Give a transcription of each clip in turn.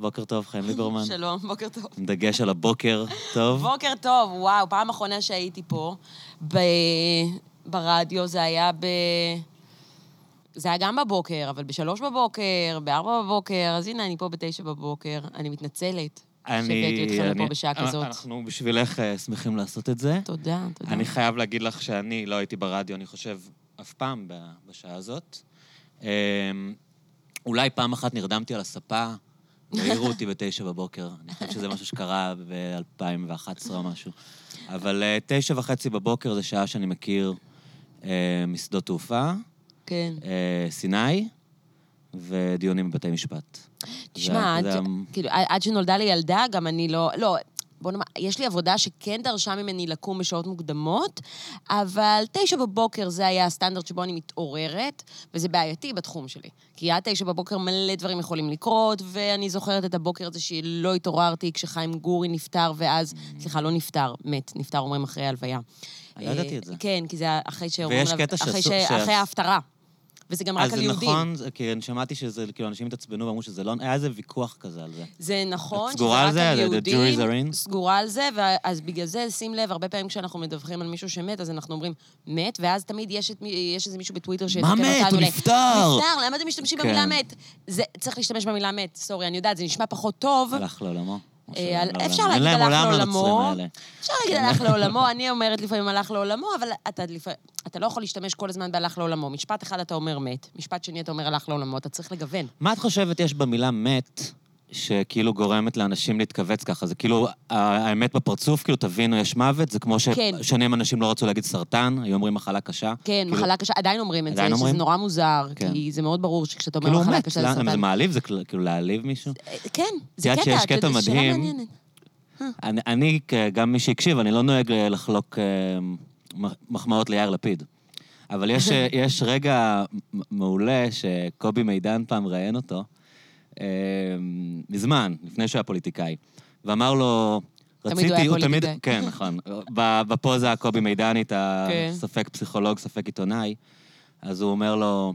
בוקר טוב, חיים ליברמן. שלום, בוקר טוב. עם דגש על הבוקר טוב. בוקר טוב, וואו, פעם אחרונה שהייתי פה ב... ברדיו, זה היה ב... זה היה גם בבוקר, אבל בשלוש בבוקר, בארבע בבוקר, אז הנה, אני פה בתשע בבוקר. אני מתנצלת שהבאתי אתכם לפה בשעה כזאת. אנחנו בשבילך אה, שמחים לעשות את זה. תודה, תודה. אני חייב להגיד לך שאני לא הייתי ברדיו, אני חושב, אף פעם בשעה הזאת. אמ, אולי פעם אחת נרדמתי על הספה, והעירו אותי בתשע בבוקר. אני חושב שזה משהו שקרה ב-2011 או משהו. אבל אה, תשע וחצי בבוקר זה שעה שאני מכיר אה, משדות תעופה, כן. אה, סיני ודיונים בבתי משפט. תשמע, עד, זה- כאילו, עד שנולדה לי ילדה, גם אני לא... לא, בוא נאמר, יש לי עבודה שכן דרשה ממני לקום בשעות מוקדמות, אבל תשע בבוקר זה היה הסטנדרט שבו אני מתעוררת, וזה בעייתי בתחום שלי. כי עד תשע בבוקר מלא דברים יכולים לקרות, ואני זוכרת את הבוקר הזה שלא התעוררתי כשחיים גורי נפטר, ואז, סליחה, לא נפטר, מת, נפטר אומרים אחרי ההלוויה. לא ידעתי את זה. כן, כי זה אחרי שאומרים ויש קטע אחרי שאסור- ש- ש- אחרי ההפטרה. וזה גם רק אז על יהודים. נכון, זה- כי אני שמעתי שזה, כאילו, אנשים התעצבנו ואמרו שזה לא... היה איזה ויכוח כזה על זה. זה נכון, את סגורה על זה? רק are in? סגורה על זה, ואז בגלל זה, שים לב, הרבה פעמים כשאנחנו מדווחים על מישהו שמת, אז אנחנו אומרים, מת, ואז תמיד יש, את, יש איזה מישהו בטוויטר שיתקן מה אותנו. מת? הוא נפטר! נפטר, למה אתם משתמשים כן. במילה מת? זה, צריך להשתמש במילה מת, סורי, אני יודעת, זה נשמע פחות טוב. הלך לעולמו. אה, אפשר. להגיד להם הלך לעולמו. אפשר להגיד הלך לעולמו, אני אומרת לפעמים הלך לעולמו, אבל. אתה לא יכול להשתמש כל הזמן בהלך לעולמו. משפט אחד אתה אומר מת, משפט שני אתה אומר הלך לעולמו, אתה צריך לגוון. מה את חושבת יש במילה מת, שכאילו גורמת לאנשים להתכווץ ככה? זה כאילו, האמת בפרצוף, כאילו, תבינו, יש מוות, זה כמו כן. ששנים אנשים לא רצו להגיד סרטן, היו אומרים מחלה קשה. כן, כאילו- מחלה קשה, עדיין אומרים את זה, עדיין אומרים? שזה נורא מוזר, כן. כי זה מאוד ברור שכשאתה אומר כאילו, מחלה מת. קשה זה למה- סרטן. זה מעליב? זה כאילו כאילו להעליב מישהו? כן, זה קטע, שיש קטע מדהים. מעניינת. אני, אני, גם מי שהקשיב, אני לא נוהג אה, לחלוק אה, מח- מחמאות ליאיר לפיד. אבל יש, אה, יש רגע מעולה שקובי מידן פעם ראיין אותו, אה, מזמן, לפני שהוא היה פוליטיקאי, ואמר לו, תמיד הוא היה פוליטיקאי. כן, נכון. בפוזה הקובי מידנית, כן. הספק פסיכולוג, ספק עיתונאי, אז הוא אומר לו,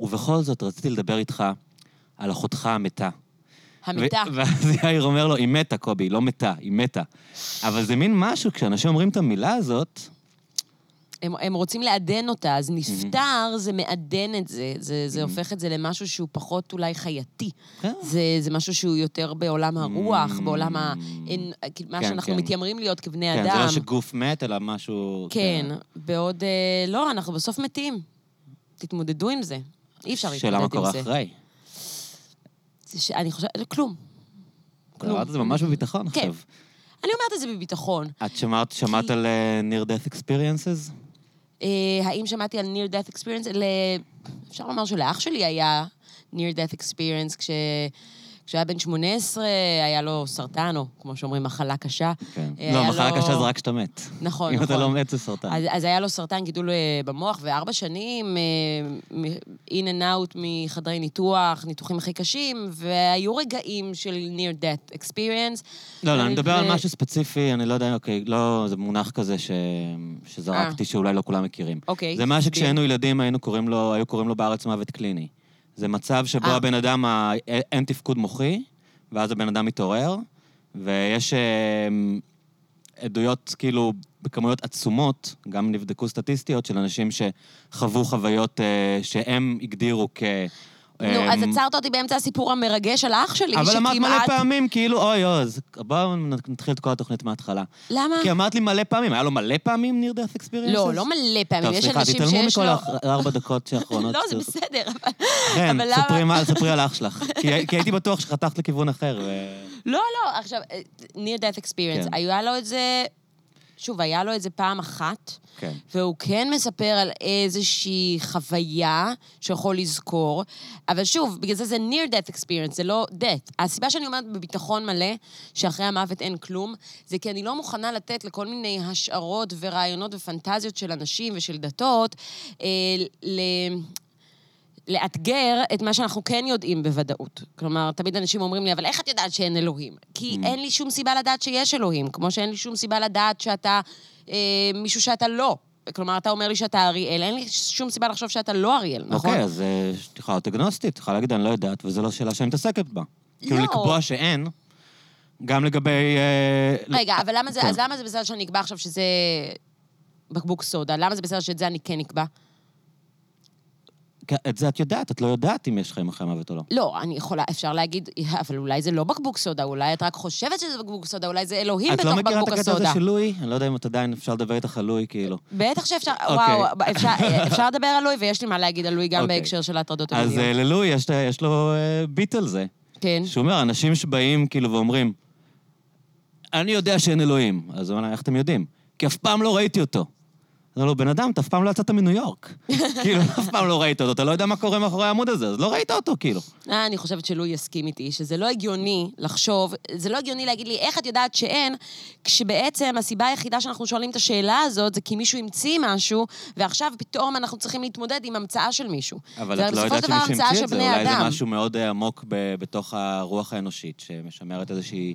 ובכל זאת רציתי לדבר איתך על אחותך המתה. המיטה. ו- ואז יאיר אומר לו, היא מתה, קובי, היא לא מתה, היא מתה. אבל זה מין משהו, כשאנשים אומרים את המילה הזאת, הם, הם רוצים לעדן אותה, אז נפטר זה מעדן את זה, זה, זה הופך את זה למשהו שהוא פחות אולי חייתי. כן. זה, זה משהו שהוא יותר בעולם הרוח, בעולם ה... אין, כאילו, מה כן, שאנחנו כן. מתיימרים להיות כבני כן, אדם. זה לא שגוף מת, אלא משהו... כן, בעוד... אה, לא, אנחנו בסוף מתים. תתמודדו עם זה. אי אפשר להתמודד שאלה עם מה זה. קורה אחרי. זה ש... אני חושבת... כלום. כלום. אמרת את זה ממש בביטחון כן. עכשיו. אני אומרת את זה בביטחון. את שמעת, שמעת על אה, near death experiences? אה, האם שמעתי על near death experience? אפשר לומר שלאח שלי היה near death experience כש... כשהיה בן 18, היה לו סרטן, או כמו שאומרים, מחלה קשה. כן. אה, לא, היה מחלה לו- קשה זה רק כשאתה מת. נכון, אם נכון. אתה לא מת זה סרטן. אז, אז היה לו סרטן גידול אה, במוח, וארבע שנים, אה, in and out מחדרי ניתוח, ניתוחים הכי קשים, והיו רגעים של near death experience. לא, לא, אני מדבר על ו- משהו ספציפי, אני לא יודע, אוקיי, לא, זה מונח כזה ש... שזרקתי, שאולי לא כולם מכירים. אוקיי, זה מה. שכשהיינו ילדים היינו קוראים לו, היו קוראים לו בארץ מוות קליני. זה מצב שבו אה. הבן אדם, ה- אין תפקוד מוחי, ואז הבן אדם מתעורר, ויש אה, עדויות כאילו בכמויות עצומות, גם נבדקו סטטיסטיות של אנשים שחוו חוויות אה, שהם הגדירו כ... נו, אז עצרת אותי באמצע הסיפור המרגש על האח שלי, אבל אמרת מלא פעמים, כאילו, אוי, אז בואו נתחיל את כל התוכנית מההתחלה. למה? כי אמרת לי מלא פעמים, היה לו מלא פעמים near death experiences? לא, לא מלא פעמים, טוב, יש סליחה, אנשים תתעלמו שיש מכל לו... הארבע דקות האחרונות. לא, זה בסדר, אבל... כן, ספרי על אח שלך. כי- הייתי בטוח שחתכת לכיוון אחר. לא, לא, עכשיו, death experience, כן. היה לו את זה... שוב, היה לו את זה פעם אחת, כן. והוא כן מספר על איזושהי חוויה שיכול לזכור, אבל שוב, בגלל זה זה near death experience, זה לא death. הסיבה שאני אומרת בביטחון מלא, שאחרי המוות אין כלום, זה כי אני לא מוכנה לתת לכל מיני השערות ורעיונות ופנטזיות של אנשים ושל דתות, אה, ל... לאתגר את מה שאנחנו כן יודעים בוודאות. כלומר, תמיד אנשים אומרים לי, אבל איך את יודעת שאין אלוהים? כי אין לי שום סיבה לדעת שיש אלוהים, כמו שאין לי שום סיבה לדעת שאתה אה, מישהו שאתה לא. כלומר, אתה אומר לי שאתה אריאל, אין לי שום סיבה לחשוב שאתה לא אריאל, נכון? אוקיי, אז אה, את יכולה להיות אגנוסטית, יכולה להגיד, אני לא יודעת, וזו לא שאלה שאני מתעסקת בה. כאילו לא. לקבוע שאין, גם לגבי... אה, רגע, אבל למה זה, כן. אז למה זה בסדר שאני אקבע עכשיו שזה בקבוק סודה? למה זה בסדר שאת זה אני כן אקבע? את זה את יודעת, את לא יודעת אם יש חיים אחרי המוות או לא. לא, אני יכולה, אפשר להגיד, אבל אולי זה לא בקבוק סודה, אולי את רק חושבת שזה בקבוק סודה, אולי זה אלוהים את בתוך לא מכירה את בקבוק הקטע הזה הסודה. של לואי? אני לא יודע אם את עדיין אפשר לדבר איתך על לואי, כאילו. בטח שאפשר, אוקיי. וואו, אפשר, אפשר לדבר על לואי, ויש לי מה להגיד על לואי גם אוקיי. בהקשר של ההטרדות אז המיניות. אה, ללואי יש, יש לו אה, ביט על זה. כן. שהוא אומר, אנשים שבאים כאילו ואומרים, אני יודע שאין אלוהים. אז הוא אומר, איך אתם יודעים? כי אף פעם לא ראיתי אותו. אומר לו, בן אדם, אתה אף פעם לא יצאת מניו יורק. כאילו, אף פעם לא ראית אותו, אתה לא יודע מה קורה מאחורי העמוד הזה, אז לא ראית אותו, כאילו. אה, אני חושבת שלואי יסכים איתי, שזה לא הגיוני לחשוב, זה לא הגיוני להגיד לי, איך את יודעת שאין, כשבעצם הסיבה היחידה שאנחנו שואלים את השאלה הזאת זה כי מישהו המציא משהו, ועכשיו פתאום אנחנו צריכים להתמודד עם המצאה של מישהו. אבל את לא יודעת שמישהו המציא את זה, אולי זה. משהו מאוד אה, עמוק בתוך הרוח האנושית, שמשמרת איזושהי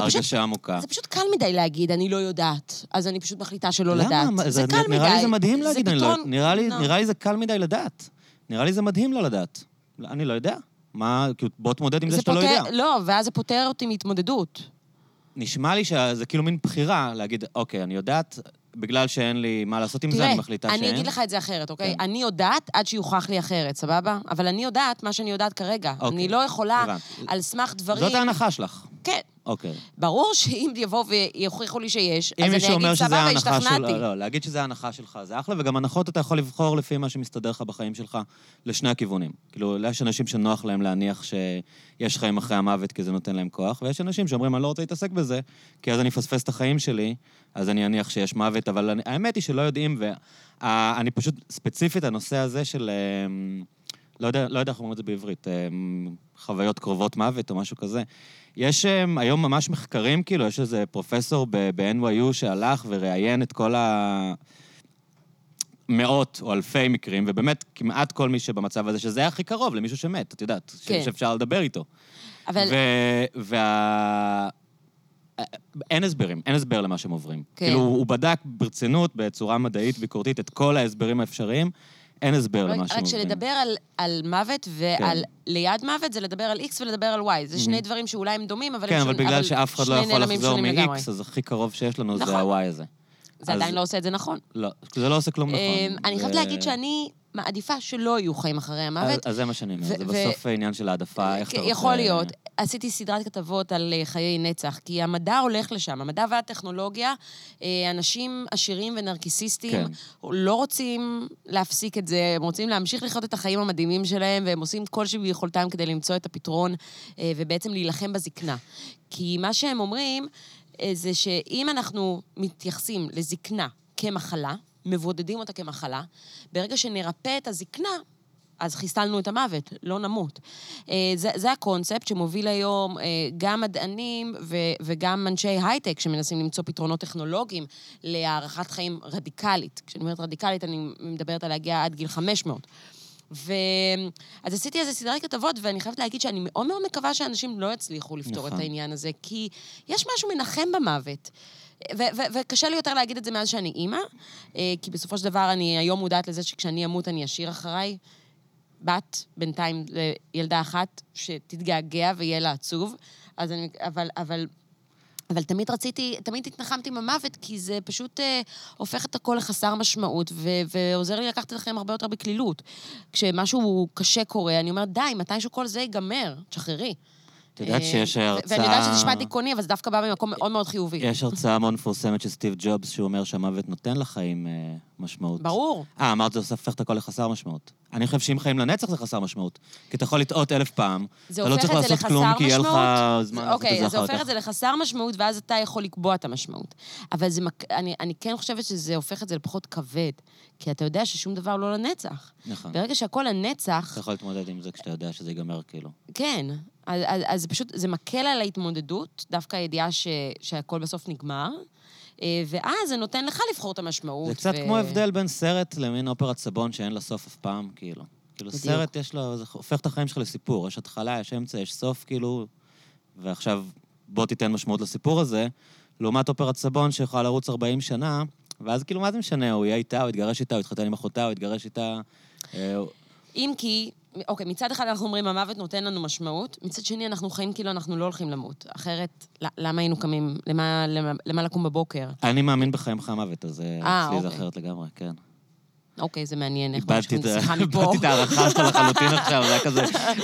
הרגשה עמוקה. זה פשוט קל מדי להגיד, אני לא יודעת, אז אני פשוט מחליטה שלא למה? לדעת. מה, זה קל מדי. נראה לי זה מדהים זה להגיד, אני לא- פתרון- נראה לי- לא. נראה לי זה קל מדי לדעת. נראה לי זה מדהים לא לדעת. אני לא יודע. מה, כאילו, בוא תמודד עם זה שאתה לא פותר- יודע. לא, ואז זה פותר אותי מהתמודדות. נשמע לי שזה כאילו מין בחירה להגיד, אוקיי, אני יודעת, בגלל שאין לי מה לעשות עם זה, אני מחליטה תראה, שאין. אני אגיד לך את זה אחרת, אוקיי? כן. אני יודעת עד שיוכח לי אחרת, סבבה? אבל אני יודעת מה שאני יודעת כרגע. אוקיי, אני לא יכולה, הבנתי. על סמך דברים... זאת ההנחה שלך. כן. אוקיי. ברור שאם יבואו ויוכיחו לי שיש, אז אני אגיד, שזה סבבה. השתכנעתי. לא, לא, להגיד שזה ההנחה שלך זה אחלה, וגם הנחות אתה יכול לבחור לפי מה שמסתדר לך בחיים שלך לשני הכיוונים. כאילו, יש אנשים שנוח להם להניח שיש חיים אחרי המוות כי זה נותן להם כוח, ויש אנשים שאומרים, אני לא רוצה להתעסק בזה, כי אז אני אפספס את החיים שלי, אז אני אניח שיש מוות, אבל אני, האמת היא שלא יודעים, ואני פשוט, ספציפית, הנושא הזה של... אמ, לא יודע, לא יודע איך אומרים את זה בעברית, אמ, חוויות קרובות מוות או משהו כזה. יש אמ, היום ממש מחקרים, כאילו, יש איזה פרופסור ב-NYU שהלך וראיין את כל ה... מאות או אלפי מקרים, ובאמת כמעט כל מי שבמצב הזה, שזה היה הכי קרוב למישהו שמת, את יודעת, כן. שאפשר לדבר איתו. אבל... ו... וה... אין הסברים, אין הסבר למה שהם עוברים. כן. כאילו, הוא בדק ברצינות, בצורה מדעית, ביקורתית, את כל ההסברים האפשריים, אין הסבר למה שהם רק. שלדבר על, על מוות ועל כן. ליד מוות זה לדבר על X ולדבר על Y. זה שני דברים שאולי הם דומים, אבל כן, הם אבל שונים- בגלל שאף אחד לא יכול לחזור. מ-X, אז הכי קרוב שיש לנו זה נכון. ה-Y הזה. זה אז- עדיין לא עושה את זה נכון. לא, זה לא עושה כלום נכון. אמ, אני חייבת זה- להגיד שאני מעדיפה שלא יהיו חיים אחרי אז- המוות. אז זה מה שאני אומר, זה בסוף עניין של העדפה, איך אתה רוצה... יכול להיות. עשיתי סדרת כתבות על אה, חיי נצח, כי המדע הולך לשם. המדע והטכנולוגיה, אה, אנשים עשירים ונרקיסיסטים כן. לא רוצים להפסיק את זה, הם רוצים להמשיך לחיות את החיים המדהימים שלהם, והם עושים כל שביכולתם כדי למצוא את הפתרון אה, ובעצם להילחם בזקנה. כי מה שהם אומרים אה, זה שאם אנחנו מתייחסים לזקנה כמחלה, מבודדים אותה כמחלה, ברגע שנרפא את הזקנה, אז חיסלנו את המוות, לא נמות. אה, זה, זה הקונספט שמוביל היום אה, גם מדענים ו, וגם אנשי הייטק שמנסים למצוא פתרונות טכנולוגיים להארכת חיים רדיקלית. כשאני אומרת רדיקלית, אני מדברת על להגיע עד גיל 500. ו... אז עשיתי איזה סדרת כתבות, ואני חייבת להגיד שאני מאוד מאוד מקווה שאנשים לא יצליחו לפתור נכון. את העניין הזה, כי יש משהו מנחם במוות. וקשה לי יותר להגיד את זה מאז שאני אימא, אה, כי בסופו של דבר אני היום מודעת לזה שכשאני אמות אני אשאיר אחריי בת, בינתיים ילדה אחת, שתתגעגע ויהיה לה עצוב. אז אני, אבל, אבל, אבל תמיד רציתי, תמיד התנחמתי עם המוות, כי זה פשוט אה, הופך את הכל לחסר משמעות, ו- ועוזר לי לקחת את החיים הרבה יותר בקלילות. כשמשהו קשה קורה, אני אומרת, די, מתישהו כל זה ייגמר, תשחררי. את יודעת אה, שיש הרצאה... ואני יודעת שזה נשמע דיכאוני, אבל זה דווקא בא ממקום מאוד מאוד חיובי. יש הרצאה מאוד מפורסמת של סטיב ג'ובס, שהוא אומר שהמוות נותן לחיים אה, משמעות. ברור. אה, אמרת זה הופך את הכל לחסר משמעות. אני חושב שאם חיים לנצח זה חסר משמעות. כי אתה יכול לטעות אלף פעם, זה אתה לא הופך צריך את זה לעשות כלום, לחסר כי יהיה לך משמעות. זמן לעשות את אוקיי, זה אז זה אחר הופך כך. את זה לחסר משמעות, ואז אתה יכול לקבוע את המשמעות. אבל זה, אני, אני כן חושבת שזה הופך את זה לפחות כבד, כי אתה יודע ששום דבר לא לנצח. נכון. ברגע שהכל לנצח, אתה יכול להתמודד עם זה כשאתה יודע שזה ייגמר, כאילו. כן. אז, אז, אז זה פשוט, זה מקל על ההתמודדות, דווקא הידיעה ש, שהכל בסוף נגמר, ואז זה נותן לך לבחור את המשמעות. זה קצת ו- כמו הבדל בין סרט למין אופרת סבון שאין לה סוף אף פעם, כאילו. כאילו, בדיוק. סרט יש לו, זה הופך את החיים שלך לסיפור. יש התחלה, יש אמצע, יש סוף, כאילו, ועכשיו בוא תיתן משמעות לסיפור הזה, לעומת אופרת סבון שיכולה לרוץ 40 שנה, ואז כאילו, מה זה משנה? הוא יהיה איתה, הוא יתגרש איתה, הוא יתחתן עם אחותה, הוא יתגרש איתה. אה, אם כי, אוקיי, מצד אחד אנחנו אומרים, המוות נותן לנו משמעות, מצד שני אנחנו חיים כאילו אנחנו לא הולכים למות. אחרת, למה היינו קמים? למה, למה, למה לקום בבוקר? אני מאמין בחיים אחרי המוות, אז אה, אה, אצלי זה אוקיי. אחרת לגמרי, כן. אוקיי, זה מעניין איך איבדתי ממשיכים את ה- שיחה מפה. איבדתי את ההערכה שלך לחלוטין עכשיו, זה היה כזה,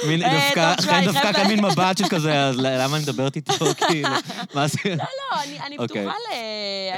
מין אה, דווקא, אני דווקא חייבת- כאן מין מבט של כזה, אז למה אני מדברת איתו, כאילו, מה זה? לא, אני, אוקיי. פתוחה.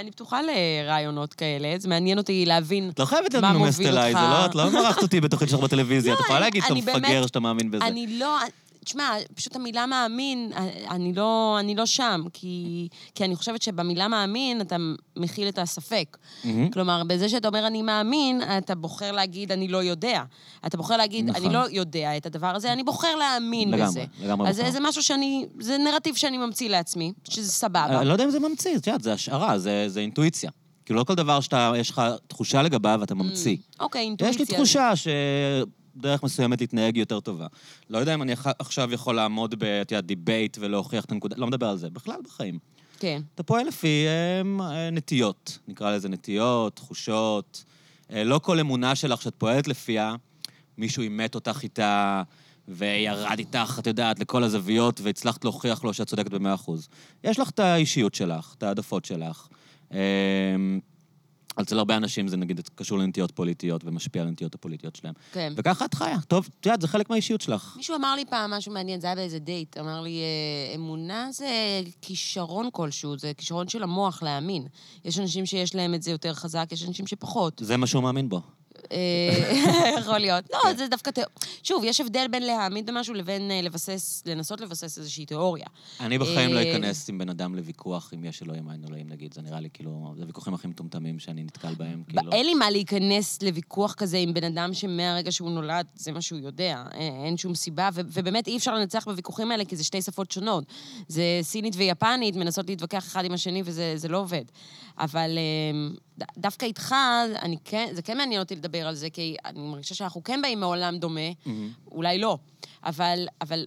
אני פתוחה לרעיונות כאלה, זה מעניין אותי להבין את לא חייבת להיות מה מוביל אליי, זה אותך. לא, את לא מרחת אותי בתוכנית שלך בטלוויזיה, את יכולה להגיד שאתה מפגר, שאתה מאמין בזה. אני לא... תשמע, פשוט המילה מאמין, אני לא, אני לא שם, כי, כי אני חושבת שבמילה מאמין אתה מכיל את הספק. מהמם. כלומר, בזה שאתה אומר אני מאמין, אתה בוחר להגיד אני לא יודע. אתה בוחר להגיד נכון. אני לא יודע את הדבר הזה, אני בוחר להאמין לגמרי, בזה. לגמרי אז זה, נכון. זה משהו שאני, זה נרטיב שאני ממציא לעצמי, שזה סבבה. אני לא יודע אם זה ממציא, את יודעת, זה השערה, זה זה אינטואיציה. כאילו, לא כל דבר שאתה, יש לך תחושה לגביו, אתה ממציא. אוקיי, אינטואיציה. יש לי תחושה שדרך מסוימת להתנהג יותר טובה. לא יודע אם אני עכשיו יכול לעמוד ב, את יודעת, debate ולהוכיח את הנקודה, לא מדבר על זה, בכלל בחיים. כן. אתה פועל לפי אמ, אה, נטיות, נקרא לזה נטיות, תחושות. אה, לא כל אמונה שלך שאת פועלת לפיה, מישהו אימת אותך איתה וירד איתך, את יודעת, לכל הזוויות, והצלחת להוכיח לו שאת צודקת במאה אחוז. יש לך את האישיות שלך, את העדפות שלך. אצל הרבה אנשים זה נגיד קשור לנטיות פוליטיות ומשפיע על הנטיות הפוליטיות שלהם. כן. וככה את חיה. טוב, את יודעת, זה חלק מהאישיות שלך. מישהו אמר לי פעם משהו מעניין, זה היה באיזה דייט, אמר לי, אה, אמונה זה כישרון כלשהו, זה כישרון של המוח להאמין. יש אנשים שיש להם את זה יותר חזק, יש אנשים שפחות. זה מה שהוא מאמין בו. אה, יכול להיות. כן. לא, זה דווקא. שוב, יש הבדל בין להאמין במשהו לבין אה, לבסס, לנסות לבסס איזושהי תיאוריה. אני בחיים לא אה, אכנס עם בן אדם לוויכוח אם יש אלוהים או אין אלוהים, נגיד. זה נראה לי כאילו, זה הוויכוחים הכי מטומטמים שאני נתקל בהם, כאילו. אין לי מה להיכנס לוויכוח כזה עם בן אדם שמהרגע שהוא נולד, זה מה שהוא יודע. אין, שום סיבה, ובאמת אי אפשר לנצח בוויכוחים האלה, כי זה שתי שפות שונות. זה סינית ויפנית, מנסות להתווכח אחד עם השני, וזה זה לא עובד. אבל אמ, דווקא איתך, אני כן, זה כן מעניין אותי לדבר על זה, כי אני מרגישה שאנחנו כן באים מעולם דומה, מהמם. אולי לא, אבל, אבל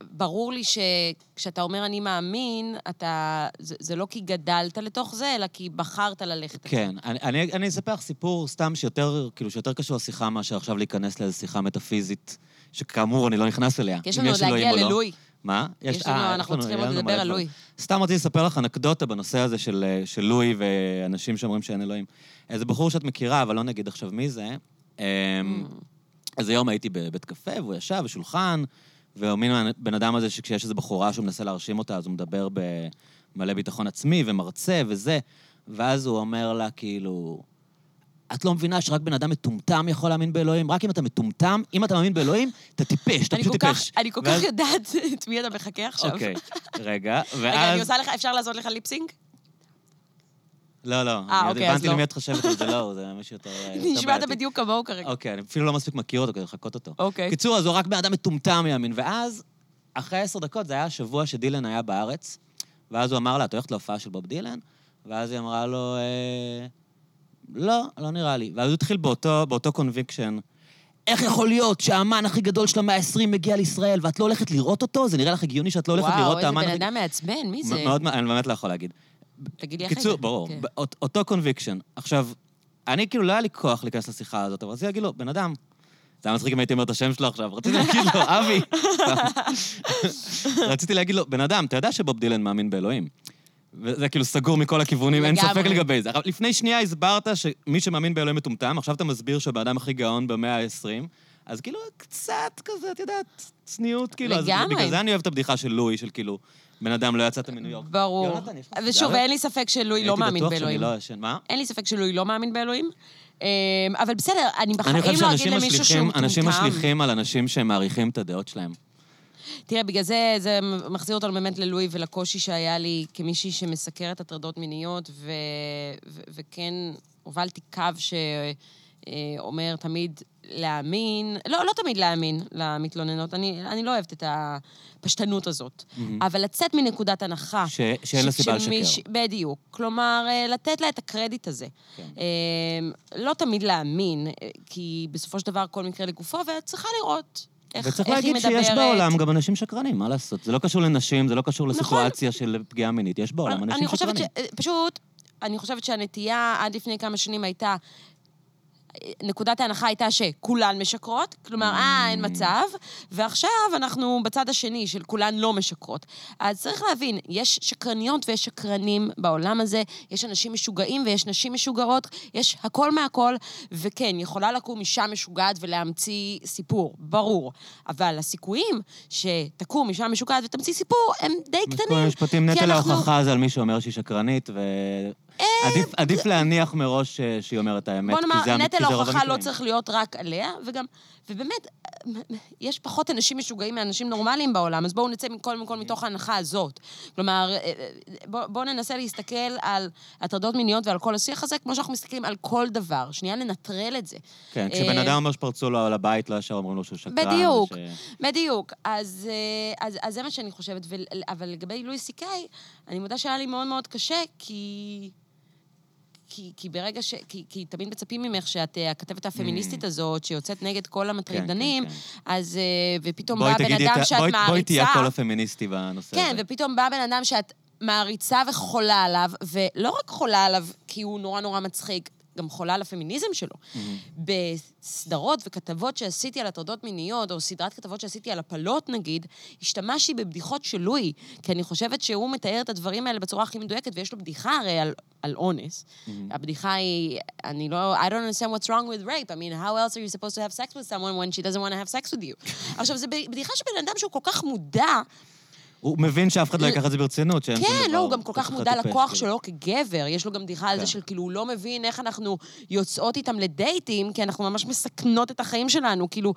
ברור לי שכשאתה אומר אני מאמין, אתה, זה, זה לא כי גדלת לתוך זה, אלא כי בחרת ללכת. כן, אני, אני, אני אספר לך סיפור סתם שיותר, כאילו, שיותר קשור לשיחה מאשר עכשיו להיכנס לאיזו שיחה מטאפיזית, שכאמור, אני לא נכנס אליה. כי יש לנו עוד אלוהים להגיע או לא. מה? יש לנו, אה, אנחנו לנו- צריכים עוד לדבר על. לואי. סתם רציתי לספר לך אנקדוטה בנושא הזה של, אה, של לואי ואנשים שאומרים שאין אלוהים. איזה בחור שאת מכירה, אבל לא נגיד עכשיו מי זה, אמ, איזה יום הייתי בבית קפה, והוא ישב בשולחן, והוא מין הבן אדם הזה שכשיש איזו בחורה שהוא מנסה להרשים אותה, אז הוא מדבר במלא ביטחון עצמי ומרצה וזה, ואז הוא אומר לה, כאילו, את לא מבינה שרק בן אדם מטומטם יכול להאמין באלוהים? רק אם אתה מטומטם, אם אתה מאמין באלוהים, אתה טיפש, אתה פשוט טיפש. אני כל ואז- כך יודעת את מי אתה מחכה עכשיו. אוקיי, רגע, רגע, אני ואז... עושה לך, אפשר לעשות לך ליפסינג? לא, לא. אה, אוקיי, אז הבנתי לא. למי את חושבת, אבל זה לא, זה מישהו יותר... יותר נשמעת. בדיוק כמוהו כרגע. אוקיי, אני אפילו לא מספיק מכיר אותו כדי לחקות אותו. אוקיי. קיצור, אז הוא רק בן אדם מטומטם יאמין. ואז, אחרי עשר דקות, זה היה השבוע שדילן היה בארץ, ואז הוא אמר לה, את הולכת להופעה של בוב דילן? ואז היא אמרה לו, אה, לא, לא נראה לי. ואז הוא התחיל באותו, באותו conviction. איך יכול להיות שהאמן הכי גדול של המאה ה-20 מגיע לישראל ואת לא הולכת לראות אותו? זה נראה לך הגיוני שאת לא הולכת לראות את וואו, האמן איזה הכי... בן אדם מעצבן, מי זה? מאוד, אני באמת לא יכול להגיד. תגיד לי אחרי זה. קיצור, ברור, כן. אותו conviction. עכשיו, אני כאילו, לא היה לי כוח להיכנס לשיחה הזאת, אבל רציתי להגיד לו, בן אדם, זה היה מצחיק אם הייתי אומר את השם שלו עכשיו, רציתי להגיד לו, אבי. רציתי להגיד לו, בן אדם, אתה יודע שבוב דילן מאמין באלוהים. וזה כאילו סגור מכל הכיוונים, אין. ספק לגבי זה. לפני שנייה הסברת שמי שמאמין באלוהים מטומטם, עכשיו אתה מסביר שהוא הבן אדם הכי גאון במאה ה-20, אז כאילו, קצת כזה, את יודעת, צניעות, כאילו. אז לגמרי. בגלל זה אני אוהב את הבדיחה של לואי, של כאילו, בן אדם לא יצאת מניו יורק. ברור. ושוב? אין לי ספק שלואי לא מאמין הייתי בטוח באלוהים. שאני לא ישן. מה? אין לי ספק שלואי לא מאמין באלוהים. אמ, אבל בסדר, אני אני בחיים חושב לא אגיד שאנשים למישהו שהוא מטומטם. אנשים משליכים על אנשים שהם מעריכים את הדעות שלהם. תראה, בגלל זה זה מחזיר אותנו באמת ללואי ולקושי שהיה לי כמישהי שמסקרת הטרדות מיניות, ו- ו- וכן הובלתי קו שאומר תמיד להאמין, לא, לא תמיד להאמין למתלוננות, אני, אני לא אוהבת את הפשטנות הזאת, אבל לצאת מנקודת הנחה. ש- שאין לה סיבה לשקר. בדיוק. כלומר, אה, לתת לה את הקרדיט הזה. כן. אה, לא תמיד להאמין, אה, כי בסופו של דבר כל מקרה לגופו, ואת צריכה לראות איך, וצריך איך היא להגיד. שיש בעולם גם אנשים שקרנים, מה לעשות? זה לא קשור לנשים, זה לא קשור לסיטואציה של פגיעה מינית. יש בעולם אנשים נכון. אני חושבת שקרנים. ש... פשוט, אני חושבת שהנטייה עד לפני כמה שנים הייתה... נקודת ההנחה הייתה שכולן משקרות, כלומר, אה, אין מצב, ועכשיו אנחנו בצד השני של כולן לא משקרות. אז צריך להבין, יש שקרניות ויש שקרנים בעולם הזה, יש אנשים משוגעים ויש נשים משוגעות, יש הכל מהכל, וכן, יכולה לקום אישה משוגעת ולהמציא סיפור, ברור. אבל הסיכויים שתקום אישה משוגעת ותמציא סיפור הם די קטנים. המשפטים, כי נטל אנחנו- ההוכחה זה על מי שאומר שהיא שקרנית, ועדיף עדיף להניח מראש אה, שהיא אומרת האמת, בוא כי נאמר, זה המ- נטל כי זה רוב ההוכחה לא המקרים. צריך להיות רק עליה, וגם, ובאמת, יש פחות אנשים משוגעים מאנשים נורמליים בעולם, אז בואו נצא קודם כל מתוך ההנחה הזאת. כלומר, אה, בואו בוא ננסה להסתכל על הטרדות מיניות ועל כל השיח הזה, כמו שאנחנו מסתכלים על כל דבר. שנייה לנטרל את זה. כן, כשבן אה, אדם אומר שפרצו לו על הבית, לא ישר אומרים לו שהוא שקרן. בדיוק, וש- בדיוק. אז, אה, אז, אז זה מה שאני חושבת. ול, אבל לגבי לואי סי קיי, אני מודה שהיה לי מאוד מאוד קשה, כי... כי, כי ברגע ש... כי, כי תמיד מצפים ממך שאת אה, הכתבת הפמיניסטית הזאת, שיוצאת נגד כל המטרידנים, כן, כן. אז... אה, ופתאום בא בן אדם שאת בואי- מעריצה... בואי תהיה הקול הפמיניסטי בנושא כן, הזה. ופתאום בא בן אדם שאת מעריצה וחולה עליו, ולא רק חולה עליו כי הוא נורא נורא מצחיק, גם חולה על הפמיניזם שלו. בסדרות וכתבות שעשיתי על הטרדות מיניות, או סדרת כתבות שעשיתי על הפלות נגיד, השתמשתי בבדיחות של לואי, כי אני חושבת שהוא מתאר את הדברים האלה בצורה הכי מדויקת, ויש לו בדיחה הרי על, על אונס. הבדיחה היא, אני לא, I don't understand what's wrong with rape. I mean, how else are you supposed to have sex with someone when she doesn't want to have sex with you? עכשיו, זו בדיחה של בן אדם שהוא כל כך מודע, הוא מבין שאף אחד לא ייקח את זה ברצינות, שאין שום דבר. כן, לא, הוא גם כל כך מודע לכוח כאילו. שלו כגבר. יש לו גם בדיחה על זה כן. של כאילו, הוא לא מבין איך אנחנו יוצאות איתם לדייטים, כי אנחנו ממש מסכנות את החיים שלנו. כאילו,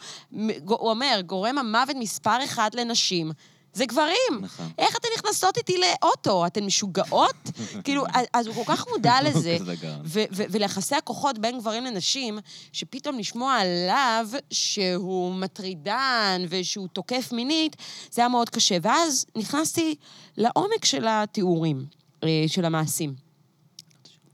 הוא אומר, גורם המוות מספר אחד לנשים. זה גברים. נכון. איך אתן נכנסות איתי לאוטו? אתן משוגעות? כאילו, אז- הוא כל כך מודע לזה. ו- ו- וליחסי הכוחות בין גברים לנשים, שפתאום לשמוע עליו שהוא מטרידן ושהוא תוקף מינית, זה היה מאוד קשה. ואז נכנסתי לעומק של התיאורים, אה, של המעשים.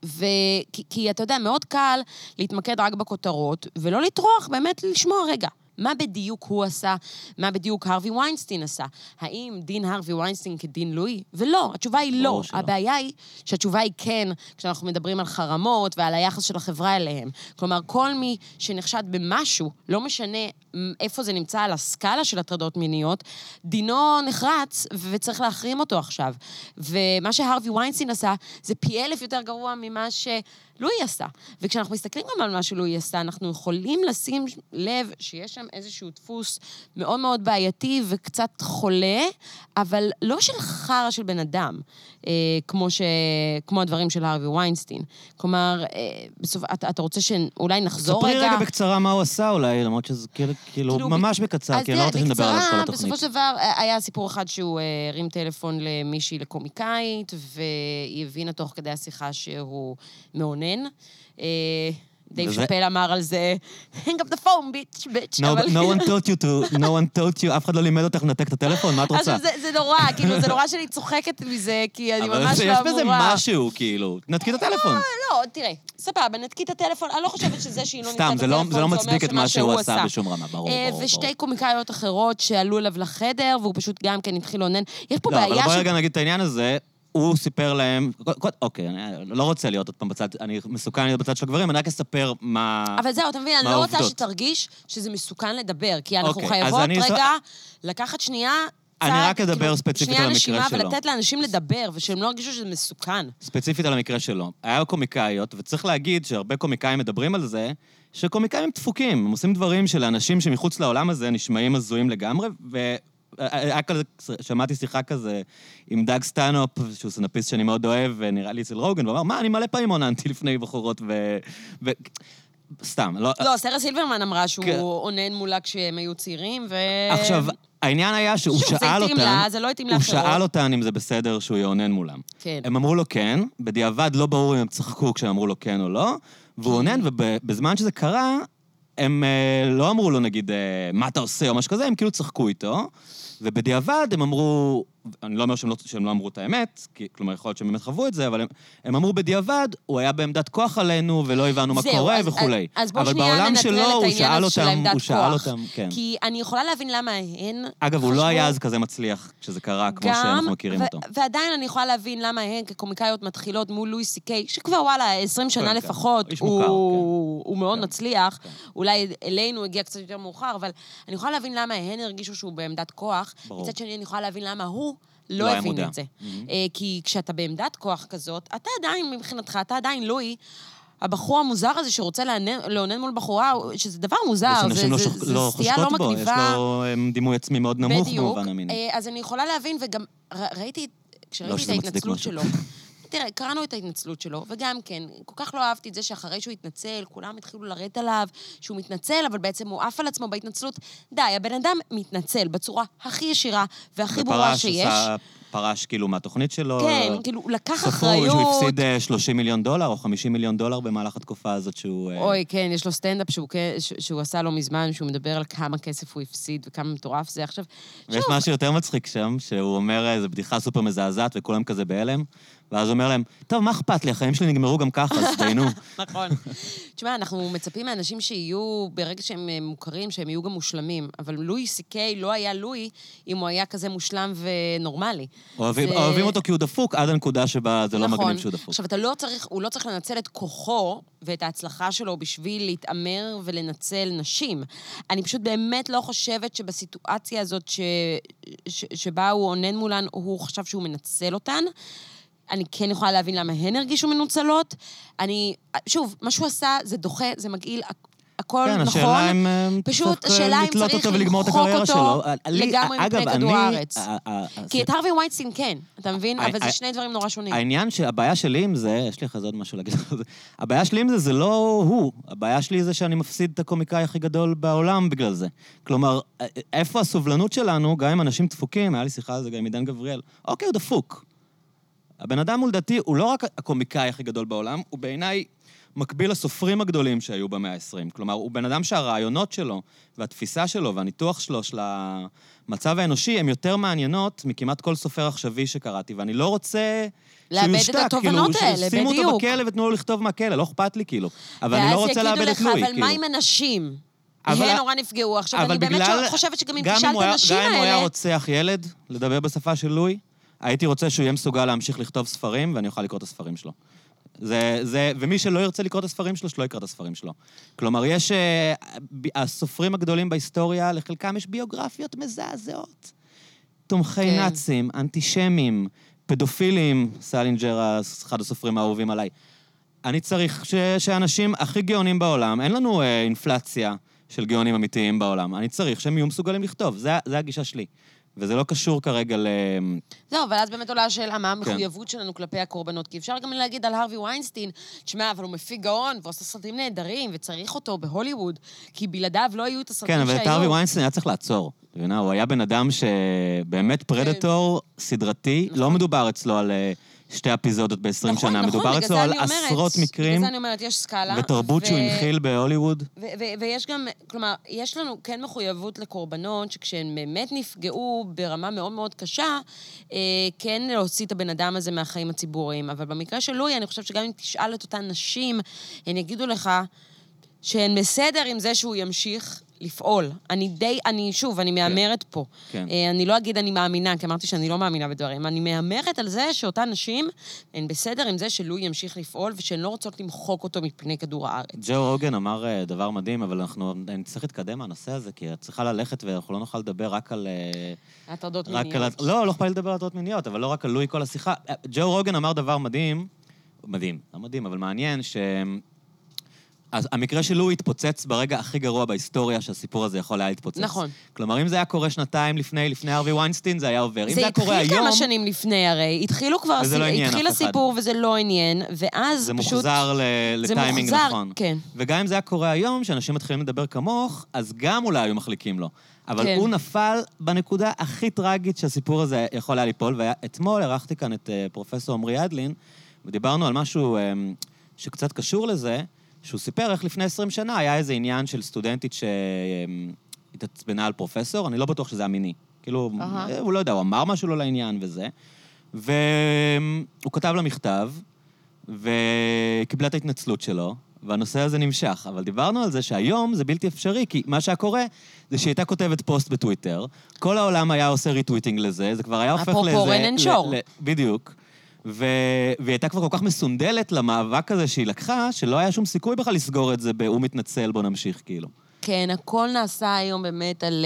וכי כי אתה יודע, מאוד קל להתמקד רק בכותרות, ולא לטרוח באמת לשמוע רגע. מה בדיוק הוא עשה? מה בדיוק הרווי ויינסטין עשה? האם דין הרווי ויינסטין כדין לואי? ולא, התשובה היא לא. שלא. הבעיה היא שהתשובה היא כן, כשאנחנו מדברים על חרמות ועל היחס של החברה אליהם. כלומר, כל מי שנחשד במשהו, לא משנה איפה זה נמצא על הסקאלה של הטרדות מיניות, דינו נחרץ וצריך להחרים אותו עכשיו. ומה שהרווי ויינסטין עשה, זה פי אלף יותר גרוע ממה שלואי עשה. וכשאנחנו מסתכלים גם על מה שלואי עשה, אנחנו יכולים לשים לב שיש שם איזשהו דפוס מאוד מאוד בעייתי וקצת חולה, אבל לא של חרא של בן אדם, כמו, ש... כמו הדברים של הרווי ויינסטין. כלומר, אה, בסוף, אתה, אתה רוצה שאולי נחזור ספרי רגע... רגע בקצרה מה הוא עשה אולי, למרות שזה כאילו, כאילו, כאילו, ממש בקצר, כי אני לא רוצה שנדבר עליו כל התוכנית. בסופו של דבר אה, היה סיפור אחד שהוא אה, הרים טלפון למישהי, לקומיקאית, והיא הבינה תוך כדי השיחה שהוא מאונן. דייב שאפל אמר על זה, hang up the phone, bitch, bitch. No, אבל- one taught you to, no one taught you, אף אחד לא לימד אותך לנתק את הטלפון, מה את רוצה? עכשיו, זה- זה נורא, כאילו, זה נורא שאני צוחקת מזה, כי אני אבל ממש לא יש אמורה. בזה משהו, כאילו, נתקי את הטלפון. לא, תראה, סבבה, נתקי את הטלפון, אני לא חושבת שזה שהיא לא זה לא- הטלפון, זה לא מצדיק את מה שהוא עשה בשום רמה, ברור, אה, ברור, ושתי ברור. קומיקאיות אחרות שעלו אליו לחדר, והוא פשוט גם כן התחיל לאונן. יש פה לא, אבל בעיה בואי. רגע נגיד את העניין הזה. הוא סיפר להם, אוקיי, אני לא רוצה להיות עוד פעם בצד, אני מסוכן להיות בצד של הגברים, אני רק אספר מה... אבל זהו, אתה מבין, אני לא רוצה העובדות? שתרגיש שזה מסוכן לדבר, כי אנחנו אוקיי, חייבות רגע לקחת שנייה... אני צעד, רק אדבר כאילו, ספציפית על המקרה שנייה נשימה שלו. ולתת לאנשים לדבר, ושהם לא ירגישו שזה מסוכן. ספציפית על המקרה שלו. היה קומיקאיות, וצריך להגיד שהרבה קומיקאים מדברים על זה, שקומיקאים הם דפוקים, הם עושים דברים שלאנשים שמחוץ לעולם הזה נשמעים הזויים לגמרי, ו... היה כזה, שמעתי שיחה כזה עם דאג סטנופ, שהוא סטנדאפיסט שאני מאוד אוהב, ונראה לי אצל רוגן, והוא אמר, מה, אני מלא פעמים אוננתי לפני בחורות, ו... ו... סתם, לא... לא, סרה סילברמן אמרה שהוא כן. אונן מולה כשהם היו צעירים, ו... עכשיו, העניין היה שהוא שוב, זה שאל התאים אותן... לה, זה לא התאים הוא לאחרות. שאל אותן אם זה בסדר שהוא יאונן מולם. כן. הם אמרו לו כן, בדיעבד לא ברור אם הם צחקו כשהם אמרו לו כן או לא, והוא עונן, ובזמן שזה קרה, הם אה, לא אמרו לו, נגיד, אה, מה אתה עושה או משהו כזה, הם כאילו צחקו איתו. ובדיעבד הם אמרו, אני לא אומר שהם לא, שהם לא אמרו את האמת, כי, כלומר, יכול להיות שהם באמת חוו את זה, אבל הם, הם אמרו בדיעבד, הוא היה בעמדת כוח עלינו, ולא הבנו מה זהו, קורה אז- וכולי. אז בוא אבל שנייה בעולם ננטרל שלו, את הוא העניין שאל הזה של אותם, עמדת הוא שאל כוח. אותם, כן. כי אני יכולה להבין למה הן אגב, הוא חשבו- לא היה אז כזה מצליח כשזה קרה, כמו גם, שאנחנו מכירים ו- אותו. ועדיין אני יכולה להבין למה הן כקומיקאיות מתחילות מול לואי סי קיי, שכבר וואלה, 20 שנה כן, כן. לפחות, איש הוא, מוכר, כן. הוא מאוד כן, מצליח. כן. אולי אלינו הגיע קצת יותר מאוחר, אבל אני יכולה להבין למה הן הרגישו שהוא בעמדת כוח. ברור. מצד שני, אני יכולה להבין למה הוא לא, לא הבין מודע. את זה. מהמם. אה, כי כשאתה בעמדת כוח כזאת, אתה עדיין, מבחינתך, אתה עדיין לואי. הבחור המוזר הזה שרוצה לאונן מול בחורה, שזה דבר מוזר, זה, ושאנשים לא, זה, שוח- זה לא סטייה לא חושקות בו, יש. לו אמ, דימוי עצמי מאוד נמוך בדיוק. במובן המיני. אה, אז אני יכולה להבין, וגם ראיתי, כשראיתי את שזה מצדיק ההתנצלות. שלו, תראה, קראנו את ההתנצלות שלו, וגם כן, כל כך לא אהבתי את זה שאחרי שהוא התנצל, כולם התחילו לרדת עליו, שהוא מתנצל, אבל בעצם הוא עף על עצמו בהתנצלות. די, הבן אדם מתנצל בצורה הכי ישירה והכי ברורה שיש. עשה- פרש כאילו מהתוכנית שלו. כן, כאילו, הוא לקח ספרו אחריות. שהוא הפסיד אה, 30 מיליון דולר או 50 מיליון דולר במהלך התקופה הזאת שהוא... אה, אוי, כן, יש לו סטנדאפ שהוא, כן- שהוא עשה לא מזמן, שהוא מדבר על כמה כסף הוא הפסיד וכמה מטורף זה. עכשיו, ויש שוב, משהו יותר מצחיק שם, שהוא אומר איזו בדיחה סופר מזעזעת וכולם כזה בהלם, ואז אומר להם, טוב, מה אכפת לי, החיים שלי נגמרו גם ככה, אז תהנו. נכון. תשמע, אנחנו מצפים מאנשים שיהיו, ברגע שהם אה, מוכרים, שהם יהיו גם מושלמים. אבל לואי סי קיי לא היה לואי אם הוא היה כזה מושלם ונורמלי. אוהבים זה- אוהבים אותו כי הוא דפוק, עד הנקודה שבה זה לא נכון. מגניב שהוא דפוק. עכשיו, לא צריך, הוא לא צריך לנצל את כוחו ואת ההצלחה שלו בשביל להתעמר ולנצל נשים. אני פשוט באמת לא חושבת שבסיטואציה הזאת ש, ש, שבה הוא אונן מולן, הוא חשב שהוא מנצל אותן. אני כן יכולה להבין למה הן הרגישו מנוצלות. אני, שוב, מה שהוא עשה זה דוחה, זה מגעיל, הכ- הכל כן, נכון. השאלה אם אה, פשוט אה, השאלה אם לתלות צריך אותו ולגמור את הקריירה שלו. לי- לגמרי אגב, מפני כדור הארץ. אה, אה, כי אה, את הרווי ויינסטין כן, אתה מבין? אבל זה שני דברים נורא שונים. העניין שהבעיה שלי עם זה, יש לי אחרי זה עוד משהו להגיד על זה, הבעיה שלי עם זה זה לא הוא, הבעיה שלי זה שאני מפסיד את הקומיקאי הכי גדול בעולם בגלל זה. כלומר, איפה הסובלנות שלנו, גם עם אנשים דפוקים, היה לי שיחה על זה גם עם עידן גבריאל, אוקיי, הוא דפוק. הבן אדם הוא לדעתי, הוא לא רק הקומיקאי הכי גדול בעולם, הוא בעיניי מקביל לסופרים הגדולים שהיו במאה ה-20. כלומר, הוא בן אדם שהרעיונות שלו, והתפיסה שלו, והניתוח שלו, של המצב האנושי, הם יותר מעניינות מכמעט כל סופר עכשווי שקראתי, ואני לא רוצה... לאבד את התובנות כאילו, האלה, שימו אותו בדיוק. בכלא ותנו לו לכתוב מהכלא, לא אכפת לי, כאילו. אבל אני לא רוצה לאבד את לואי, ואז יגידו לך, אבל כאילו. מה עם הנשים? אבל- הן נורא נפגעו. עכשיו, אני באמת בגלל- שואל- חושבת שגם אם תשאל את הנשים גם אם הוא היה האלה... רוצח ילד, לדבר בשפה של לואי, הייתי רוצה שהוא יהיה מסוגל להמשיך לכתוב ספרים, ואני אוכל לקרוא את הספרים שלו. זה, זה, ומי שלא ירצה לקרוא את הספרים שלו, שלא יקרא את הספרים שלו. כלומר, יש... אה, הסופרים הגדולים בהיסטוריה, לחלקם יש ביוגרפיות מזעזעות. תומכי כן. נאצים, אנטישמים, פדופילים, סלינג'ר, אחד הסופרים האהובים עליי. אני צריך ש, שאנשים הכי גאונים בעולם, אין לנו אה, אינפלציה של גאונים אמיתיים בעולם, אני צריך שהם יהיו מסוגלים לכתוב, זה, זה הגישה שלי. וזה לא קשור כרגע ל... זהו, אבל אז באמת עולה השאלה, מה כן. המחויבות שלנו כלפי הקורבנות? כי אפשר גם להגיד על הרווי ויינסטין, תשמע, אבל הוא מפיק גאון, ועושה סרטים נהדרים, וצריך אותו בהוליווד, כי בלעדיו לא היו את הסרטים כן, שהיו. אבל את הארווי ויינסטיין היה צריך לעצור. מבינה? הוא היה בן אדם שבאמת predator סדרתי, כן. נכון. לא מדובר אצלו על אה, שתי אפיזודות ב-20 נכון, שנה, נכון, מדובר אצלו על אומרת- עשרות מקרים, בגלל זה אני אומרת, יש סקאלה. ותרבות שהוא ו- הנחיל בהוליווד. ו- ו- ויש גם, כלומר, יש לנו כן מחויבות לקורבנות, שכשהן באמת נפגעו ברמה מאוד מאוד קשה, אה, כן להוציא את הבן אדם הזה מהחיים הציבוריים. אבל במקרה של לואי, אני חושבת שגם אם תשאל את אותן נשים, הן יגידו לך שהן בסדר עם זה שהוא ימשיך לפעול. אני די, אני, שוב, אני מהמרת פה. כן. אה, אני לא אגיד אני מאמינה, כי אמרתי שאני לא מאמינה בדברים. אני מהמרת על זה שאותן נשים הן בסדר עם זה שלואי ימשיך לפעול, ושהן לא רוצות למחוק אותו מפני כדור הארץ. ג'ו רוגן אמר אה, דבר מדהים, אבל אנחנו נצטרך להתקדם מהנושא הזה, כי את צריכה ללכת ואנחנו לא נוכל לדבר רק על... אה, הטרדות רק על... מיניות. לא, לא אכפת לי לדבר על הטרדות מיניות, אבל לא רק על לואי כל השיחה. ג'ו רוגן אמר דבר מדהים, מדהים, לא מדהים, אבל מעניין, ש... אז המקרה של לואי התפוצץ ברגע הכי גרוע בהיסטוריה שהסיפור הזה יכול היה להתפוצץ. נכון. כלומר, אם זה היה קורה שנתיים לפני, לפני ארווי ויינסטין, זה היה עובר. אם זה זה היה קורה התחיל היום... כמה שנים לפני הרי, התחילו כבר, וזה לא עניין התחיל. הסיפור וזה לא עניין, ואז זה פשוט... מוחזר ל- זה לטיימינג מוחזר, נכון. כן. וגם אם זה היה קורה היום, שאנשים מתחילים לדבר כמוך, אז גם אולי היו מחליקים לו. אבל כן. הוא נפל בנקודה הכי טרגית שהסיפור הזה יכול היה ליפול, ואתמול אירחתי כאן את אה, פרופסור עמרי אדלין, ודיברנו על משהו אה, שקצת קשור לזה, שהוא סיפר איך לפני 20 שנה היה איזה עניין של סטודנטית שהתעצבנה על פרופסור, אני לא בטוח שזה היה מיני. כאילו, אהה. הוא לא יודע, הוא אמר משהו לא לעניין וזה. והוא כתב לה מכתב, וקיבלה את ההתנצלות שלו, והנושא הזה נמשך. אבל דיברנו על זה שהיום זה בלתי אפשרי, כי מה שהיה קורה זה שהיא הייתה כותבת פוסט בטוויטר, כל העולם היה עושה retweeting לזה, זה כבר היה הופך אפרופו לאיזה... run and show. בדיוק. ו... והיא הייתה כבר כל כך מסונדלת למאבק הזה שהיא לקחה, שלא היה שום סיכוי בכלל לסגור את זה ב"הוא מתנצל, בוא נמשיך", כאילו. כן, הכל נעשה היום באמת על,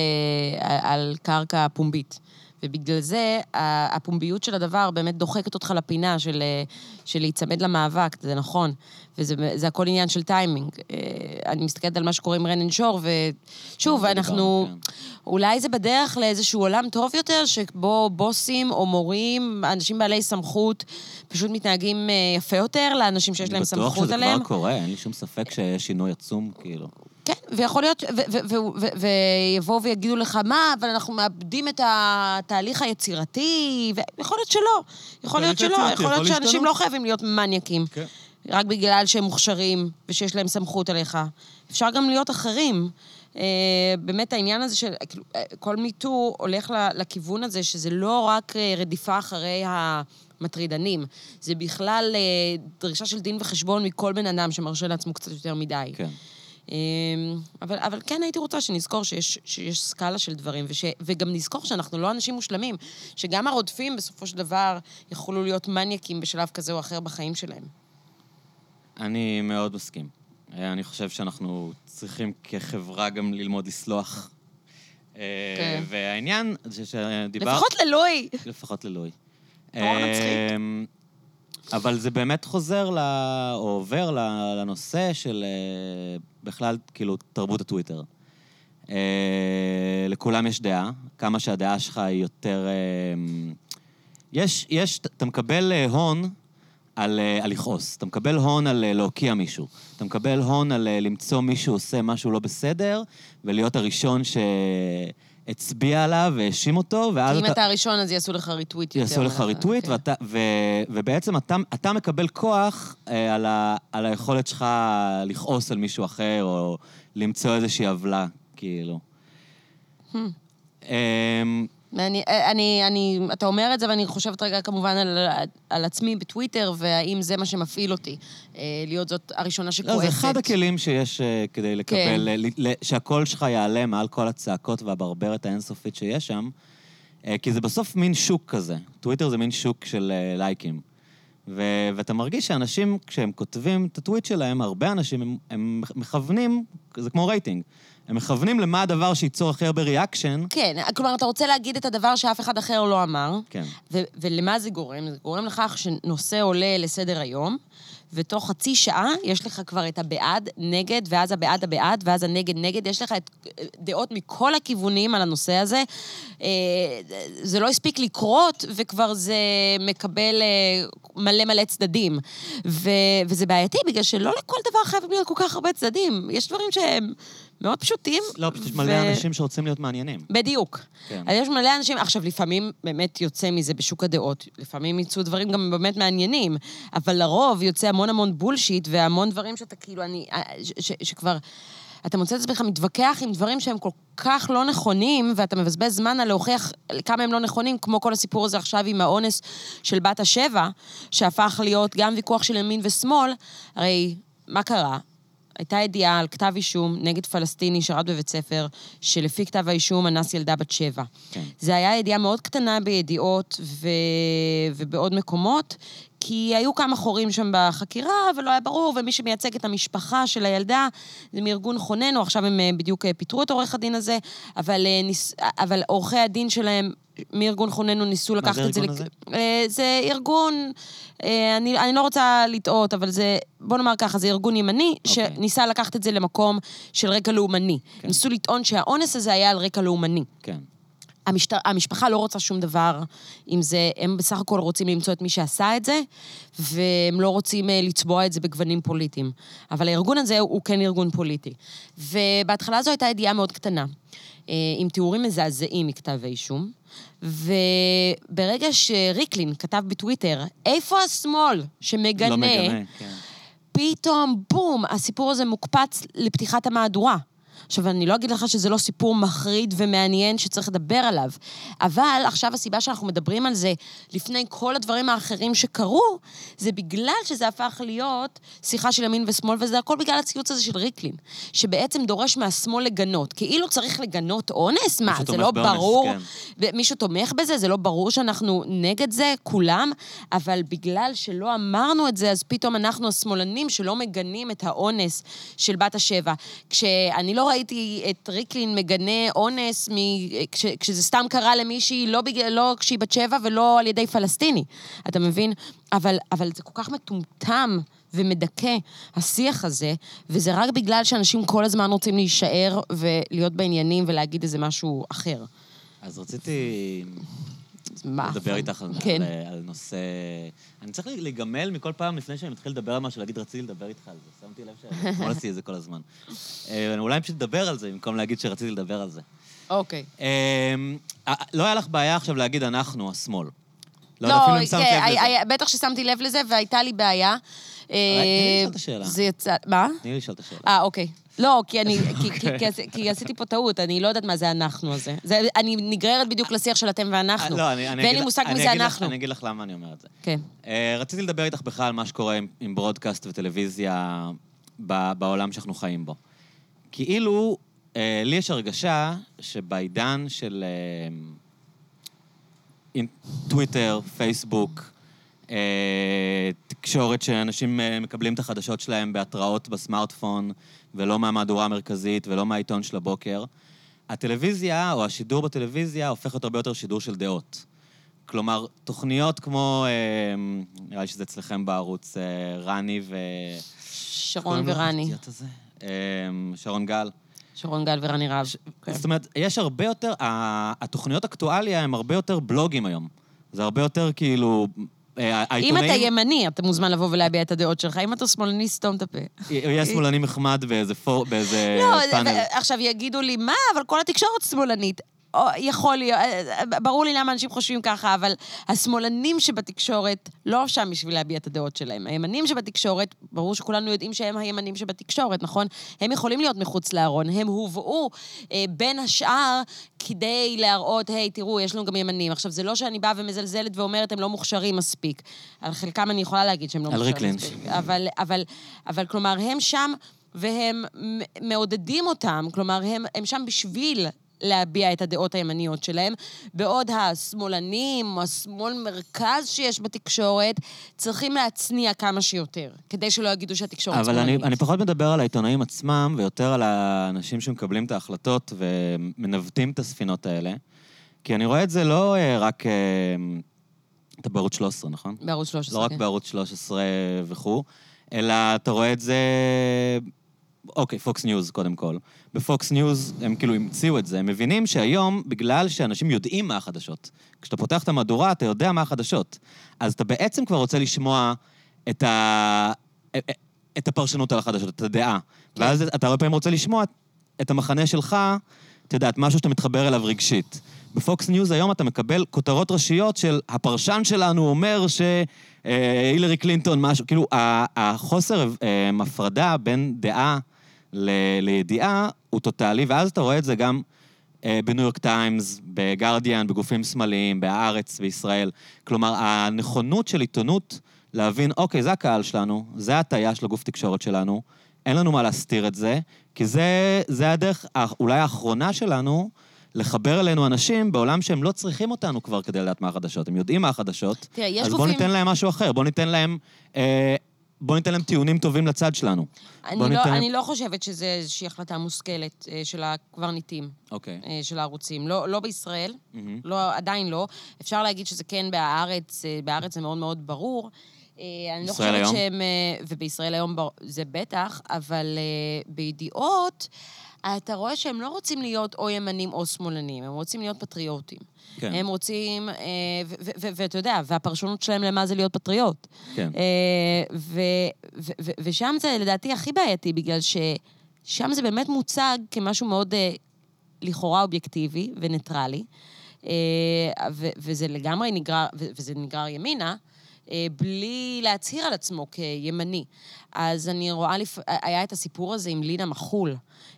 אה, על קרקע פומבית. ובגלל זה הפומביות של הדבר באמת דוחקת אותך לפינה של, אה, של להיצמד למאבק, זה נכון. וזה זה הכל עניין של טיימינג. אה, אני מסתכלת על מה שקורה עם רנן שור, ושוב, אנחנו... כן. אולי זה בדרך לאיזשהו עולם טוב יותר, שבו בוסים או מורים, אנשים בעלי סמכות, פשוט מתנהגים אה, יפה יותר לאנשים שיש להם סמכות אני בטוח עליהם. שזה כבר קורה, אין לי שום ספק שיש שינוי עצום, כאילו. כן, ויכול להיות, ויבואו ויגידו לך, מה, אבל אנחנו מאבדים את התהליך היצירתי, ויכול להיות שלא. יכול להיות שלא, יכול להיות שאנשים. לא חייבים להיות מניאקים. כן. רק בגלל שהם מוכשרים ושיש להם סמכות עליך. אפשר גם להיות אחרים. אה, באמת העניין הזה של, כאילו, אה, כל מיטו הולך לכיוון הזה, שזה לא רק אה, רדיפה אחרי המטרידנים, זה בכלל דרישה של דין וחשבון מכל בן אדם שמרשה לעצמו קצת יותר מדי. כן. אמ, אבל, אבל כן הייתי רוצה שנזכור שיש, שיש סקאלה של דברים, וש, וגם נזכור שאנחנו לא אנשים מושלמים, שגם הרודפים בסופו של דבר יכולו להיות מניאקים בשלב כזה או אחר בחיים שלהם. אני מאוד מסכים. אה, אני חושב שאנחנו צריכים כחברה גם ללמוד לסלוח. אה, כן. והעניין זה שדיברת... לפחות ללואי. לפחות ללואי. נורא מצחיק. אבל זה באמת חוזר, ל... או עובר לנושא של אה, בכלל, כאילו, תרבות הטוויטר. אה, לכולם יש דעה, כמה שהדעה שלך היא יותר... אה, יש, יש, אתה מקבל הון על, על לכעוס, אתה מקבל הון על להוקיע מישהו, אתה מקבל הון על למצוא מישהו עושה משהו לא בסדר, ולהיות הראשון שהצביע עליו והאשים אותו, ואז כי אם אתה הראשון, אז יעשו לך ריטוויט יותר. יעשו לך. ריטוויט, כן. ואתה, ו, ובעצם אתה, אתה מקבל כוח אה, על, ה, על היכולת שלך לכעוס על מישהו אחר, או למצוא איזושהי עוולה, כאילו. Hmm. אמ, אני, אני, אני, אתה אומר את זה, ואני חושבת רגע כמובן על, על עצמי בטוויטר, והאם זה מה שמפעיל אותי, אה, להיות זאת הראשונה שכועסת. לא, זה אחד הכלים שיש אה, כדי לקבל, כן. ל, ל, שהקול שלך יעלה מעל כל הצעקות והברברת האינסופית שיש שם, אה, כי זה בסוף מין שוק כזה. טוויטר זה מין שוק של אה, לייקים. ו, ואתה מרגיש שאנשים, כשהם כותבים את הטוויט שלהם, הרבה אנשים, הם, הם מכוונים, זה כמו רייטינג, הם מכוונים למה הדבר שייצור הכי הרבה reaction. כן, כלומר, אתה רוצה להגיד את הדבר שאף אחד אחר לא אמר, כן. ו- ולמה זה גורם? זה גורם לכך שנושא עולה לסדר היום, ותוך חצי שעה יש לך כבר את הבעד, נגד, ואז הבעד הבעד, ואז הנגד נגד, יש לך את דעות מכל הכיוונים על הנושא הזה. אה, זה לא הספיק לקרות, וכבר זה מקבל אה, מלא מלא צדדים. ו- וזה בעייתי, בגלל שלא לכל דבר חייבים להיות כל כך הרבה צדדים. יש דברים שהם מאוד פשוטים. לא, פשוט יש מלא אנשים שרוצים להיות מעניינים. בדיוק. כן. אז יש מלא אנשים, עכשיו, לפעמים באמת יוצא מזה בשוק הדעות. לפעמים יצאו דברים גם באמת מעניינים, אבל לרוב יוצא המון המון בולשיט והמון דברים שאתה כאילו, אני... ש, ש, שכבר... אתה מוצא את עצמך מתווכח עם דברים שהם כל כך לא נכונים, ואתה מבזבז זמן על להוכיח כמה הם לא נכונים, כמו כל הסיפור הזה עכשיו עם האונס של בת השבע, שהפך להיות גם ויכוח של ימין ושמאל. הרי מה קרה? הייתה ידיעה על כתב אישום נגד פלסטיני שרת בבית ספר, שלפי כתב האישום אנס ילדה בת שבע. כן. זה היה ידיעה מאוד קטנה בידיעות ו... ובעוד מקומות, כי היו כמה חורים שם בחקירה, ולא היה ברור, ומי שמייצג את המשפחה של הילדה זה מארגון חוננו, עכשיו הם אה, בדיוק אה, פיטרו את עורך הדין הזה, אבל, אה. אבל עורכי הדין שלהם מארגון חוננו ניסו לקחת זה את זה... הארגון הזה? אה, זה ארגון, אה, אני, אני לא רוצה לטעות, אבל זה, בוא נאמר ככה, זה ארגון ימני, אוקיי. שניסה לקחת את זה למקום של רקע לאומני. כן. ניסו לטעון שהאונס הזה היה על רקע לאומני. כן. המשט... המשפחה לא רוצה שום דבר עם זה, הם בסך הכל רוצים למצוא את מי שעשה את זה, והם לא רוצים אה, לצבוע את זה בגוונים פוליטיים. אבל הארגון הזה הוא, הוא כן ארגון פוליטי. ובהתחלה זו הייתה ידיעה מאוד קטנה, עם תיאורים מזעזעים מכתב האישום, וברגע שריקלין כתב בטוויטר, איפה השמאל שמגנה, לא מגנה, כן. פתאום, בום, הסיפור הזה מוקפץ לפתיחת המהדורה. עכשיו, אני לא אגיד לך שזה לא סיפור מחריד ומעניין שצריך לדבר עליו, אבל עכשיו הסיבה שאנחנו מדברים על זה לפני כל הדברים האחרים שקרו, זה בגלל שזה הפך להיות שיחה של ימין ושמאל, וזה הכל בגלל הציוץ הזה של ריקלין, שבעצם דורש מהשמאל לגנות. כאילו צריך לגנות אונס? מה, זה לא באונס, ברור? כן. מישהו תומך בזה? זה לא ברור שאנחנו נגד זה, כולם, אבל בגלל שלא אמרנו את זה, אז פתאום אנחנו השמאלנים שלא מגנים את האונס של בת השבע. כשאני לא ראיתי את ריקלין מגנה אונס מ... כש... כשזה סתם קרה למישהי, לא, בג... לא כשהיא בת שבע ולא על ידי פלסטיני. אתה מבין? אבל, אבל זה כל כך מטומטם. ומדכא, השיח הזה, וזה רק בגלל שאנשים כל הזמן רוצים להישאר ולהיות בעניינים ולהגיד איזה משהו אחר. אז רציתי מה? לדבר איתך כן. על, על נושא... אני צריך להיגמל מכל פעם לפני שאני מתחיל לדבר על משהו, להגיד, רציתי לדבר איתך על זה. שמתי לב שאתמול עשיתי את זה כל הזמן. אה, אולי פשוט לדבר על זה, במקום להגיד שרציתי לדבר על זה. אוקיי. אה, לא היה לך בעיה עכשיו להגיד אנחנו, השמאל. לא לא, כן, בטח ששמתי לב לזה, והייתה לי בעיה. תני לי לשאול את השאלה. זה יצא... מה? תני לי לשאול את השאלה. אה, אוקיי. לא, כי אני... כי- כי- אוקיי. כי עשי- כי עשיתי פה טעות, אני לא יודעת מה זה אנחנו הזה. זה- אני נגררת בדיוק לשיח של אתם ואנחנו. לא, אני- אני ואין לי מושג אני מי זה אגיד לך- אנחנו. אני אגיד לך למה אני אומר את זה. כן. אה, רציתי לדבר איתך בכלל על מה שקורה עם, עם ברודקאסט וטלוויזיה ב, בעולם שאנחנו חיים בו. כאילו, אה, לי יש הרגשה שבעידן של אה, אין, טוויטר, פייסבוק, אה, תקשורת שאנשים אה, מקבלים את החדשות שלהם בהתראות בסמארטפון, ולא מהמהדורה המרכזית ולא מהעיתון של הבוקר, הטלוויזיה, או השידור בטלוויזיה, הופך להיות הרבה יותר שידור של דעות. כלומר, תוכניות כמו, אה, נראה לי שזה אצלכם בערוץ, אה, רני ו... שרון? ורני. אה, שרון גל. שרון גל ורני רהב. כן. זאת אומרת, יש הרבה יותר, התוכניות אקטואליה הן הרבה יותר בלוגים היום. זה הרבה יותר כאילו... אה, אם העיתונאים... אתה ימני, אתה מוזמן לבוא ולהביע את הדעות שלך. אם אתה שמאלני, סתום את הפה. יהיה שמאלני נחמד באיזה לא, פאנל. ו- עכשיו יגידו לי, מה, אבל כל התקשורת שמאלנית. יכול להיות, אה, ברור לי למה אנשים חושבים ככה, אבל השמאלנים שבתקשורת לא שם בשביל להביע את הדעות שלהם. הימנים שבתקשורת, ברור שכולנו יודעים שהם הימנים שבתקשורת, נכון? הם יכולים להיות מחוץ לארון. הם הובאו אה, בין השאר כדי להראות, היי, תראו, יש לנו גם ימנים. עכשיו, זה לא שאני באה ומזלזלת ואומרת, הם לא מוכשרים מספיק. על חלקם אני יכולה להגיד שהם לא מוכשרים ריק לינץ'. מספיק. אבל, אבל, אבל כלומר, הם שם והם מעודדים אותם, כלומר, הם, הם שם בשביל להביע את הדעות הימניות שלהם, בעוד השמאלנים, השמאל מרכז שיש בתקשורת, צריכים להצניע כמה שיותר, כדי שלא יגידו שהתקשורת אבל אני, שמאלנית. אני פחות מדבר על העיתונאים עצמם, ויותר על האנשים שמקבלים את ההחלטות ומנווטים את הספינות האלה. כי אני רואה את זה לא אה, רק... אה, אתה בערוץ 13, נכון? בערוץ 13, לא רק כן. בערוץ 13 וכו', אלא אתה רואה את זה... אוקיי, פוקס ניוז קודם כל. בפוקס ניוז הם כאילו המציאו את זה, הם מבינים שהיום, בגלל שאנשים יודעים מה החדשות, כשאתה פותח את המהדורה, אתה יודע מה החדשות. אז אתה בעצם כבר רוצה לשמוע את, ה... את הפרשנות על החדשות, את הדעה. ואז אתה הרבה פעמים רוצה לשמוע את המחנה שלך, את יודעת, משהו שאתה מתחבר אליו רגשית. בפוקס ניוז היום אתה מקבל כותרות ראשיות של הפרשן שלנו אומר שהילרי קלינטון משהו, כאילו החוסר אה, הפרדה בין דעה ל- לידיעה הוא טוטאלי, ואז אתה רואה את זה גם אה, בניו יורק טיימס, בגרדיאן, בגופים שמאליים, בהארץ, בישראל. כלומר, הנכונות של עיתונות להבין, אוקיי, זה הקהל שלנו, זה ההטייה של הגוף תקשורת שלנו, אין לנו מה להסתיר את זה, כי זה, זה הדרך אולי האחרונה שלנו לחבר אלינו אנשים בעולם שהם לא צריכים אותנו כבר כדי לדעת מה החדשות. הם יודעים מה החדשות, תראה, יש אז בואו גופים- ניתן להם משהו אחר, בואו ניתן להם... אה, בואו ניתן להם טיעונים טובים לצד שלנו. אני לא, ניתן- אני לא חושבת שזו איזושהי החלטה מושכלת אה, של הקברניטים, אוקיי. אה, של הערוצים. לא, לא בישראל, מהמם. לא, עדיין לא. אפשר להגיד שזה כן בהארץ, אה, בארץ זה מאוד מאוד ברור. אה, אני לא חושבת היום? שהם... אה, ובישראל היום בר- זה בטח, אבל אה, בידיעות, אתה רואה שהם לא רוצים להיות או ימנים או שמאלנים, הם רוצים להיות פטריוטים. כן. הם רוצים, אה, ואתה יודע, והפרשנות שלהם למה זה להיות פטריוט. כן. אה, ושם זה לדעתי הכי בעייתי, בגלל ששם זה באמת מוצג כמשהו מאוד אה, לכאורה אובייקטיבי וניטרלי, וזה לגמרי נגרר, וזה נגרר ימינה. בלי להצהיר על עצמו כימני. אז אני רואה, לפ... היה את הסיפור הזה עם לינה מחול,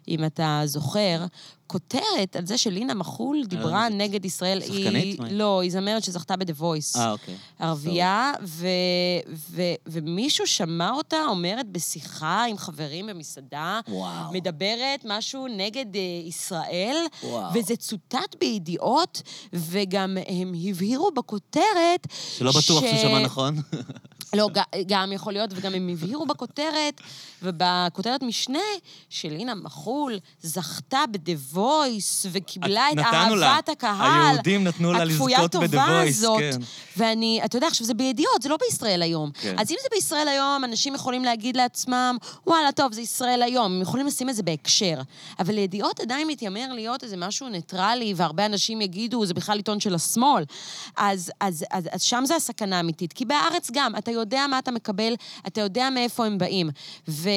אם אתה זוכר, כותרת על זה שלינה מחול דיברה זאת נגד ישראל. שחקנית? היא... לא, היא זמרת שזכתה ב-The Voice. אה, אוקיי. ערבייה, ו, ו, ומישהו שמע אותה אומרת בשיחה עם חברים במסעדה, וואו. מדברת משהו נגד אה, ישראל, וואו. וזה צוטט בידיעות, וגם הם הבהירו בכותרת... שלא בטוח שהוא שמע נכון. לא, גם יכול להיות, וגם הם הבהירו בכותרת, ובכותרת משנה, שלינה מחול זכתה ב-The Voice, וקיבלה את נתנו לה. אהבת הקהל. היהודים נתנו לה לזכות ב-The Voice, הזאת. כן. ואני, אתה יודע, עכשיו זה בידיעות, זה לא בישראל היום. כן. אז אם זה בישראל היום, אנשים יכולים להגיד לעצמם, וואלה, טוב, זה ישראל היום, הם יכולים לשים את זה בהקשר. אבל לידיעות עדיין מתיימר להיות איזה משהו ניטרלי, והרבה אנשים יגידו, זה בכלל עיתון של השמאל. אז, אז, אז, אז שם זה הסכנה האמיתית. כי בארץ גם, אתה יודע מה אתה מקבל, אתה יודע מאיפה הם באים. ו,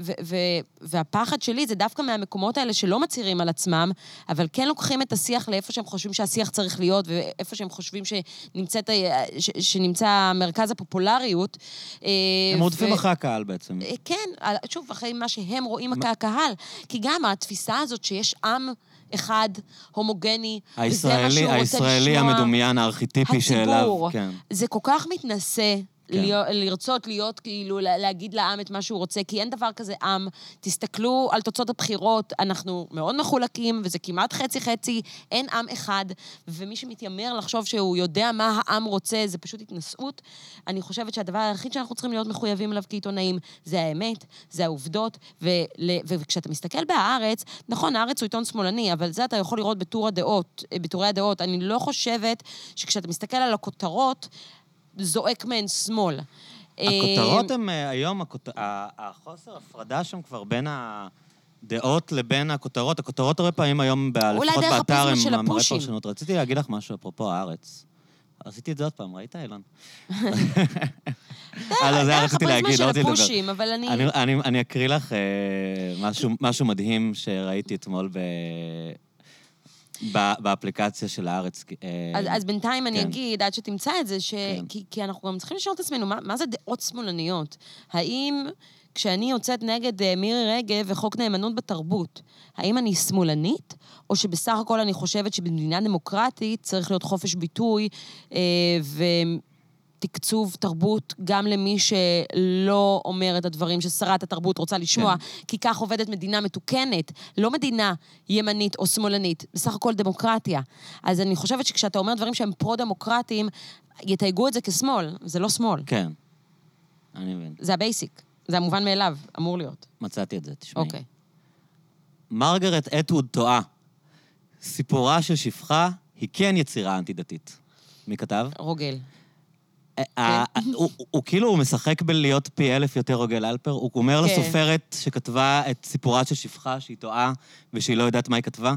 ו, ו, והפחד שלי זה דווקא מהמקומות האלה שלא מצהירים על עצמם, אבל כן לוקחים את השיח לאיפה שהם חושבים שהשיח צריך להיות, ואיפה שהם חושבים שנמצאת, ש, שנמצא מרכז הפופולריות. אה, הם רודפים אחרי הקהל בעצם. אה, כן, שוב, אחרי מה שהם רואים כקהל. כי גם התפיסה הזאת שיש עם אחד, הומוגני, וזה מה הישראלי, שהוא רוצה הישראלי לשמוע, המדומיין, הארכיטיפי שאליו, הציבור, כן. זה כל כך מתנשא. כן. לרצות להיות, כאילו, לה- להגיד לעם את מה שהוא רוצה, כי אין דבר כזה עם. תסתכלו על תוצאות הבחירות, אנחנו מאוד מחולקים, וזה כמעט חצי-חצי, אין עם אחד, ומי שמתיימר לחשוב שהוא יודע מה העם רוצה, זה פשוט התנשאות. אני חושבת שהדבר היחיד שאנחנו צריכים להיות מחויבים אליו כעיתונאים, זה האמת, זה העובדות, ול, וכשאתה מסתכל בהארץ, נכון, הארץ הוא עיתון שמאלני, אבל זה אתה יכול לראות בטור הדעות, בטורי הדעות. אני לא חושבת שכשאתה מסתכל על הכותרות, זועק מהן שמאל. הכותרות אה, הן אה, היום, הכות- ה- החוסר הפרדה שם כבר בין הדעות לבין הכותרות. הכותרות הרבה פעמים היום, לפחות באתר, הם הפושים. פרשנות. רציתי להגיד לך משהו אפרופו הארץ. עשיתי את זה עוד פעם, ראית, אילן? לא, זה היה רציתי להגיד, לא רציתי לדבר. אני... אקריא לך אה, משהו, מדהים שראיתי אתמול באפליקציה של הארץ. אה, אז, אז בינתיים אני כן. אגיד, עד שתמצא את זה, ש... כן. כי, כי אנחנו גם צריכים לשאול את עצמנו, מה, מה זה דעות שמאלניות? האם כשאני יוצאת נגד אה, מירי רגב וחוק נאמנות בתרבות, האם אני שמאלנית, או שבסך הכל אני חושבת שבמדינה דמוקרטית צריך להיות חופש ביטוי אה, ותקצוב תרבות גם למי שלא אומר את הדברים ששרת התרבות רוצה לשמוע, כן. כי כך עובדת מדינה מתוקנת, לא מדינה ימנית או שמאלנית, בסך הכל דמוקרטיה. אז אני חושבת שכשאתה אומר דברים שהם פרו-דמוקרטיים, יתייגו את זה כשמאל, זה לא שמאל, כן, אני מבין. זה ה basic, זה המובן מאליו, אמור להיות. מצאתי את זה, תשמעי. אוקיי. מרגרט אטווד טועה. סיפורה של שפחה היא כן יצירה אנטי-דתית. מי כתב? רוגל. אה, אה, הוא- כאילו, משחק בלהיות פי אלף יותר רוגל אלפר. הוא אומר כן. לסופרת שכתבה את סיפורה של שפחה שהיא טועה ושהיא לא יודעת מה היא כתבה.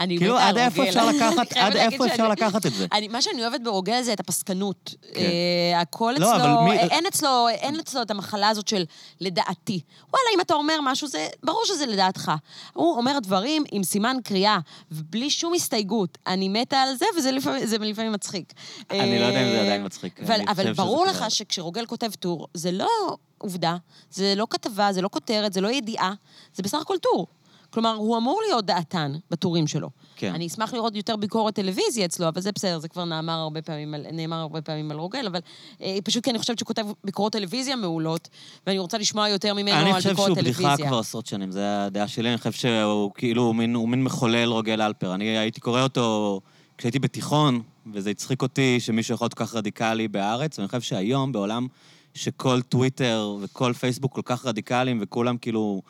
אני כאילו, מתה על עד איפה רוגל. אפשר לקחת, עד איפה אפשר לקחת את זה? מה שאני אוהבת ברוגל זה את הפסקנות. כן. אה, הכל לא, אצלו, אין אצלו, את המחלה הזאת של לדעתי. וואלה, אם אתה אומר משהו, זה ברור שזה לדעתך. הוא אומר דברים עם סימן קריאה, ובלי שום הסתייגות. אני מתה על זה, וזה לפעמים, מצחיק. אני לא יודע אם זה עדיין מצחיק. אבל, אבל חושב ברור לך שכשרוגל כותב טור, זה לא עובדה, זה לא כתבה, זה לא כותרת, זה לא ידיעה, זה בסך הכל טור. כלומר, הוא אמור להיות דעתן בטורים שלו. כן. אני אשמח לראות יותר ביקורת טלוויזיה אצלו, אבל זה בסדר, זה כבר נאמר הרבה פעמים על, נאמר הרבה פעמים על רוגל, אבל אה, פשוט כי אני חושבת שהוא כותב ביקורות טלוויזיה מעולות, ואני רוצה לשמוע יותר ממנו אני על חושב ביקורת שהוא טלוויזיה. בדיחה כבר עשרות שנים, זו הדעה שלי. אני חושב שהוא כאילו, הוא מין, הוא מין מחולל רוגל אלפר. אני הייתי קורא אותו כשהייתי בתיכון, וזה הצחיק אותי שמישהו יכול להיות כל כך רדיקלי בארץ, ואני חושב שהיום, בעולם שכל טוויטר וכל פייסבוק כל כך רדיקליים, וכולם כאילו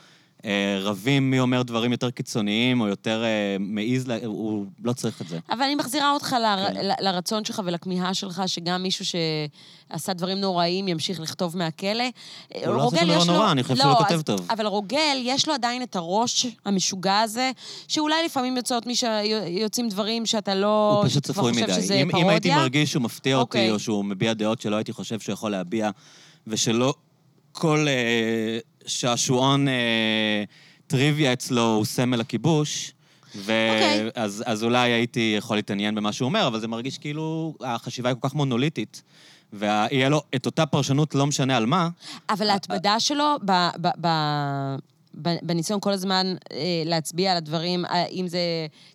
רבים מי אומר דברים יותר קיצוניים, או יותר אה, מעז, הוא לא צריך את זה. אבל אני מחזירה אותך ל, כן. ל, לרצון שלך ולכמיהה שלך, שגם מישהו שעשה דברים נוראים ימשיך לכתוב מהכלא. הוא לא עושה דבר נורא, אני חושב שהוא כותב אז- טוב. אבל רוגל, יש לו עדיין את הראש המשוגע הזה, שאולי לפעמים יוצאות מי שיוצאים דברים שאתה לא... הוא פשוט צפוי מדי. אם, אם הייתי. מרגיש שהוא מפתיע אותי, אוקיי. או שהוא מביע דעות שלא הייתי חושב שהוא יכול להביע, ושלא כל אה, שעשועון אה, טריוויה אצלו הוא סמל הכיבוש, אוקיי. ואז אז אולי הייתי יכול להתעניין במה שהוא אומר, אבל זה מרגיש כאילו החשיבה היא כל כך מונוליטית, ויהיה לו את אותה פרשנות, לא משנה על מה. אבל ההתמדה שלו ב, ב, ב, ב, בניסיון כל הזמן אה, להצביע על הדברים, אה, אם זה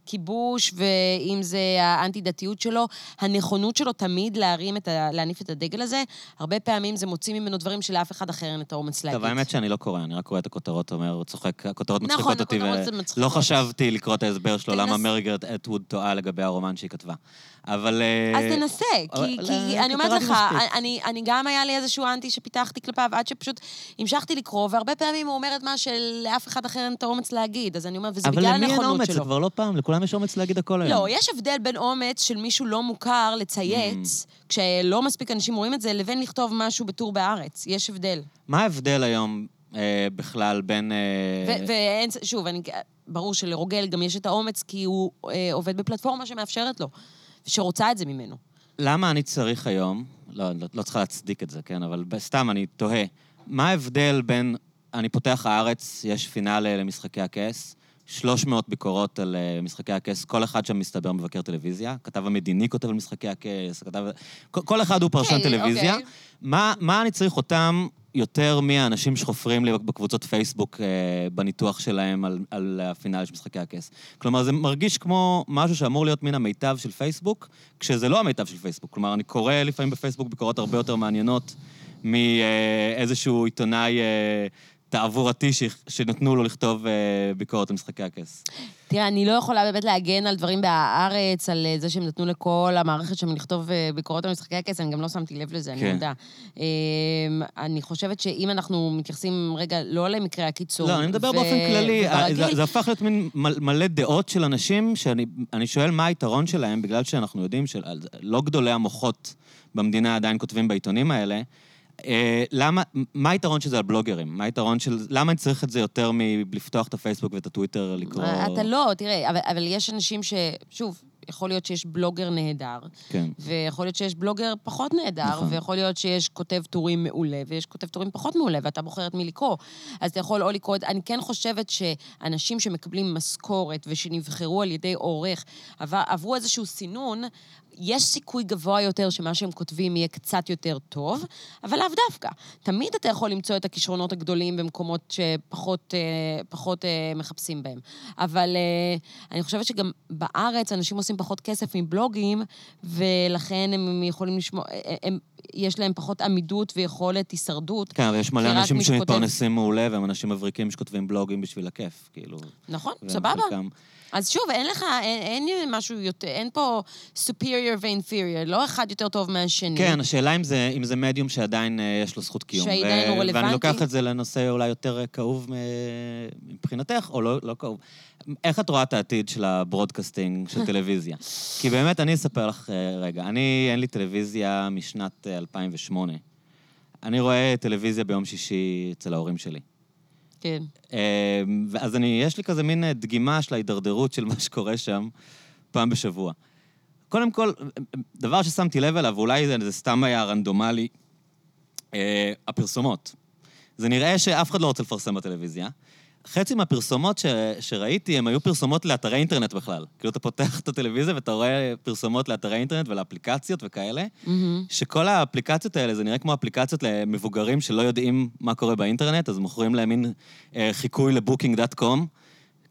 כיבוש ואם זה האנטי-דתיות שלו, הנכונות שלו תמיד להרים את ה, להניף את הדגל הזה, הרבה פעמים זה מוציא ממנו דברים שלאף אחד אחר אין את האומץ להגיד. טוב, האמת שאני לא קורא, אני רק קורא את הכותרות, אומר, צוחק, הכותרות נכון, מצחיקות אותי. ולא חשבתי לקרוא את ההסבר שלו, למה מרגרט אטווד טועה לגבי הרומן שהיא כתבה. אבל... אה, אז תנסה, כי, אני אומרת לך. אני, אני גם היה לי איזשהו אנטי שפיתחתי כלפיו, עד שפשוט המשכתי לקרוא, והרבה פעמים הוא אומר את מה שלאף אחד אחר אין את האומץ להגיד, אז אני אומרת, וזה אבל בגלל למי אין הנכונות אומץ? זה שלו. כבר לא פעם, לכולם יש אומץ להגיד הכל היום. לא, יש הבדל בין אומץ של מישהו לא מוכר לצייץ, Mm. כשלא מספיק אנשים רואים את זה, לבין לכתוב משהו בטור בארץ. יש הבדל. מה ההבדל היום אה, בכלל בין... אה, ואין, שוב, אני, ברור שלרוגל גם יש את האומץ, כי הוא אה, עובד בפלטפורמה שמאפשרת לו, שרוצה את זה ממנו. למה אני צריך היום, לא, לא, לא צריכה להצדיק את זה, כן, אבל סתם אני תוהה, מה ההבדל בין, אני פותח הארץ, יש פינאלה למשחקי הכס, 300 ביקורות על אה, משחקי הכס, כל אחד שם מסתבר מבקר טלוויזיה, כתב המדיני כותב על משחקי הכס, כתב... כל, אחד הוא פרשן אוקיי, טלוויזיה. אוקיי. מה, מה אני צריך אותם יותר מהאנשים שחופרים לי בקבוצות פייסבוק אה, בניתוח שלהם על, על הפינאלה של משחקי הכס? כלומר, זה מרגיש כמו משהו שאמור להיות מן המיטב של פייסבוק, כשזה לא המיטב של פייסבוק. כלומר, אני קורא לפעמים בפייסבוק ביקורות הרבה יותר מעניינות מאיזשהו עיתונאי אה, תעבורתי ש, שנתנו לו לכתוב אה, ביקורת על משחקי הכס. תראה, אני לא יכולה באמת להגן על דברים בהארץ, על אה, זה שהם נתנו לכל המערכת שם לכתוב אה, ביקורות על משחקי הכס, אני גם לא שמתי לב לזה, אני כן. מודה. אה, אני חושבת שאם אנחנו מתייחסים רגע לא למקרי הקיצון... לא, אני מדבר ו- באופן כללי. וברגיל, זה, זה הפך להיות מין מל- מלא דעות של אנשים, שאני אני שואל מה היתרון שלהם, בגלל שאנחנו יודעים שלא גדולי המוחות במדינה עדיין כותבים בעיתונים האלה. אה, למה, מה היתרון של זה על בלוגרים? מה היתרון של... למה אני צריך את זה יותר מלפתוח את הפייסבוק ואת הטוויטר לקרוא... אתה לא, תראה, אבל, אבל יש אנשים ש... שוב, יכול להיות שיש בלוגר נהדר, כן. ויכול להיות שיש בלוגר פחות נהדר, נכון. ויכול להיות שיש כותב טורים מעולה, ויש כותב טורים פחות מעולה, ואתה בוחר את מי לקרוא. אז אתה יכול או לקרוא את... אני כן חושבת שאנשים שמקבלים משכורת ושנבחרו על ידי עורך, עבר, עברו איזשהו סינון, יש סיכוי גבוה יותר שמה שהם כותבים יהיה קצת יותר טוב, אבל לאו דווקא. תמיד אתה יכול למצוא את הכישרונות הגדולים במקומות שפחות אה, פחות, אה, מחפשים בהם. אבל אה, אני חושבת שגם בארץ אנשים עושים פחות כסף מבלוגים, ולכן הם יכולים לשמוע, הם, יש להם פחות עמידות ויכולת הישרדות. כן, אבל יש מלא אנשים מי שכותב- שמתפרנסים מעולה, והם אנשים מבריקים שכותבים בלוגים בשביל הכיף, כאילו. נכון, סבבה. חלקם- אז שוב, אין לך, אין, אין משהו יותר, אין פה superior ו-inferior, לא אחד יותר טוב מהשני. כן, השאלה אם זה, אם זה מדיום שעדיין אה, יש לו זכות קיום. שעדיין הוא ואני רלוונטי. לוקח את זה לנושא אולי יותר אה, כאוב מבחינתך, או לא, לא כאוב. איך את רואה את העתיד של ה broadcasting של טלוויזיה? כי באמת, אני אספר לך אה, רגע. אני, אין לי טלוויזיה משנת אה, 2008. אני רואה טלוויזיה ביום שישי אצל ההורים שלי. כן. אה, אז אני, יש לי כזה מין אה, דגימה של ההידרדרות של מה שקורה שם פעם בשבוע. קודם כל, דבר ששמתי לב אליו, ואולי זה, זה סתם היה רנדומלי, אה, הפרסומות. זה נראה שאף אחד לא רוצה לפרסם בטלוויזיה. חצי מהפרסומות ש, שראיתי, הם היו פרסומות לאתרי אינטרנט בכלל. כאילו, אתה פותח את הטלוויזיה ואתה רואה פרסומות לאתרי אינטרנט ולאפליקציות וכאלה, מהמם. שכל האפליקציות האלה, זה נראה כמו אפליקציות למבוגרים שלא יודעים מה קורה באינטרנט, אז מוכרים להם מין אה, חיקוי לבוקינג.קום,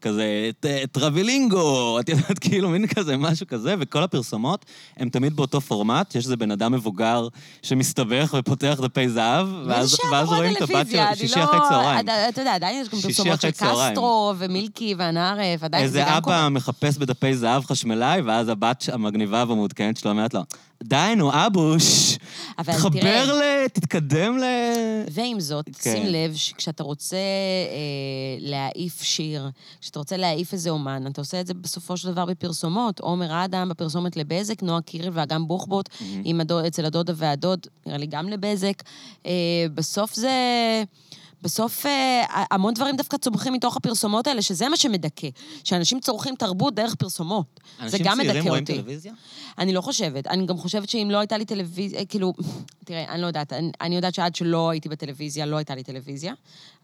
כזה ט- טרבלינגו, את יודעת, כאילו מין כזה, משהו כזה, וכל הפרסומות הם תמיד באותו פורמט, יש איזה בן אדם מבוגר שמסתבך ופותח דפי זהב, ואז, ואז רואים את הבת שלו, שישי אחרי צהריים. לא- אתה יודע, עדיין יש גם פרסומות של. קסטרו ומילקי והנערף, עדיין זה איזה גם אבא קורה. מחפש בדפי זהב חשמלאי, ואז הבת המגניבה והמעודכנת שלו אומרת לו, די, נו, אבוש, אבל תחבר תראה- ל... תתקדם ל... ועם זאת, כן. שים לב שכשאתה רוצה אה, להעיף שיר, כשאתה רוצה להעיף איזה אומן, אתה עושה את זה בסופו של דבר בפרסומות. עומר אדם בפרסומת לבזק, נועה קירל ואגם בוחבוט עם הדוד, אצל הדודה והדוד, נראה לי גם לבזק. אה, בסוף זה... בסוף אה, המון דברים דווקא צומחים מתוך הפרסומות האלה, שזה מה שמדכא. שאנשים צורכים תרבות דרך פרסומות. זה גם מדכא אותי. אנשים צעירים רואים טלוויזיה? אני לא חושבת. אני גם חושבת שאם לא הייתה לי טלוויזיה, אה, כאילו, תראה, אני לא יודעת. אני, אני יודעת שעד שלא הייתי בטלוויזיה, לא הייתה לי טלוויזיה.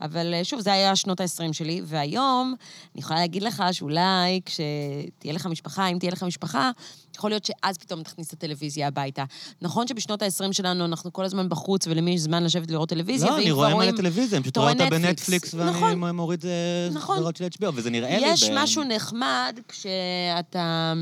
אבל אה, שוב, זה היה שנות ה-20 שלי, והיום אני יכולה להגיד לך שאולי כשתהיה לך משפחה, אם תהיה לך משפחה, יכול להיות שאז פתאום תכניס את הטלוויזיה הביתה. נכון שבשנות ה-20 שלנו אנחנו כל הזמן בחוץ, ולמי יש זמן לשבת לראות טלוויזיה, לא, אני רואה מלא טלוויזיה, אני פשוט רואה אותה בנטפליקס, ואני נכון. מוריד אה, נכון. סדרות של HBO, וזה נראה לי... יש משהו נחמד כשאתה...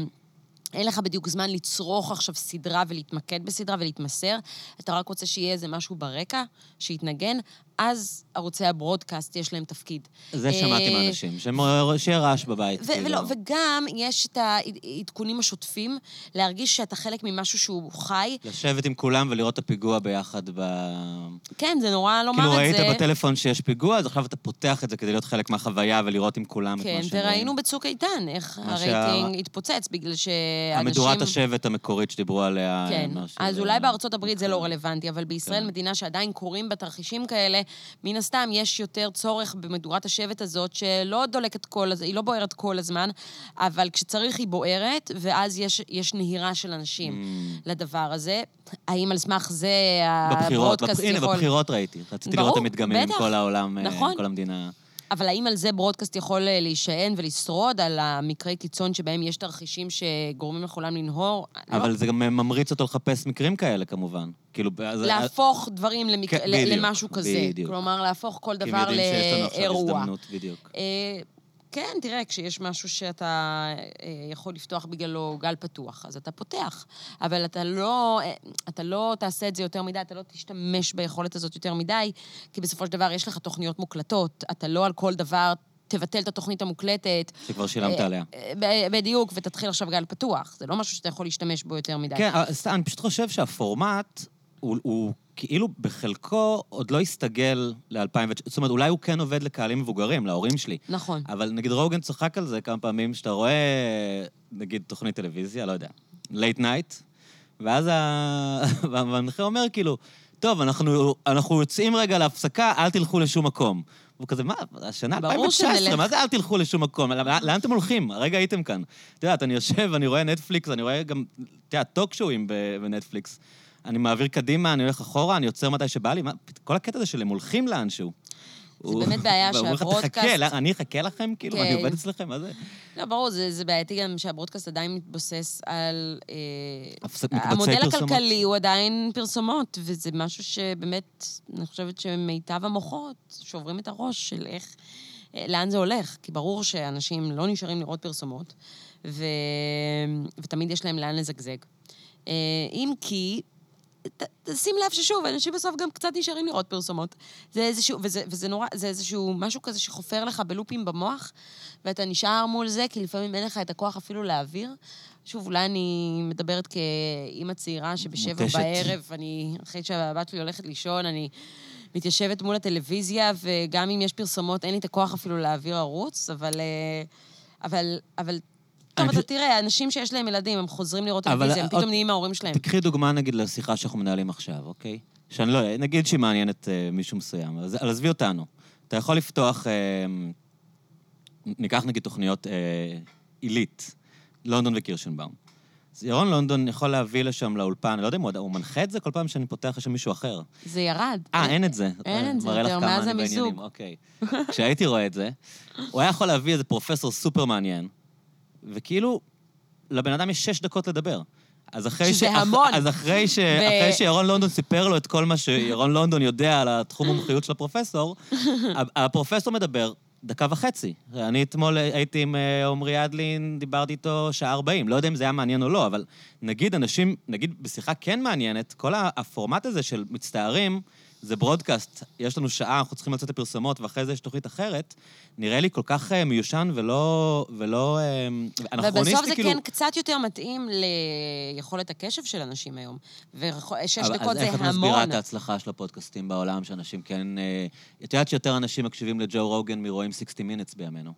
אין לך בדיוק זמן לצרוך עכשיו סדרה ולהתמקד בסדרה ולהתמסר, אתה רק רוצה שיהיה איזה משהו ברקע, שיתנגן, אז ערוצי הברודקאסט יש להם תפקיד. זה שמעתי אה, מאנשים, שהם- שיהיה רעש בבית. כאילו. ולא, וגם יש את העדכונים השוטפים, להרגיש שאתה חלק ממשהו שהוא חי. לשבת עם כולם ולראות את הפיגוע ביחד ב... כן, זה נורא לומר כאילו את זה. ראית בטלפון שיש פיגוע, אז עכשיו אתה פותח את זה כדי להיות חלק מהחוויה ולראות עם כולם את כן, מה שהם רואים. וראינו בצוק איתן איך הרייטינג התפוצץ, בגלל שאנשים... המדורת השבט המקורית שדיברו עליה. כן, אז אולי בארצות הברית זה לא רלוונטי, אבל בישראל, כן. מדינה שעדיין קורים בה תרחישים כאלה, מן הסתם יש יותר צורך במדורת השבט הזאת, שלא דולקת כל הזמן, היא לא בוערת כל הזמן, אבל כשצריך היא בוערת, ואז יש, יש נהירה של אנשים Mm. לדבר הזה. האם על סמך זה בבחירות, הברודקאסט בפ- הנה, יכול... בבחירות ראיתי. רציתי ברור, לראות את המדגמים עם. כל העולם, אה, נכון. כל המדינה. אבל האם על זה ברודקאסט יכול אה, להישען ולשרוד, על המקרי קיצון שבהם יש תרחישים שגורמים לכולם לנהור? לא. אבל זה גם ממריץ אותו לחפש מקרים כאלה, כמובן. כאילו, אז- להפוך דברים למק... כן, בדיוק, למשהו כזה. בדיוק. כלומר, להפוך כל כי הם דבר יודעים שיש לנו עכשיו לאירוע. הזדמנות, בדיוק. כן, תראה, כשיש משהו שאתה אה, יכול לפתוח בגללו גל פתוח, אז אתה פותח. אבל אתה לא, אה, אתה לא תעשה את זה יותר מדי, אתה לא תשתמש ביכולת הזאת יותר מדי, כי בסופו של דבר יש לך תוכניות מוקלטות, אתה לא על כל דבר... תבטל את התוכנית המוקלטת. שכבר שילמת אה, עליה. בדיוק, ותתחיל עכשיו גל פתוח. זה לא משהו שאתה יכול להשתמש בו יותר מדי. כן, אני פשוט חושב שהפורמט הוא, הוא כאילו בחלקו עוד לא הסתגל ל-2019. זאת אומרת, אולי הוא כן עובד לקהלים מבוגרים, להורים שלי. נכון. אבל נגיד רוגן צוחק על זה כמה פעמים, שאתה רואה, נגיד, תוכנית טלוויזיה, לא יודע, לייט נייט, ואז ה- והמנחה אומר כאילו, טוב, אנחנו, אנחנו יוצאים רגע להפסקה, אל תלכו לשום מקום. והוא כזה, מה, השנה כבר 2019, שנלך. מה זה אל תלכו לשום מקום? לאן אתם הולכים? הרגע הייתם כאן. את יודעת, אני יושב, אני רואה נטפליקס, אני רואה גם, את יודעת, טוק שואים ב- בנטפליקס. אני מעביר קדימה, אני הולך אחורה, אני עוצר מתי שבא לי. מה, כל הקטע הזה של הם הולכים לאנשהו. הוא- באמת בעיה שהברודקאסט- תחכה, אני אחכה לכם? כאילו, אני כן. עובד אצלכם? מה זה? לא, ברור, זה, זה בעייתי גם שהברודקאסט עדיין מתבסס על... אה, הפס- מקבצי המודל פרסומות. הכלכלי הוא עדיין פרסומות, וזה משהו שבאמת, אני חושבת שמיטב המוחות שוברים את הראש של איך, אה, לאן זה הולך. כי ברור שאנשים לא נשארים לראות פרסומות, ו, ותמיד יש להם לאן לזגזג. אה, אם כי... תשים לב ששוב, אנשים בסוף גם קצת נשארים לראות פרסומות. זה איזשהו, וזה, וזה נורא, זה איזשהו משהו כזה שחופר לך בלופים במוח, ואתה נשאר מול זה, כי לפעמים אין לך את הכוח אפילו להעביר. שוב, אולי אני מדברת כאימא צעירה שבשבע מותשת. בערב, אני, אחרי שהבת שלי הולכת לישון, אני מתיישבת מול הטלוויזיה, וגם אם יש פרסומות, אין לי את הכוח אפילו להעביר ערוץ, אבל... אה, אבל, אבל טוב, אני אתה תראה, אנשים שיש להם ילדים, הם חוזרים לראות טלוויזיה, הם פתאום נהיים מההורים שלהם. תקחי דוגמה, נגיד, לשיחה שאנחנו מנהלים עכשיו, אוקיי? שאני לא... נגיד שהיא מעניינת אה, מישהו מסוים, אז עזבי אותנו. אתה יכול לפתוח... אה, ניקח נגיד תוכניות אה, עילית, לונדון וקירשנבאום. אז ירון לונדון יכול להביא לשם לאולפן, אני לא יודע אם הוא מנחה את זה כל פעם שאני פותח לשם מישהו אחר. זה ירד. אה, אין את זה. אין את זה יותר, מאז המיזוג. אוקיי. כשהייתי רואה את זה, הוא היה יכול להביא איזה פרופסור סופר מעניין, וכאילו, לבן אדם יש שש דקות לדבר. אז אחרי שזה המון. אז אחרי, ש... אחרי שירון לונדון סיפר לו את כל מה שירון לונדון יודע על התחום המומחיות של הפרופסור, הפרופסור מדבר דקה וחצי. אני אתמול הייתי עם אה, עמרי אדלין, דיברתי איתו שעה 40. לא יודע אם זה היה מעניין או לא, אבל נגיד אנשים, נגיד בשיחה כן מעניינת, כל הפורמט הזה של מצטערים, זה ברודקאסט, יש לנו שעה, אנחנו צריכים לצאת לפרסומות, ואחרי זה יש תוכנית אחרת, נראה לי כל כך אה, מיושן ולא... ולא אה, אנכרוניסטי, ובסוף זה כאילו... כן קצת יותר מתאים ליכולת הקשב של אנשים היום. ושש אבל- דקות אז זה איך את מסבירה המון. את ההצלחה של הפודקאסטים בעולם, שאנשים כן... אה, את יודעת שיותר אנשים מקשיבים לג'ו רוגן מרואים 60 מינטס בימינו.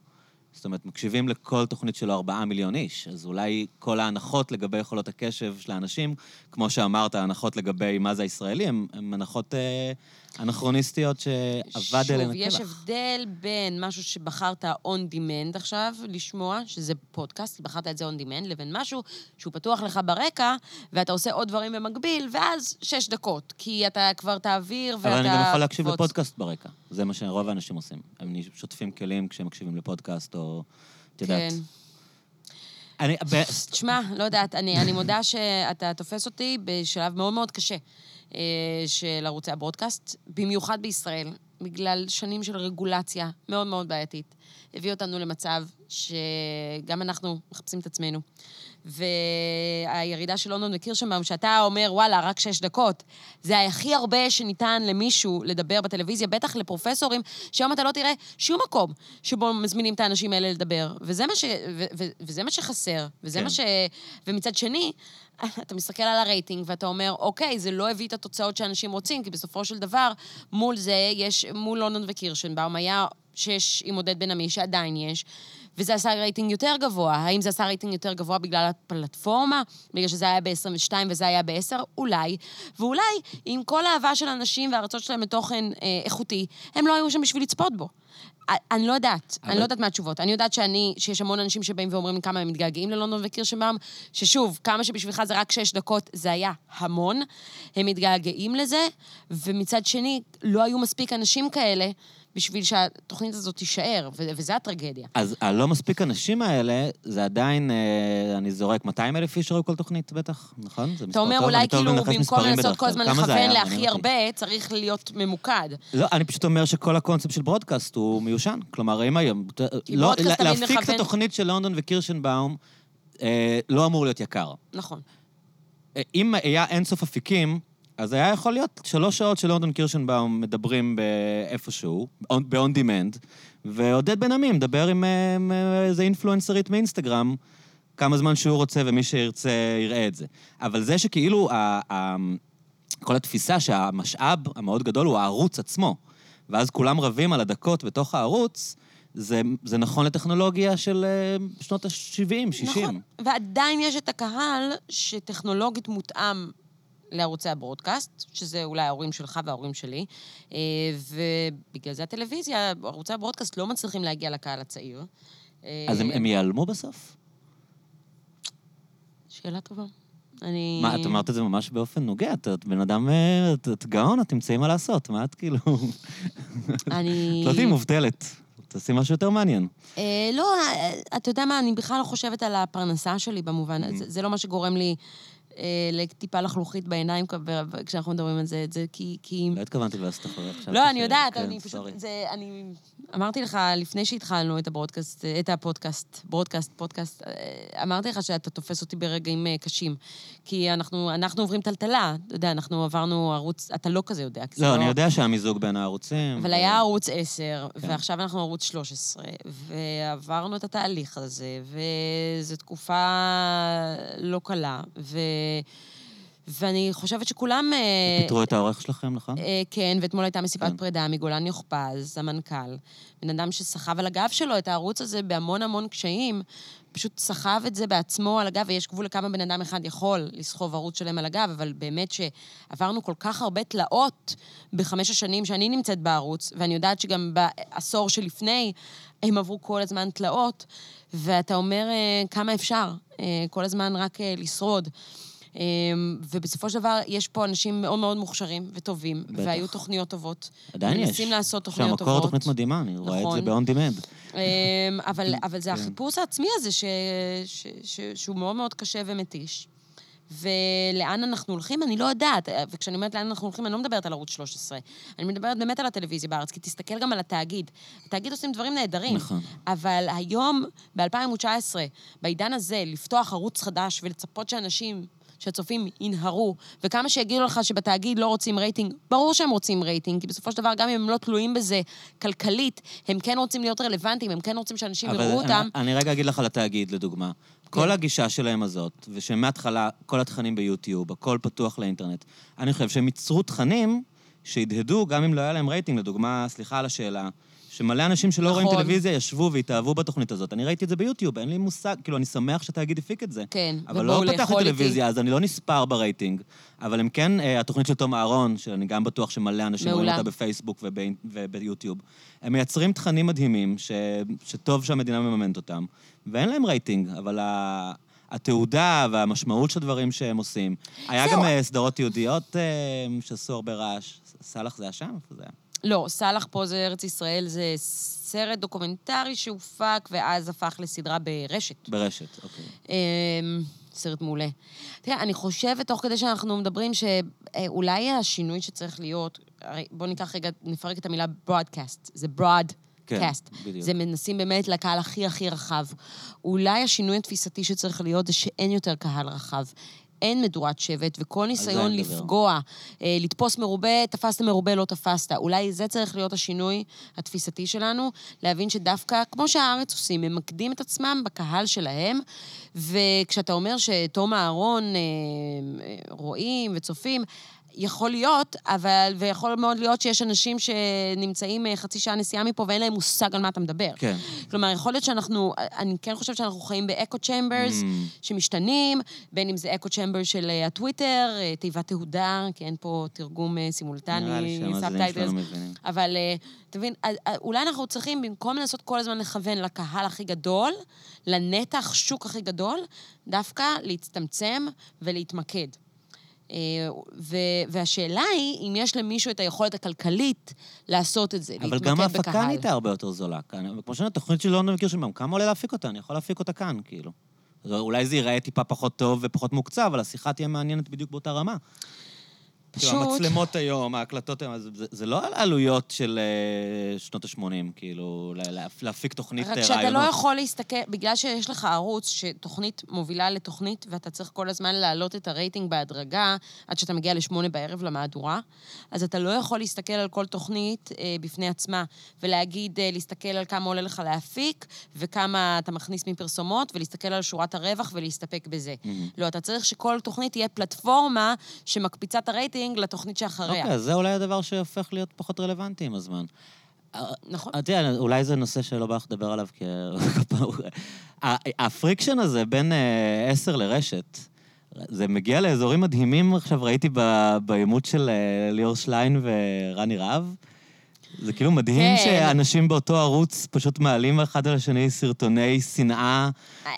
זאת אומרת, מקשיבים לכל תוכנית שלו ארבעה מיליון איש, אז אולי כל ההנחות לגבי יכולות הקשב של האנשים, כמו שאמרת, ההנחות לגבי מה זה הישראלי, הן הנחות אה, אנכרוניסטיות שאבד אליהן שוב, הקלח. יש הבדל בין משהו שבחרת on demand עכשיו לשמוע, שזה פודקאסט, בחרת את זה on demand, לבין משהו שהוא פתוח לך ברקע, ואתה עושה עוד דברים במקביל, ואז שש דקות, כי אתה כבר תעביר ואתה... אבל אני גם יכול להקשיב תקפוץ. לפודקאסט ברקע. זה מה שרוב האנשים עושים. הם שוטפים כלים כשהם מקשיבים לפודקאסט, או... את יודעת. כן. אני... תשמע, לא יודעת, אני, אני מודה שאתה תופס אותי בשלב מאוד מאוד קשה אה, של ערוצי הברודקאסט, במיוחד בישראל, בגלל שנים של רגולציה מאוד מאוד בעייתית. הביא אותנו למצב שגם אנחנו מחפשים את עצמנו. והירידה של לונדון וקירשנבאום, שאתה אומר, וואלה, רק שש דקות, זה הכי הרבה שניתן למישהו לדבר בטלוויזיה, בטח לפרופסורים, שהיום אתה לא תראה שום מקום שבו מזמינים את האנשים האלה לדבר. וזה מה, ש... ו... ו... וזה מה שחסר, וזה כן. מה ש... ומצד שני, אתה מסתכל על הרייטינג ואתה אומר, אוקיי, זה לא הביא את התוצאות שאנשים רוצים, כי בסופו של דבר, מול זה יש, מול לונדון וקירשנבאום, היה שש עם עודד בן עמי, שעדיין יש, וזה עשה רייטינג יותר גבוה. האם זה עשה רייטינג יותר גבוה בגלל הפלטפורמה? בגלל שזה היה ב-22 וזה היה ב-10? אולי. ואולי, עם כל האהבה של אנשים והרצון שלהם לתוכן אה, איכותי, הם לא היו שם בשביל לצפות בו. אני לא יודעת, אבל- אני לא יודעת מה התשובות. אני יודעת שאני, שיש המון אנשים שבאים ואומרים לי כמה הם מתגעגעים ללונדון וקירשנבאום, ששוב, כמה שבשבילך זה רק שש דקות, זה היה המון. הם מתגעגעים לזה, ומצד שני, לא היו מספיק אנשים כאלה בשביל שהתוכנית הזאת תישאר, ו- וזה הטרגדיה. אז הלא מספיק אנשים האלה, זה עדיין, אה, אני זורק 200 אלף איש שראו כל תוכנית, בטח, נכון? זה אתה מספר אומר, טוב, אולי אני טוב כאילו, במקום לנסות כל. הזמן לכוון? להכי. הרבה, צריך להיות ממוקד. לא, אני פשוט אומר שכל הקונספט של ברודקאסט הוא מיושן. כלומר, אם היום... לא, להפיק את מכוון- התוכנית של לונדון וקירשנבאום אה, לא אמור להיות יקר. נכון. אה, אם היה אינסוף אפיקים, אז היה יכול להיות שלוש שעות של לונדון קירשנבאום מדברים באיפשהו, ב-on demand, ועודד בן עמי מדבר עם איזה אינפלואנסרית מאינסטגרם, כמה זמן שהוא רוצה, ומי שירצה יראה את זה. אבל זה שכאילו, ה- ה- כל התפיסה שהמשאב המאוד גדול הוא הערוץ עצמו, ואז כולם רבים על הדקות בתוך הערוץ, זה, זה נכון לטכנולוגיה של אה, שנות ה-70, 60. נכון. ועדיין יש את הקהל שטכנולוגית מותאם לערוצי הברודקאסט, שזה אולי ההורים שלך וההורים שלי, אה, ובגלל זה הטלוויזיה, ערוצי הברודקאסט לא מצליחים להגיע לקהל הצעיר. אה, אז הם, הם ייעלמו בסוף? שאלה טובה. אני... מה, את אמרת את זה ממש באופן נוגע, את, את בן אדם, אה, את, את גאון, את תמצאי מה לעשות, מה את כאילו... אני... את לא תהיי מובטלת, תעשי משהו יותר מעניין. אה, לא, אה, אתה יודע מה, אני בכלל לא חושבת על הפרנסה שלי במובן, Mm-hmm. זה, זה לא מה שגורם לי אה, לטיפה לחלוכית בעיניים כשאנחנו מדברים על זה, את זה כי... כי... לא התכוונתי לעשות אחרי עכשיו. לא, אני יודעת, כן, אני פשוט... זה, אני אמרתי לך לפני שהתחלנו את הברודקאסט, את הפודקאסט, ברודקאסט, פודקאסט, אה, אמרתי לך שאתה תופס אותי ברגעים אה, קשים. כי אנחנו, אנחנו עוברים טלטלה, אתה יודע, אנחנו עברנו ערוץ, אתה לא כזה יודע. זה לא, אני יודע שהיה מיזוג בין הערוצים. אבל ו- היה ערוץ 10, כן. ועכשיו אנחנו ערוץ 13, ועברנו את התהליך הזה, וזו תקופה לא קלה, ו... ואני חושבת שכולם... אה, פיטרו את העורך שלכם, נכון? אה, כן, ואתמול הייתה מסיבת כן. פרידה מגולן יוכפז, המנכ"ל. בן אדם שסחב על הגב שלו את הערוץ הזה בהמון המון קשיים, פשוט סחב את זה בעצמו על הגב, ויש גבול לכמה בן אדם אחד יכול לסחוב ערוץ שלם על הגב, אבל באמת שעברנו כל כך הרבה תלאות בחמש השנים שאני נמצאת בערוץ, ואני יודעת שגם בעשור שלפני הם עברו כל הזמן תלאות, ואתה אומר אה, כמה אפשר, כל הזמן רק לשרוד. אמ, ובסופו של דבר, יש פה אנשים מאוד מאוד מוכשרים וטובים, בטח. והיו תוכניות טובות. עדיין יש. מנסים לעשות תוכניות שהמקור טובות. תוכנית מדהימה, אני רואה את נכון. זה ב-on demand. אמ, אבל, אבל זה כן. החיפוש העצמי הזה, ש, ש, ש, שהוא מאוד מאוד קשה ומתיש. ולאן אנחנו הולכים, אני לא יודעת. וכשאני אומרת לאן אנחנו הולכים, אני לא מדברת על ערוץ 13. אני מדברת באמת על הטלוויזיה בארץ, כי תסתכל גם על התאגיד. התאגיד עושים דברים נהדרים. נכון. אבל היום, ב-2019, בעידן הזה, לפתוח ערוץ חדש ולצפות שאנשים... שהצופים ינהרו, וכמה שיגידו לך שבתאגיד לא רוצים רייטינג, ברור שהם רוצים רייטינג, כי בסופו של דבר, גם אם הם לא תלויים בזה כלכלית, הם כן רוצים להיות רלוונטיים, הם כן רוצים שאנשים יראו אותם. אני, אני רגע אגיד לך על התאגיד, לדוגמה. כל הגישה שלהם הזאת, ושמההתחלה כל התכנים ביוטיוב, הכל פתוח לאינטרנט, אני חושב שהם ייצרו תכנים שהדהדו גם אם לא היה להם רייטינג. לדוגמה, סליחה על השאלה, שמלא אנשים שלא רואים נכון. טלוויזיה ישבו והתאהבו בתוכנית הזאת. אני ראיתי את זה ביוטיוב, אין לי מושג, כאילו, אני שמח שהתאגיד הפיק את זה. כן, אבל לא פתחתי. טלוויזיה, אז אני לא נספר ברייטינג. אבל הם כן, אה, התוכנית של תום אהרון, שאני גם בטוח שמלא אנשים רואים מעולה. אותה בפייסבוק ובאינ- וביוטיוב, הם מייצרים תכנים מדהימים, ש... שטוב שהמדינה מממנת אותם, ואין להם רייטינג, אבל ה... התעודה והמשמעות של הדברים שהם עושים. היה. גם אה, סדרות יהודיות אה, שעשו הרבה רעש. סאלח זה היה שם? זה היה? לא, סאלח פה זה ארץ ישראל, זה סרט דוקומנטרי שהופק ואז הפך לסדרה ברשת. ברשת, אוקיי. אמ, סרט מעולה. תראה, אני חושבת, תוך כדי שאנחנו מדברים, שאולי השינוי שצריך להיות, הרי בואו ניקח רגע, נפרק את המילה broadcast, זה broad. כן. בדיוק. זה מנסים באמת לקהל הכי הכי רחב. אולי השינוי התפיסתי שצריך להיות זה שאין יותר קהל רחב. אין מדורת שבט, וכל ניסיון. לפגוע, אה, לתפוס מרובה, תפסת מרובה, לא תפסת. אולי זה צריך להיות השינוי התפיסתי שלנו, להבין שדווקא, כמו שהארץ עושים, ממקדים את עצמם בקהל שלהם, וכשאתה אומר שתום אהרון אה, אה, רואים וצופים, יכול להיות, אבל, ויכול מאוד להיות שיש אנשים שנמצאים אה, חצי שעה נסיעה מפה ואין להם מושג על מה אתה מדבר. כן. כלומר, יכול להיות שאנחנו, אני כן חושבת שאנחנו חיים באקו צ'מברס Mm. שמשתנים, בין אם זה אקו צ'מבר של אה, הטוויטר, אה, תיבת תהודה, כי אין פה תרגום אה, סימולטני, מבינים. אבל אה, אתה מבין, אה, אה, אולי אנחנו צריכים, במקום לנסות כל הזמן לכוון לקהל הכי גדול, לנתח שוק הכי גדול, דווקא להצטמצם ולהתמקד. אה, והשאלה היא, אם יש למישהו את היכולת הכלכלית לעשות את זה, אבל להתמקד גם בקהל. ההפקה נהייתה הרבה יותר זולה. כמו שאני, התוכנית שלי לא מכיר שם, כמה עולה להפיק אותה? אני יכול להפיק אותה כאן, כאילו. אולי זה ייראה טיפה פחות טוב ופחות מוקצב, אבל השיחה תהיה מעניינת בדיוק באותה רמה. פשוט... כאילו, המצלמות היום, ההקלטות היום, זה, זה לא על עלויות של אה, שנות ה-80, כאילו, לה- לה- להפיק תוכנית אה, רק רעיונות. שאתה לא יכול להסתכל, בגלל שיש לך ערוץ שתוכנית מובילה לתוכנית, ואתה צריך כל הזמן להעלות את הרייטינג בהדרגה עד שאתה מגיע לשמונה בערב למהדורה, אז אתה לא יכול להסתכל על כל תוכנית אה, בפני עצמה, ולהגיד, אה, להסתכל על כמה עולה לך להפיק, וכמה אתה מכניס מפרסומות, ולהסתכל על שורת הרווח ולהסתפק בזה. לא, אתה צריך שכל תוכנית תהיה פלטפורמה שמקפיצה את הרייטינג לתוכנית שאחריה. אוקיי, זה אולי הדבר שהופך להיות פחות רלוונטי עם הזמן. נכון? אה, תראה, אולי זה נושא שלא בא לך לדבר עליו, כי... ה- ה friction הזה בין אה, עשר לרשת, זה מגיע לאזורים מדהימים עכשיו, ראיתי בעימות של אה, ליאור שליין ורני רהב. זה כאילו מדהים כן. שאנשים באותו ערוץ פשוט מעלים אחד על השני סרטוני שנאה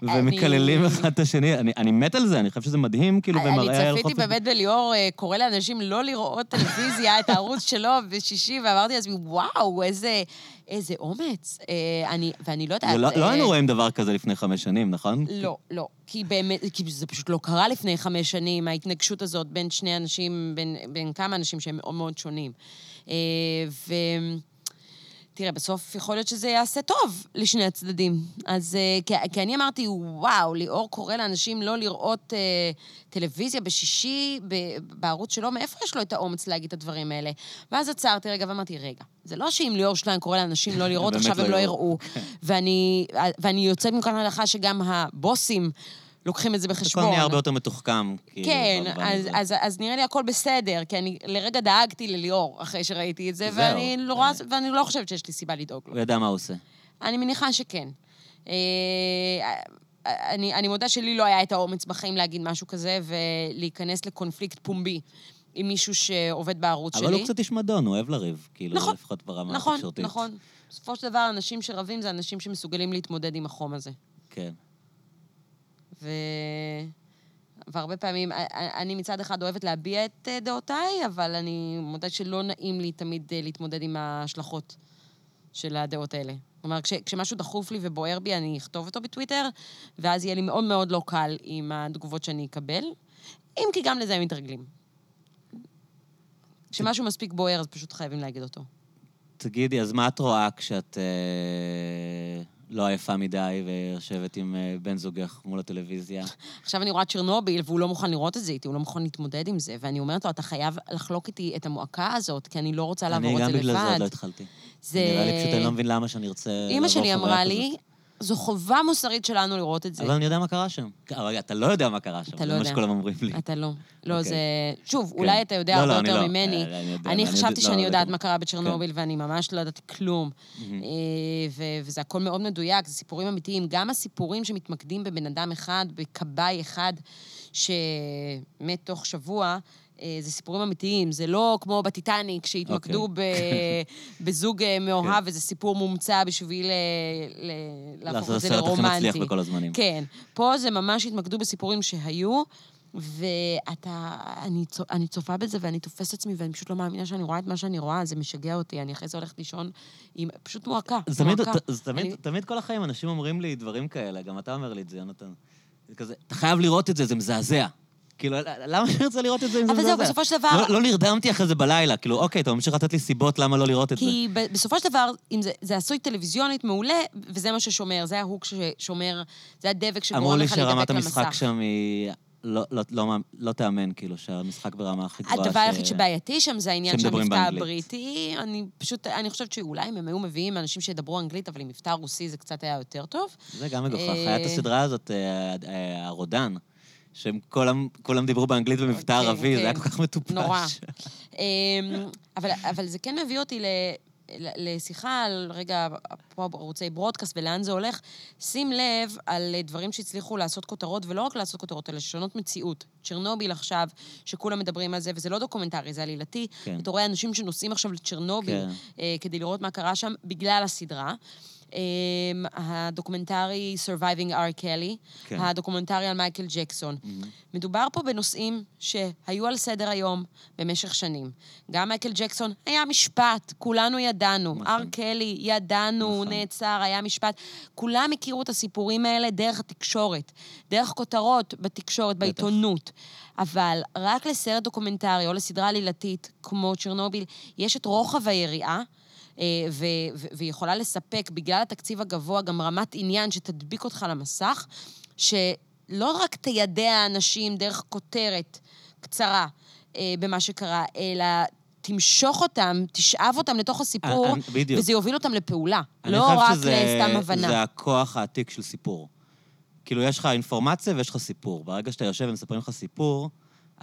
אני- ומקללים אחד את השני. אני, אני מת על זה, אני חושב שזה מדהים, כאילו, אני ומראה על צפיתי. באמת בליאור אה, קורא לאנשים לא לראות טלוויזיה, את הערוץ שלו בשישי, ואמרתי לעצמי, וואו, איזה, איזה אומץ. אה, אני, ואני לא יודעת... זה לא, אה, לא היינו רואים דבר כזה לפני חמש שנים, נכון? לא, לא. כי באמת, כי זה פשוט לא קרה לפני חמש שנים, ההתנגשות הזאת בין שני אנשים, בין, בין כמה אנשים שהם מאוד מאוד שונים. אה, ו... תראה, בסוף יכול להיות שזה יעשה טוב לשני הצדדים. אז אה, כי, כי אני אמרתי, וואו, ליאור קורא לאנשים לא לראות אה, טלוויזיה בשישי ב, בערוץ שלו, מאיפה יש לו את האומץ להגיד את הדברים האלה? ואז עצרתי רגע ואמרתי, רגע, זה לא שאם ליאור שליין קורא לאנשים לא לראות, עכשיו הם לא לא יראו. ואני, ואני יוצאת מכאן להנחה שגם הבוסים לוקחים את זה בחשבון. הכל נהיה הרבה יותר מתוחכם, כאילו. כן, אז. אז, אז נראה לי הכל בסדר, כי אני לרגע דאגתי לליאור אחרי שראיתי את זה. ואני לא, רואה, ואני לא חושבת שיש לי סיבה לדאוג לו. הוא ידע מה הוא עושה. אני מניחה שכן. אה, אני, אני מודה שלי לא היה את האומץ בחיים להגיד משהו כזה ולהיכנס לקונפליקט פומבי עם מישהו שעובד בערוץ שלי. אבל הוא קצת איש מדון, הוא אוהב לריב, כאילו, נכון, לפחות ברמה נכון, התקשורתית. נכון. בסופו של דבר, אנשים שרבים זה אנשים שמסוגלים להתמודד עם החום הזה. כן. ו... והרבה פעמים, אני מצד אחד אוהבת להביע את אה, דעותיי, אבל אני מודה שלא נעים לי תמיד אה, להתמודד עם ההשלכות של הדעות האלה. כלומר, כש, כשמשהו דחוף לי ובוער בי, אני אכתוב אותו בטוויטר, ואז יהיה לי מאוד מאוד לא קל עם התגובות שאני אקבל, אם כי גם לזה הם מתרגלים. כשמשהו מספיק בוער, אז פשוט חייבים להגיד אותו. תגידי, אז מה את רואה כשאת אה, לא עייפה מדי ויושבת עם אה, בן זוגך מול הטלוויזיה? עכשיו אני רואה צ'רנוביל, והוא לא מוכן לראות את זה איתי, הוא לא מוכן להתמודד עם זה, ואני אומרת לו, אתה חייב לחלוק איתי את המועקה הזאת, כי אני לא רוצה לעבור את זה אני לבד. גם בגלל זה עוד לא התחלתי. זה... נראה לי פשוט אני לא מבין למה שאני ארצה... אימא שלי אמרה. לי, זו חובה מוסרית שלנו לראות את זה. אבל אני יודע מה קרה שם. אבל אתה לא יודע מה קרה שם, אתה לא זה מה. שכולם אומרים לי. אתה לא. לא, אוקיי. זה... שוב, כן. אולי אתה יודע לא, הרבה לא, אני יותר לא. ממני. אה, אני חשבתי יודע- שאני יודעת. מה קרה בצ'רנוביל, ואני ממש לא ידעתי כלום. אה, ו- וזה הכל מאוד מדויק, זה סיפורים אמיתיים. גם הסיפורים שמתמקדים בבן אדם אחד, בכבאי אחד, שמת תוך שבוע, זה סיפורים אמיתיים. זה לא כמו בטיטניק, שהתמקדו ב- בזוג אה, מאוהב, וזה סיפור מומצא בשביל אה, ל- להפוך לעשות את זה הסרט הכי לרומנטי. מצליח בכל הזמנים. כן. פה זה ממש התמקדו בסיפורים שהיו, ואתה... אני, צו, אני צופה בזה ואני תופסת עצמי, ואני פשוט לא מאמינה שאני רואה את מה שאני רואה, זה משגע אותי. אני אחרי זה הולכת לישון עם... פשוט מועקה. תמיד, תמיד, אני- תמיד כל החיים אנשים אומרים לי דברים כאלה, גם אתה אומר לי את זה, יונתן. זה כזה, אתה חייב לראות את זה, זה מזעזע. כאילו, למה שאני רוצה לראות את זה אם זה אבל מזעזע? זהו, בסופו של דבר- לא, לא נרדמתי אחרי זה בלילה, כאילו, אוקיי, אתה ממשיך לתת לי סיבות למה לא לראות את זה. כי בסופו של דבר, אם זה, זה עשוי טלוויזיונית מעולה, וזה מה ששומר, זה ההוק ששומר, זה הדבק אמרו שגורם לי לך שרמת להידבק המשחק למסך. שם היא... לא, לא, לא, לא תאמן, כאילו, שהמשחק ברמה הכי גבוהה. הדבר ש- היחיד שבעייתי שם זה העניין של המבטא. הבריטי. אני פשוט, אני חושבת שאולי אם הם היו מביאים אנשים שידברו אנגלית, אבל עם מבטא רוסי זה קצת היה יותר טוב. זה גם מגוחך. אה, היה את הסדרה הזאת, אה, אה, הרודן, שהם כולם כולם דיברו באנגלית במבטא כן, ערבי, זה היה כן. כל כך מטופש. נורא. אמ, אבל, אבל זה כן מביא אותי ל, ל- לשיחה על, רגע, פה ערוצי broadcast ולאן זה הולך. שים לב על דברים שהצליחו לעשות כותרות, ולא רק לעשות כותרות, אלא לשנות מציאות. צ'רנוביל עכשיו, שכולם מדברים על זה, וזה לא דוקומנטרי, זה עלילתי. כן. אתה רואה אנשים שנוסעים עכשיו לצ'רנוביל כן. אה, כדי לראות מה קרה שם, בגלל הסדרה. אמ, הדוקומנטרי Surviving R. Kelly, כן. הדוקומנטרי על מייקל ג'קסון. מדובר פה בנושאים שהיו על סדר היום במשך שנים. גם מייקל ג'קסון, היה משפט, כולנו ידענו. נכון. אר קלי, ידענו, נכון. נעצר, היה משפט. כולם הכירו את הסיפורים האלה דרך התקשורת, דרך כותרות בתקשורת, בעיתונות. אבל רק לסרט דוקומנטרי או לסדרה עלילתית כמו צ'רנוביל, יש את רוחב היריעה. אה, ויכולה לספק, בגלל התקציב הגבוה, גם רמת עניין שתדביק אותך למסך, שלא רק תיידע אנשים דרך כותרת קצרה אה, במה שקרה, אלא תמשוך אותם, תשאב אותם לתוך הסיפור, אני- בדיוק. וזה יוביל אותם לפעולה. אני לא חושב רק שזה- לסתם הבנה. זה הכוח העתיק של סיפור. כאילו, יש לך אינפורמציה ויש לך סיפור. ברגע שאתה יושב ומספרים לך סיפור,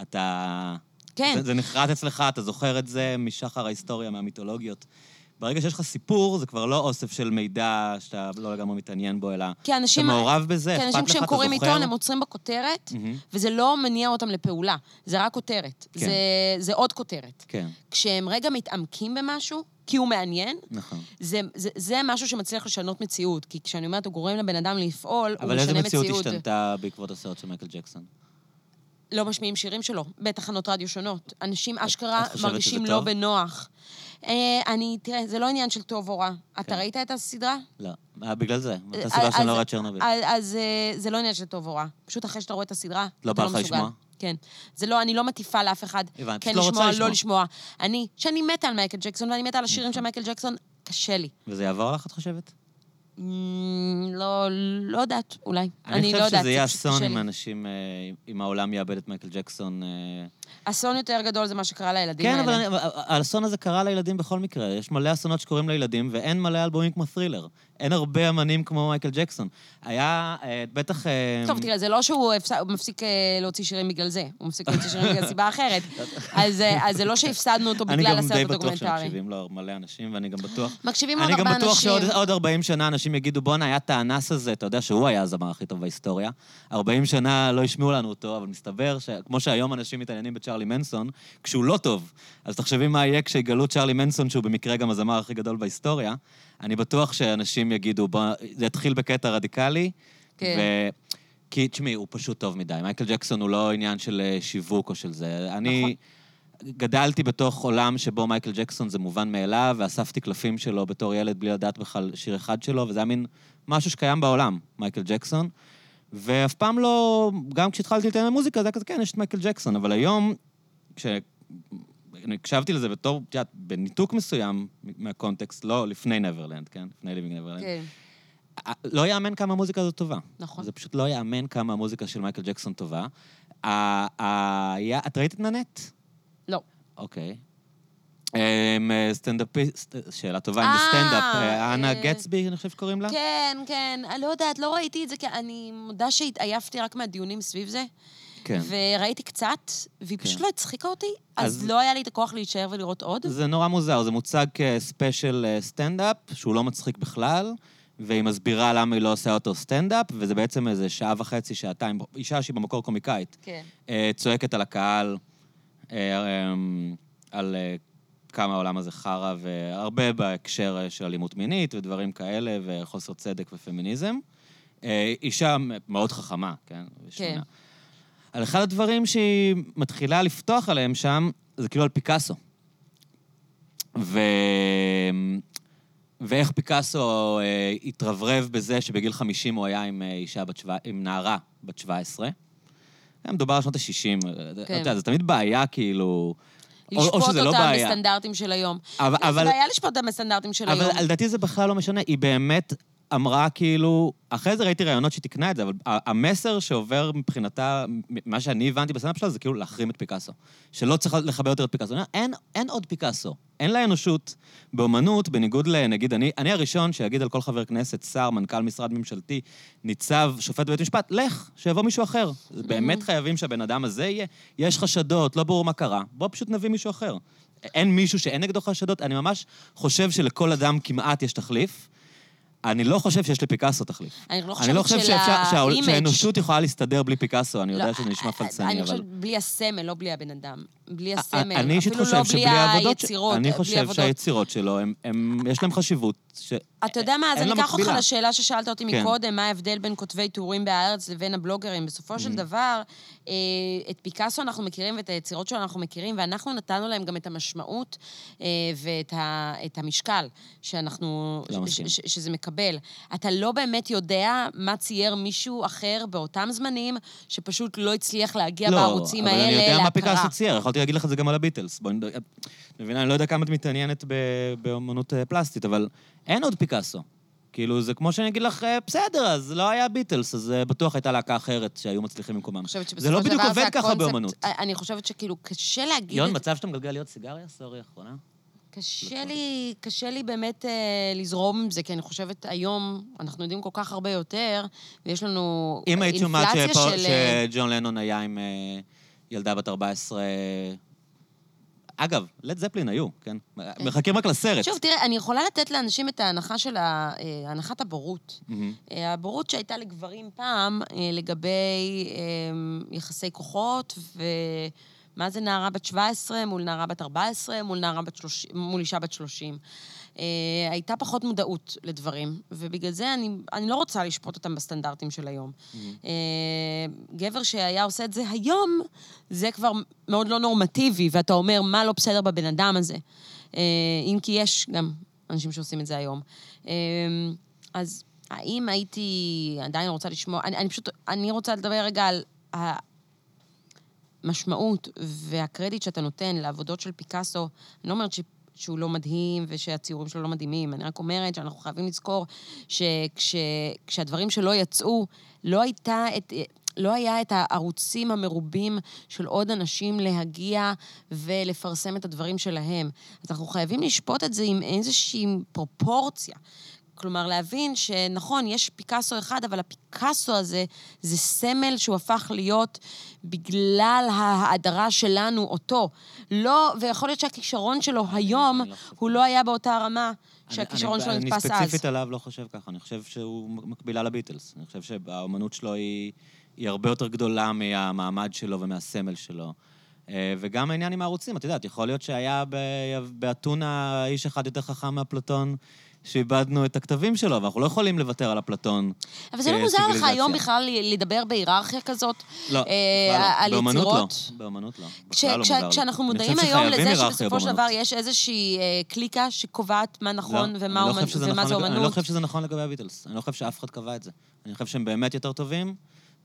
אתה... כן. זה, זה נחרט אצלך, אתה זוכר את זה משחר ההיסטוריה, מהמיתולוגיות. ברגע שיש לך סיפור, זה כבר לא אוסף של מידע שאתה לא לגמרי מתעניין בו, אלא כי אנשים... אתה מעורב בזה, כי אכפת לך, אנשים אתה כשהם קוראים זוכר. עיתון, הם עוצרים בכותרת. וזה לא מניע אותם לפעולה. זה רק כותרת. כן. זה, זה עוד כותרת. כן, כשהם רגע מתעמקים במשהו, כי הוא מעניין, נכון. זה, זה, זה משהו שמצליח לשנות מציאות. כי כשאני אומרת, הוא גורם לבן אדם לפעול, הוא אבל משנה איזה מציאות מציאות. השתנתה בעקבות הסרט של מייקל ג'קסון? לא משמיעים שירים שלו, בתחנות רדיו שונות. אנשים אשכרה מרגישים לא? בנוח. אה, אני, תראה, זה לא עניין של טוב או רע. אתה כן. ראית את הסדרה? לא. אה, בגלל זה. מאותה אה, לא רואה את צ'רנוביל. אז, זה לא עניין של טוב או רע. פשוט אחרי שאתה רואה את הסדרה, לא אתה בא לך מסוגל. לשמוע? כן. זה לא, אני לא מטיפה לאף אחד. הבנתי, כן פשוט לא לשמוע, לשמוע. לא לשמוע. אני, שאני מתה על מייקל ג'קסון ואני מתה על השירים נכון. של מייקל ג'קסון, קשה לי. וזה יעבור לך, את חושבת? Mm, לא, לא יודעת, אולי. אני אני לא חושב יודעת, שזה יהיה אסון אם לי. אנשים, אה, אם העולם יאבד את מייקל ג'קסון. אסון יותר גדול זה מה שקרה לילדים כן, האלה. אבל אני- אבל האסון הזה קרה לילדים בכל מקרה. יש מלא אסונות שקורים לילדים, ואין מלא אלבומים כמו ת'רילר. אין הרבה אמנים כמו מייקל ג'קסון. היה, אה, בטח... אה, טוב, תראה, זה לא שהוא הפס- מפסיק אה, להוציא שירים בגלל זה, הוא מפסיק להוציא שירים בגלל סיבה אחרת. אז אה, אז זה לא שהפסדנו אותו אני בגלל גם הסרט די בטוח הדוקומנטרי. שמקשיבים לו מלא אנשים, ואני גם בטוח... מקשיבים עוד אני גם הרבה בטוח אנשים. שעוד עוד 40 שנה אנשים יגידו, בואנה, היה את האנס הזה, אתה יודע שהוא היה הזמר הכי טוב בהיסטוריה. 40 שנה לא ישמעו לנו אותו, אבל מסתבר שכמו שהיום אנשים מתעניינים בצ'ארלי מנסון, כשהוא לא טוב, אז תחשבי מה יהיה כשיגלו צ'ארלי מנסון, שהוא במקרה גם הזמר הכי גדול בהיסטוריה. אני בטוח שאנשים יגידו, בוא, זה יתחיל בקטע רדיקלי, כן. ו... כי, תשמעי, הוא פשוט טוב מדי. מייקל ג'קסון הוא לא עניין של אה, שיווק או של זה. אני... נכון. גדלתי בתוך עולם שבו מייקל ג'קסון זה מובן מאליו, ואספתי קלפים שלו בתור ילד בלי לדעת בכלל שיר אחד שלו, וזה היה מין משהו שקיים בעולם, מייקל ג'קסון. ואף פעם לא, גם כשהתחלתי להתעניין במוזיקה, זה היה כזה, כן, יש את מייקל ג'קסון, אבל היום, כש... הקשבתי לזה בתור, את יודעת, בניתוק מסוים מהקונטקסט, לא לפני Neverland, כן? לפני Leaving Neverland. כן, לא יאמן כמה המוזיקה הזאת טובה. נכון. זה פשוט לא יאמן כמה המוזיקה של מייקל ג'קסון טובה. את ראית את Nanette? לא. אוקיי. אמ, סטנדאפיסט, שאלה טובה, אם זה אה, סטנדאפ. אה, האנה אה, גדסבי, אני חושב שקוראים לה? כן, כן, אני לא יודעת, לא ראיתי את זה, כי אני מודה שהתעייפתי רק מהדיונים סביב זה. כן. וראיתי קצת, והיא פשוט כן. לא הצחיקה אותי, אז לא היה לי את הכוח להישאר ולראות עוד. זה נורא מוזר, זה מוצג כ special סטנדאפ, שהוא לא מצחיק בכלל, והיא מסבירה למה היא לא עושה אותו סטנדאפ, וזה בעצם איזה שעה וחצי, שעתיים, אישה שהיא במקור קומיקאית, כן. צועקת על הקהל, אה, על כמה העולם הזה חרא, והרבה בהקשר אה, של אלימות מינית ודברים כאלה, וחוסר צדק ופמיניזם. אה, אישה מאוד חכמה, כן? ושמנה. כן. על אחד הדברים שהיא מתחילה לפתוח עליהם שם, זה כאילו על פיקאסו. ו... ואיך פיקאסו אה, התרברב בזה שבגיל 50 הוא היה עם אה, אישה בת שבע... עם נערה בת 17. היה מדובר על שנות ה-60. כן. אתה יודע, זה תמיד בעיה, כאילו... או- או לשפוט שזה לא אותם. בסטנדרטים של היום. אבל, זה אבל, בעיה לשפוט אותם בסטנדרטים של היום. אבל לדעתי זה בכלל לא משנה. היא באמת אמרה כאילו... אחרי זה ראיתי ראיונות שהיא תיקנה את זה, אבל המסר שעובר מבחינתה, מה שאני הבנתי בסטנדאפ שלה, זה כאילו להחרים את פיקאסו. שלא צריך לכבד יותר את פיקאסו. אני אומר, אין, אין עוד פיקאסו. אין לאנושות באומנות, בניגוד לנגיד, אני, אני הראשון שיגיד על כל חבר כנסת, שר, מנכ"ל משרד ממשלתי, ניצב, שופט בבית משפט, לך, שיבוא מישהו אחר. באמת חייבים שהבן אדם הזה יהיה. יש חשדות, לא ברור מה קרה. בוא פשוט נביא מישהו אחר. אין מישהו שאין נגדו חשדות. אני ממש חושב שלכל אדם כמעט יש תחליף. אני לא חושב שיש לפיקאסו תחליף. אני לא אני לא חושבת חושב שאפשר- שהאנושות יכולה להסתדר בלי פיקאסו, אני יודע לא, שזה נשמע פלצני, אני אבל... חושבת בלי הסמל, לא בלי הבן אדם. בלי א- הסמל. אני אפילו חושב לא בלי היצירות, אני חושב. שהיצירות שלו, הם- הם- יש להם חשיבות. ש- אתה יודע מה, אז אני אקח אותך. לשאלה ששאלת אותי כן. מקודם, מה ההבדל בין כותבי טורים בהארץ לבין הבלוגרים. בסופו Mm-hmm. של דבר, אה, את פיקאסו אנחנו מכירים ואת היצירות שלו אנחנו מכירים, ואנחנו נתנו להם גם את המשמעות אה, ואת ה- את המשקל שאנחנו... לא ש- שזה מקבל. אתה לא באמת יודע מה צייר מישהו אחר באותם זמנים, שפשוט לא הצליח להגיע בערוצים האלה אבל אני יודע מה להכרה. פיקאסו צייר, יכולתי להגיד לך את זה גם על הביטלס. בואי נד- את מבינה, אני לא יודע כמה את מתעניינת באמנות אה, פלסטית, אבל אין עוד פיקאסו. כאילו, זה כמו שאני אגיד לך, אה, בסדר, אז לא היה ביטלס, אז אה, בטוח הייתה להקה אחרת שהיו מצליחים במקומם. זה לא של בדיוק עובד ככה באמנות. אני חושבת שכאילו קשה להגיד יון, מצב שאתה מגלגל להיות סיגריה? סורי, אחרונה. קשה לי, קשה לי באמת אה, לזרום עם זה, כי אני חושבת היום, אנחנו יודעים כל כך הרבה יותר, ויש לנו אם היית שומעת אינפלציה של... שג'ון לנון היה עם אה, ילדה בת 14... אגב, לד זפלין היו, כן? מחכים רק לסרט. שוב, תראה, אני יכולה לתת לאנשים את ההנחה של ה- אה, הנחת הבורות. אה, הבורות שהייתה לגברים פעם אה, לגבי יחסי כוחות, ומה זה נערה בת 17 מול נערה בת 14, מול, נערה בת 30, מול אישה בת 30. אה, הייתה פחות מודעות לדברים, ובגלל זה אני, אני לא רוצה לשפוט אותם בסטנדרטים של היום. אה, גבר שהיה עושה את זה היום, זה כבר מאוד לא נורמטיבי, ואתה אומר, מה לא בסדר בבן אדם הזה? אה, אם כי יש גם אנשים שעושים את זה היום. אה, אז האם הייתי עדיין רוצה לשמוע... אני, אני פשוט... אני רוצה לדבר רגע על המשמעות והקרדיט שאתה נותן לעבודות של פיקאסו. אני לא אומרת. שהוא לא מדהים ושהציורים שלו לא מדהימים, אני רק אומרת שאנחנו חייבים לזכור שכשהדברים שלו יצאו, לא הייתה את... לא היה את הערוצים המרובים של עוד אנשים להגיע ולפרסם את הדברים שלהם. אז אנחנו חייבים לשפוט את זה עם איזושהי פרופורציה. כלומר, להבין שנכון, יש פיקאסו אחד, אבל הפיקאסו הזה זה סמל שהוא הפך להיות בגלל ההאדרה שלנו אותו. לא, ויכול להיות שהכישרון שלו היום, לא הוא לא היה באותה רמה שהכישרון שלו נתפס אז. אני ספציפית עליו לא חושב ככה, אני חושב שהוא מקבילה לביטלס. אני חושב שהאומנות שלו היא, היא הרבה יותר גדולה מהמעמד שלו ומהסמל שלו. אה, וגם העניין עם הערוצים, את יודעת, יכול להיות שהיה באתונה איש אחד יותר חכם מאפלטון, שאיבדנו את הכתבים שלו, ואנחנו לא יכולים לוותר על אפלטון. אבל זה לא מוזר לך. היום בכלל לדבר בהיררכיה כזאת? לא, אה, לא. על באמנות יצירות? לא. באמנות לא. כש, לא כש, לי. כשאנחנו מודעים היום לזה שבסופו של. דבר יש איזושהי אה, קליקה שקובעת מה נכון לא, ומה, לא ומה נכון זה לג- אומנות. אני לא חושב שזה נכון לגבי הביטלס. אני לא חושב שאף אחד קבע את זה. אני חושב שהם באמת יותר טובים,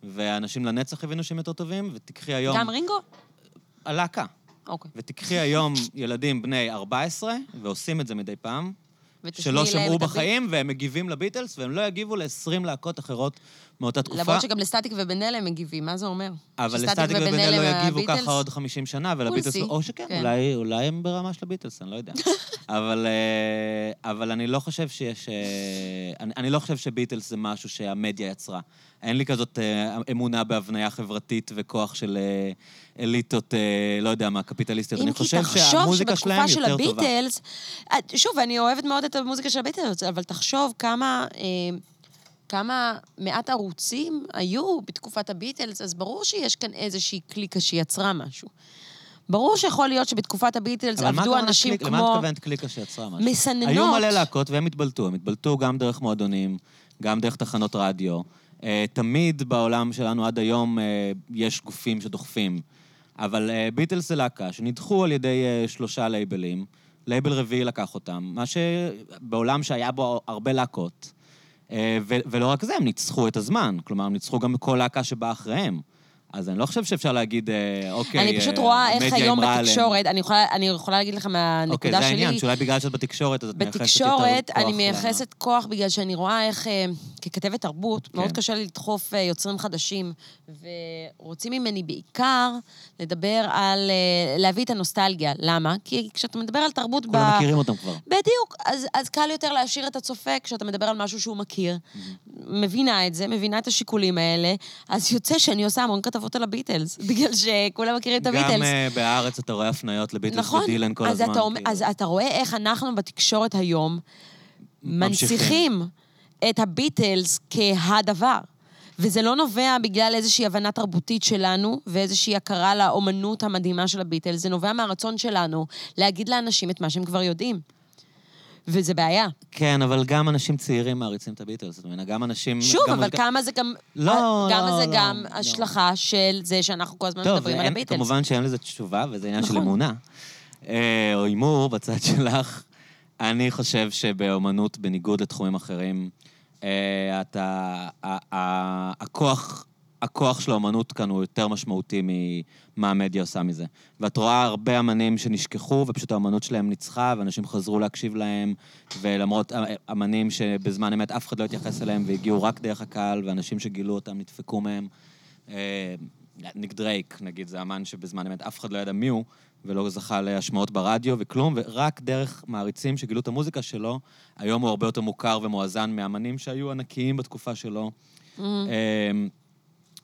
ואנשים לנצח הבינו שהם יותר טובים, ותיקחי היום... גם רינגו? הלהקה. אוקיי. ותיקחי היום ילדים בני 14, ועושים את זה מדי פעם, שלא שמעו. בחיים, והם מגיבים לביטלס, והם לא יגיבו ל-20 להקות אחרות מאותה תקופה. למרות שגם לסטטיק ובן אל הם מגיבים, מה זה אומר? אבל לסטטיק ובן ובן אל אל לא יגיבו? ככה עוד 50 שנה, ולביטלס... או שכן, כן. אולי, אולי הם ברמה של הביטלס, אני לא יודע. אבל, אה, אבל אני לא חושב שיש... אה, אני, אני לא חושב שביטלס זה משהו שהמדיה יצרה. אין לי כזאת אה, אמונה בהבניה חברתית וכוח של אליטות, לא יודע מה, קפיטליסטיות. אני חושב שהמוזיקה שלהם של יותר טובה. הביטלס, אה, שוב, אני אוהבת מאוד את המוזיקה של הביטלס, אבל תחשוב כמה, אה, כמה מעט ערוצים היו בתקופת הביטלס, אז ברור שיש כאן איזושהי קליקה שיצרה משהו. ברור שיכול להיות שבתקופת הביטלס עבדו אנשים קליק- למה כמו... את מתכוונת קליקה שיצרה משהו? מסננות. היו מלא להקות והם התבלטו, הם התבלטו גם דרך מועדונים, גם דרך תחנות רדיו. אה, תמיד בעולם שלנו עד היום אה, יש גופים שדוחפים. אבל אה, ביטלס זה להקה שנדחו על ידי שלושה לייבלים. לייבל רביעי לקח אותם, מה שבעולם שהיה בו הרבה להקות. אה, ולא רק זה, הם ניצחו את הזמן. כלומר, הם ניצחו גם כל להקה שבאה אחריהם. אז אני לא חושב שאפשר להגיד, אה, אוקיי, אני פשוט אה, רואה איך היום. בתקשורת, אני יכולה- אני יכולה להגיד לך מהנקודה אוקיי, שלי... זה העניין, שאולי בגלל שאת בתקשורת, אז את מייחסת יותר כוח. בתקשורת אני מייחסת כוח בגלל שאני רואה איך, אה, ככתבת תרבות, כן. מאוד קשה לי לדחוף יוצרים חדשים, ורוצים ממני בעיקר לדבר על... להביא את הנוסטלגיה. למה? כי כשאתה מדבר על תרבות... כולם מכירים אותם כבר. בדיוק. אז, אז קל יותר להשאיר את הצופה כשאתה מדבר על משהו שהוא מכיר. מבינה את זה, מבינה את השיקולים האלה, אז יוצא שאני עושה המון כתבות על הביטלס, בגלל שכולם מכירים את הביטלס. גם אה, בהארץ אתה רואה הפניות לביטלס נכון. ודילן כל אז הזמן. אתה, כאילו. אז אתה רואה איך אנחנו בתקשורת היום. מנציחים את הביטלס כהדבר. וזה לא נובע בגלל איזושהי הבנה תרבותית שלנו ואיזושהי הכרה לאומנות המדהימה של הביטלס, זה נובע מהרצון שלנו להגיד לאנשים את מה שהם כבר יודעים. וזה בעיה. כן, אבל גם אנשים צעירים מעריצים את הביטלס. זאת אומרת, גם אנשים... שוב, גם אבל מוזיקה- כמה זה גם... לא, כמה לא, זה לא, גם לא. השלכה של זה שאנחנו כל הזמן טוב, מדברים על ואין- הביטלס. כמובן שאין לזה תשובה, וזה עניין של נכון. אמונה. אה, או הימור בצד שלך. אני חושב שבאומנות, בניגוד לתחומים אחרים, אה, אתה... ה- ה- הכוח... הכוח של האומנות כאן הוא יותר משמעותי ממה המדיה עושה מזה. ואת רואה הרבה אמנים שנשכחו, ופשוט האומנות שלהם ניצחה, ואנשים חזרו להקשיב להם, ולמרות אמנים שבזמן אמת אף אחד לא התייחס אליהם, והגיעו רק דרך הקהל, ואנשים שגילו אותם נדפקו מהם. אה, ניק דרייק, נגיד, זה אמן שבזמן אמת אף אחד לא ידע מי הוא, ולא זכה להשמעות ברדיו וכלום, ורק דרך מעריצים שגילו את המוזיקה שלו, היום הוא הרבה יותר מוכר ומואזן מאמנים שהיו ענקיים בתקופה שלו. Mm-hmm.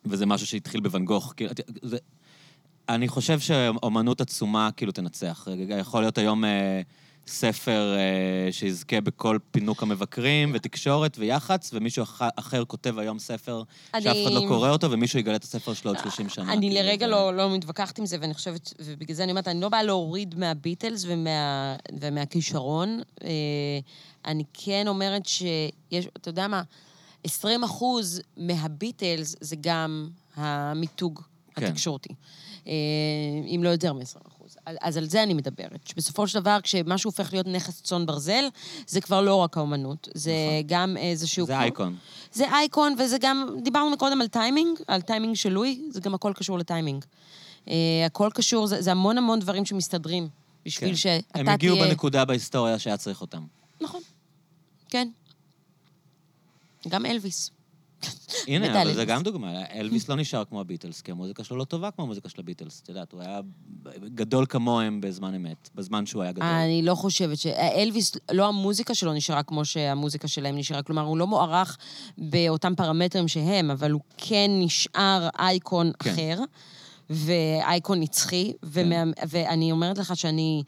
וזה משהו שהתחיל בוואן גוך. כאילו, זה- אני חושב שאומנות עצומה כאילו תנצח. יכול להיות היום אה, ספר אה, שיזכה בכל פינוק המבקרים ותקשורת ויח"צ, ומישהו אח- אחר כותב היום ספר אני- שאף אחד לא קורא אותו, ומישהו יגלה את הספר שלו עוד 30 שנה. אני כאילו, לרגע זה- לא, לא מתווכחת עם זה, ואני חושבת, ובגלל זה אני אומרת, אני לא באה להוריד מהביטלס ומה, ומהכישרון. אה, אני כן אומרת שיש, אתה יודע מה, 20 אחוז מהביטלס זה גם המיתוג כן. התקשורתי. אה, אם לא יותר מ-20 אחוז. אז על זה אני מדברת. שבסופו של דבר, כשמשהו הופך להיות נכס צאן ברזל, זה כבר לא רק האומנות, זה גם איזשהו... זה אייקון. זה אייקון, וזה גם, דיברנו מקודם על טיימינג, על טיימינג של לואי, זה גם הכל קשור לטיימינג. אה, הכל קשור, זה, זה המון המון דברים שמסתדרים, בשביל כן. שאתה תהיה... הם הגיעו בנקודה בהיסטוריה שהיה צריך אותם. נכון, כן. גם אלוויס. הנה, אבל זה. גם דוגמה. אלוויס לא נשאר כמו הביטלס, כי המוזיקה שלו לא טובה כמו המוזיקה של הביטלס. את יודעת, הוא היה גדול כמוהם בזמן אמת, בזמן שהוא היה גדול. אני לא חושבת ש... אלוויס, לא המוזיקה שלו נשארה כמו שהמוזיקה שלהם נשארה. כלומר, הוא לא מוערך באותם פרמטרים שהם, אבל הוא כן נשאר אייקון כן. אחר, ואייקון נצחי, ומה... ואני אומרת לך שאני...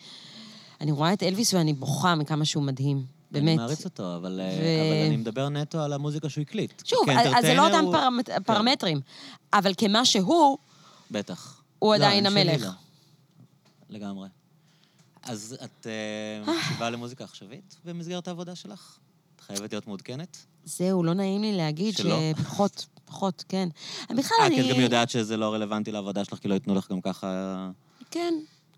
אני רואה את אלוויס ואני בוכה מכמה שהוא מדהים. באמת. אני מעריץ אותו, אבל, אה, ו- אבל אני מדבר נטו על המוזיקה שהוא הקליט. שוב, אז זה לא אותם הוא- פרמט... פרמטרים, אבל כמה שהוא, בטח. הוא לא, עדיין המלך. לא. לגמרי. אז את אה, מקשיבה למוזיקה עכשווית במסגרת העבודה שלך? את חייבת להיות מעודכנת? זהו, לא נעים לי להגיד שלא? שפחות, פחות, כן. בכלל אה, אני... את גם יודעת שזה לא רלוונטי לעבודה שלך, כי לא ייתנו לך גם ככה... כן,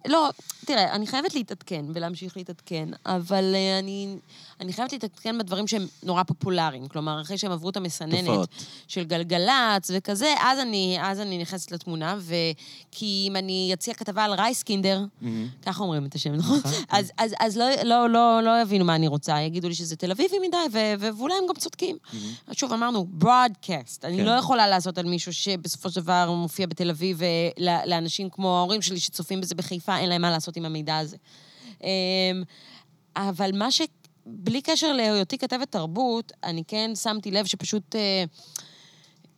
לא, תראה, אני חייבת להתעדכן ולהמשיך להתעדכן, אבל אה, אני, אני חייבת להתעדכן בדברים שהם נורא פופולריים. כלומר, אחרי שהם עברו את המסננת תופעות. של גלגלצ וכזה, אז אני, אז אני נכנסת לתמונה, וכי אם אני אציע כתבה על רייסקינדר, מהמם. ככה אומרים את השם, נכון? נכון, כן. אז, אז, אז לא, לא, לא, לא יבינו מה אני רוצה, יגידו לי שזה תל אביבי מדי, ו, ו, ואולי הם גם צודקים. אז שוב, אמרנו. אני כן. לא יכולה לעשות על מישהו שבסופו של דבר מופיע בתל אביב, ולאנשים כמו ההורים שלי שצופים בזה בחיפה, אין להם מה לעשות עם המידע הזה. אמ, אבל מה ש... בלי קשר להיותי כתבת תרבות, אני כן שמתי לב שפשוט... אה,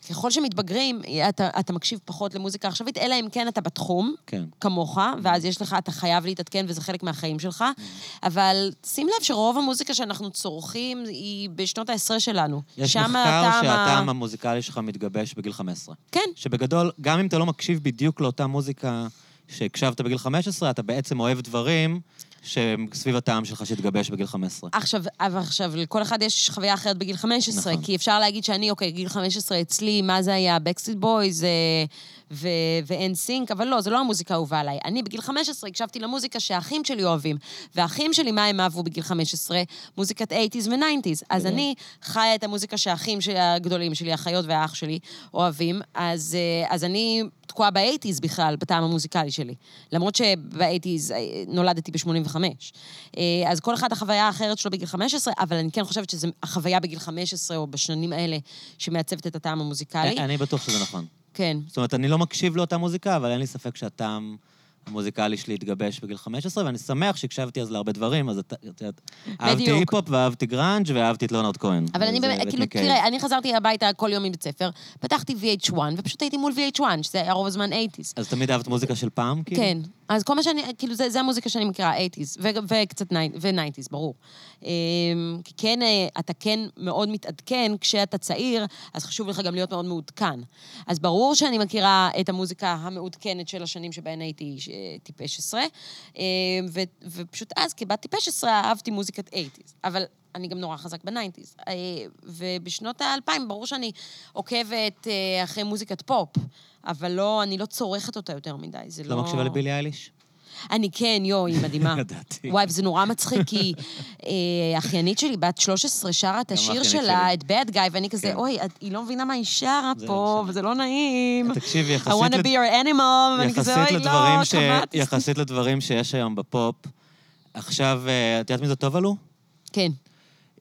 ככל שמתבגרים, אתה, אתה מקשיב פחות למוזיקה עכשווית, אלא אם כן אתה בתחום, כן. כמוך, ואז יש לך, אתה חייב להתעדכן וזה חלק מהחיים שלך, Mm-hmm. אבל שים לב שרוב המוזיקה שאנחנו צורכים היא בשנות העשרה שלנו. יש מחקר שהטעם המוזיקלי שלך מתגבש בגיל 15. כן, שבגדול, גם אם אתה לא מקשיב בדיוק לאותה מוזיקה שהקשבת בגיל 15, אתה בעצם אוהב דברים שהם סביב הטעם שלך שהתגבש בגיל 15. עכשיו, אבל עכשיו, לכל אחד יש חוויה אחרת בגיל 15, נכון. כי אפשר להגיד שאני, אוקיי, גיל 15 אצלי, מה זה היה? Backstreet Boys ו NSYNC, אבל לא, זו לא המוזיקה האהובה עליי. אני בגיל 15 הקשבתי למוזיקה שהאחים שלי אוהבים, והאחים שלי, מה הם אהבו בגיל 15? מוזיקת 80's ו-90's. אז. אני חיה את המוזיקה שהאחים שלי, הגדולים שלי, האחיות והאח שלי, אוהבים, אז, אה, אז אני תקועה ב-80's בכלל, בטעם המוזיקלי שלי. למרות שב-80's אה, נולדתי ב-85. אז כל אחד החוויה האחרת שלו בגיל 15, אבל אני כן חושבת שזו החוויה בגיל 15 או בשנים האלה שמעצבת את הטעם המוזיקלי. אני בטוח שזה נכון. כן. זאת אומרת, אני לא מקשיב לאותה מוזיקה, אבל אין לי ספק שהטעם המוזיקלי שלי התגבש בגיל 15, ואני שמח שהקשבתי אז להרבה דברים, אז את יודעת, אהבתי. היפ-הופ ואהבתי גראנג' ואהבתי את ליאונרד כהן. אבל אני באמת, כאילו. תראה, אני חזרתי הביתה כל יום מבית ספר, פתחתי VH1, ופשוט הייתי מול VH1, שזה היה רוב הזמן 80's. אז תמיד אהבת מוזיקה של פעם, כאילו? כן. אז כל מה שאני, כאילו, זה, זה המוזיקה שאני מכירה, 80's, ו- וקצת ני- ו-90's, ברור. אמ, כן, אה, אתה כן מאוד מתעדכן כשאתה צעיר, אז חשוב לך גם להיות מאוד מעודכן. אז ברור שאני מכירה את המוזיקה המעודכנת של השנים שבהן הייתי טיפש עשרה, אמ, ו- ופשוט אז, כבת טיפש עשרה, אהבתי מוזיקת 80's. אבל... אני גם נורא חזק ב nineties. אה, ובשנות האלפיים, ברור שאני עוקבת אה, אחרי מוזיקת פופ, אבל לא, אני לא צורכת אותה יותר מדי. זה לא... לא מקשיבה לבילי אייליש? אני כן, יואו, היא מדהימה. ידעתי. וואי, וזה נורא מצחיק, כי אה, אחיינית שלי, בת 13, שרה את השיר שלה. את bad guy, ואני כזה, כן. אוי, היא לא מבינה מה היא שרה זה פה, לא וזה לא נעים. תקשיבי, I יחסית want to be your animal, ואני כזה, אוי, לדברים לא, ש-. יחסית לדברים שיש היום בפופ, עכשיו, אה, את יודעת מי זה Tove Lo? כן,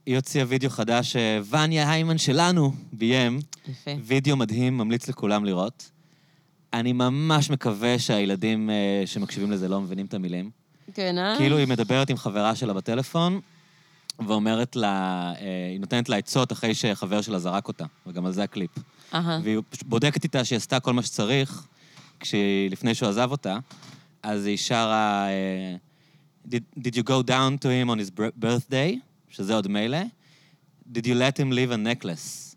היא הוציאה וידאו חדש שווניה היימן שלנו ביים. יפה. וידאו מדהים, ממליץ לכולם לראות. אני ממש מקווה שהילדים אה, שמקשיבים לזה לא מבינים את המילים. כן, אה? כאילו היא מדברת עם חברה שלה בטלפון, ואומרת לה, אה, היא נותנת לה עצות אחרי שחבר שלה זרק אותה, וגם על זה הקליפ. אהה. והיא בודקת איתה שהיא עשתה כל מה שצריך, כשהיא, לפני שהוא עזב אותה, אז היא שרה, אה, did, did you go down to him on his bir- birthday, שזה עוד מילא, did you let him leave a necklace.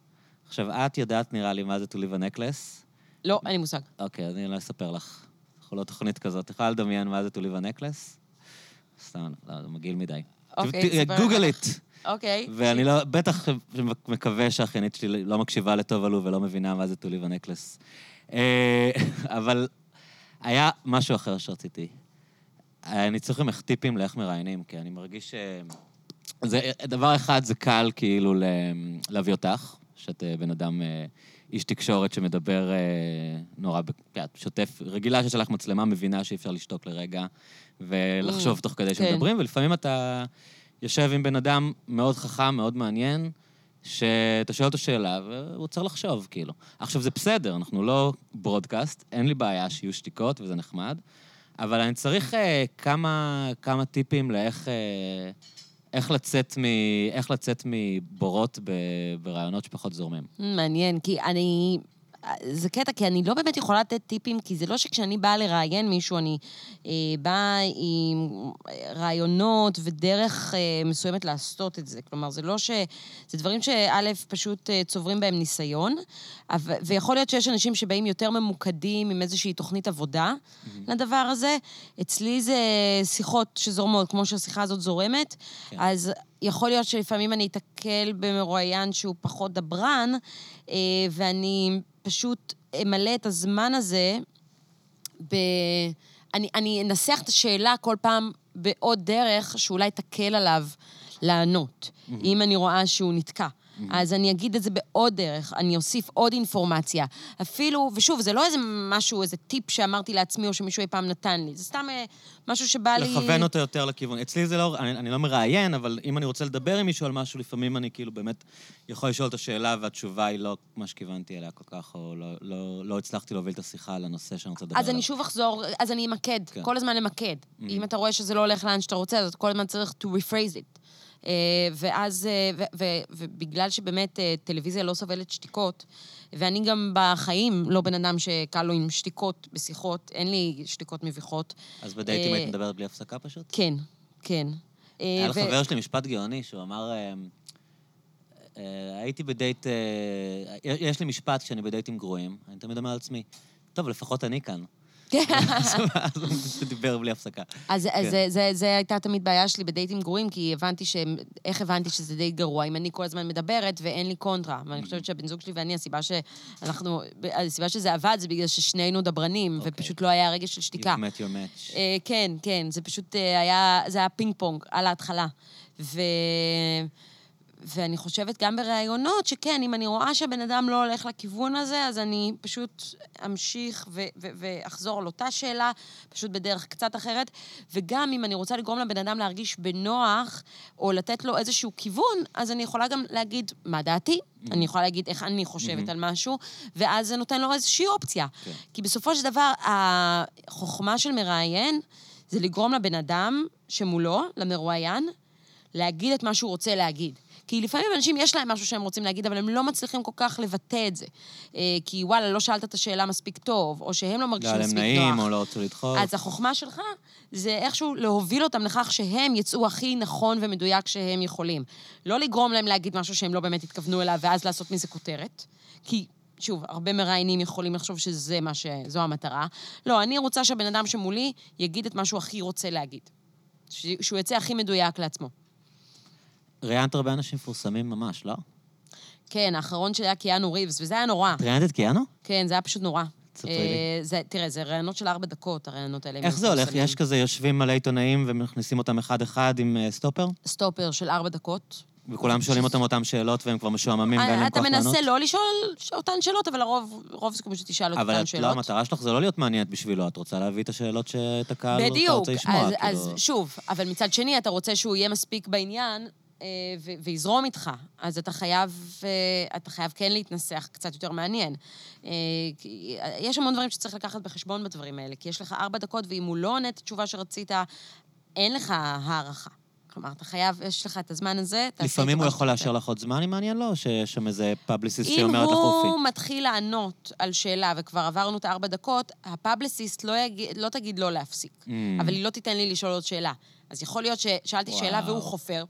עכשיו, את יודעת, נראה לי, מה זה to leave a necklace? לא, אין לי מושג. אוקיי, אני לא אספר לך. אנחנו לא תוכנית כזאת. את יכולה לדמיין מה זה a necklace? סתם, לא, זה מגעיל מדי. אוקיי, ספר גוגל. איט. אוקיי. ואני לא, בטח מקווה שהאחיינית שלי לא מקשיבה לטוב עלו ולא מבינה מה זה a necklace. אה, אבל היה משהו אחר שרציתי. אני צריך ממך טיפים לאיך מראיינים, כי אני מרגיש ש... זה, דבר אחד, זה קל כאילו להביא אותך, שאת אה, בן אדם, אה, איש תקשורת שמדבר אה, נורא, כן, שוטף, רגילה שיש לך מצלמה, מבינה שאי אפשר לשתוק לרגע ולחשוב Mm, תוך כדי כן. שמדברים, ולפעמים אתה יושב עם בן אדם מאוד חכם, מאוד מעניין, שאתה שואל אותו שאלה, והוא צריך לחשוב, כאילו. עכשיו, זה בסדר, אנחנו לא ברודקאסט, אין לי בעיה שיהיו שתיקות וזה נחמד, אבל אני צריך אה, כמה, כמה טיפים לאיך... אה, איך לצאת, מ... איך לצאת מבורות ב... ברעיונות שפחות זורמים. מעניין, כי אני... זה קטע, כי אני לא באמת יכולה לתת טיפים, כי זה לא שכשאני באה לראיין מישהו, אני אה, באה עם רעיונות ודרך אה, מסוימת לעשות את זה. כלומר, זה לא ש... זה דברים שא', פשוט אה, צוברים בהם ניסיון, אבל, ויכול להיות שיש אנשים שבאים יותר ממוקדים עם איזושהי תוכנית עבודה לדבר הזה. אצלי זה שיחות שזורמות, כמו שהשיחה הזאת זורמת, כן. אז יכול להיות שלפעמים אני אתקל במרואיין שהוא פחות דברן, אה, ואני פשוט אמלא את הזמן הזה ב... אני, אני אנסח את השאלה כל פעם בעוד דרך שאולי תקל עליו לענות, אם אני רואה שהוא נתקע. אז אני אגיד את זה בעוד דרך, אני אוסיף עוד אינפורמציה. אפילו, ושוב, זה לא איזה משהו, איזה טיפ שאמרתי לעצמי או שמישהו אי פעם נתן לי, זה סתם אה, משהו שבא לי... לכוון אותו יותר לכיוון. אצלי זה לא, אני, אני לא מראיין, אבל אם אני רוצה לדבר עם מישהו על משהו, לפעמים אני כאילו באמת יכול לשאול את השאלה והתשובה היא לא מה שכיוונתי אליה כל כך, או לא, לא, לא הצלחתי להוביל את השיחה על הנושא שאני רוצה לדבר אז עליו. אני שוב אחזור, אז אני אמקד, כן. כל הזמן למקד. אם אתה רואה שזה לא הולך לאן שאתה רוצה, אז כל הזמן צריך to rephrase it. אה, ואז, אה, ו- ו- ובגלל שבאמת אה, טלוויזיה לא סובלת שתיקות, ואני גם בחיים לא בן אדם שקל לו עם שתיקות בשיחות, אין לי שתיקות מביכות. אז בדייטים היית מדברת בלי הפסקה פשוט? כן, כן. היה לחבר שלי משפט גאוני, שהוא אמר, הייתי בדייט, יש לי משפט כשאני בדייטים גרועים, אני תמיד אומר לעצמי, טוב, לפחות אני כאן. אז הוא דיבר בלי הפסקה. אז, כן. זה, הייתה תמיד בעיה שלי בדייטים גרועים, כי הבנתי ש... איך הבנתי שזה דייט גרוע? אם אני כל הזמן מדברת ואין לי קונטרה. ואני חושבת שהבן זוג שלי ואני, הסיבה שאנחנו... הסיבה שזה עבד זה בגלל ששנינו דברנים, אוקיי. ופשוט לא היה רגע של שתיקה. You've met your match. אה, כן, כן, זה פשוט אה, היה... זה היה פינג פונג על ההתחלה. ו... ואני חושבת גם בראיונות, שכן, אם אני רואה שהבן אדם לא הולך לכיוון הזה, אז אני פשוט אמשיך ואחזור על אותה שאלה, פשוט בדרך קצת אחרת. וגם אם אני רוצה לגרום לבן אדם להרגיש בנוח, או לתת לו איזשהו כיוון, אז אני יכולה גם להגיד מה דעתי, אני יכולה להגיד איך אני חושבת על משהו, ואז זה נותן לו איזושהי אופציה. כן. כי בסופו של דבר, החוכמה של מראיין זה לגרום לבן אדם שמולו, למרואיין, להגיד את מה שהוא רוצה להגיד. כי לפעמים אנשים יש להם משהו שהם רוצים להגיד, אבל הם לא מצליחים כל כך לבטא את זה. אה, כי וואלה, לא שאלת את השאלה מספיק טוב, או שהם לא לא מרגישים היה להם מספיק נעים, נוח. או לא רצו לדחוף. אז החוכמה שלך זה איכשהו להוביל אותם לכך שהם יצאו הכי נכון ומדויק שהם יכולים. לא לגרום להם להגיד משהו שהם לא באמת התכוונו אליו, ואז לעשות מזה כותרת. כי, שוב, הרבה מראיינים יכולים לחשוב שזה מה ש... זו המטרה. לא, אני רוצה שהבן אדם שמולי יגיד את מה שהוא הכי רוצה להגיד. ש... שהוא יצא הכי מדויק לעצמו. ראיינת הרבה אנשים מפורסמים ממש, לא? כן, האחרון שלי היה קיאנו ריבס, וזה היה נורא. את ראיינת את קיאנו? כן, זה היה פשוט נורא. אה, זה, תראה, זה ראיונות של ארבע דקות, הראיונות האלה. איך זה הולך? יש כזה, יושבים מלא עיתונאים ומכניסים אותם אחד-אחד עם אה, סטופר? סטופר של ארבע דקות. וכולם שואלים אותם אותם שאלות והם כבר משועממים ואין להם אה, אתה כוח לענות? מנסה לא לשאול אותן שאלות, אבל הרוב רוב זה כמו שתשאל אבל אותן לא, שאלות. המטרה שלך זה לא להיות מעניינת בשבילו, את רוצה להביא את השאלות שאת הקהל אתה בדיוק. רוצה לשמוע. אז, כאילו. אז שוב, אבל מצד שני, אתה רוצה שהוא יהיה מספיק בעניין ויזרום איתך. אז אתה חייב, אה, אתה חייב כן להתנסח קצת יותר מעניין. אה, יש המון דברים שצריך לקחת בחשבון בדברים האלה, כי יש לך ארבע דקות, ואם הוא לא עונה את התשובה שרצית, אין לך הערכה. כלומר, אתה חייב, יש לך את הזמן הזה, לפעמים הוא יכול לאשר לך עוד זמן אם מעניין לו, או שיש שם איזה פאבליסיסט אם שאומרת לך אופי? הוא מתחיל לענות על שאלה, וכבר עברנו את הארבע דקות, הפאבליסיסט לא, יגיד, לא תגיד לא להפסיק, Mm. אבל היא לא תיתן לי לשאול עוד שאלה. אז יכול להיות ששאלתי וואו. שאלה והוא חופר.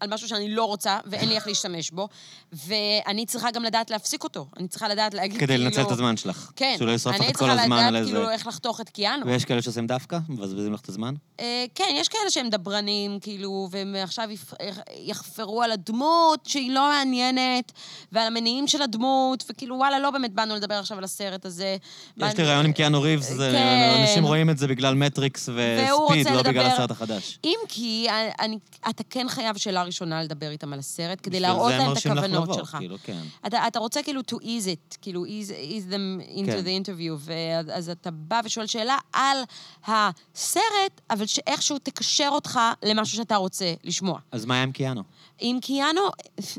על משהו שאני לא רוצה, ואין לי איך להשתמש בו, ואני צריכה גם לדעת להפסיק אותו. אני צריכה לדעת להגיד כדי כאילו... לנצל את הזמן שלך. כן. שהוא לא ישרוף לך אני את כל צריכה הזמן לדעת על איזה... כאילו איך לחתוך את קיאנו. ויש כאלה שעושים דווקא? מבזבזים לך את הזמן? אה, כן, יש כאלה שהם דברנים, כאילו, והם עכשיו יחפרו על הדמות שהיא לא מעניינת, ועל המניעים של הדמות, וכאילו, וואלה, לא באמת באנו לדבר עכשיו על הסרט הזה. יש לי רעיון עם קיאנו ריבס, כן. אנשים רואים את זה בגלל מטריקס וספיד, לא בגלל הסרט החדש. אם כי אני, אתה כן חייב שאלה ראשונה לדבר איתם על הסרט, כדי להראות להם את הכוונות שלך. כאילו, כן. אתה, אתה רוצה כאילו to ease it, כאילו ease, ease them into כן. the interview, ואז אתה בא ושואל שאלה על הסרט, אבל שאיכשהו תקשר אותך למשהו שאתה רוצה לשמוע. אז מה היה עם קיאנו? עם קיאנו,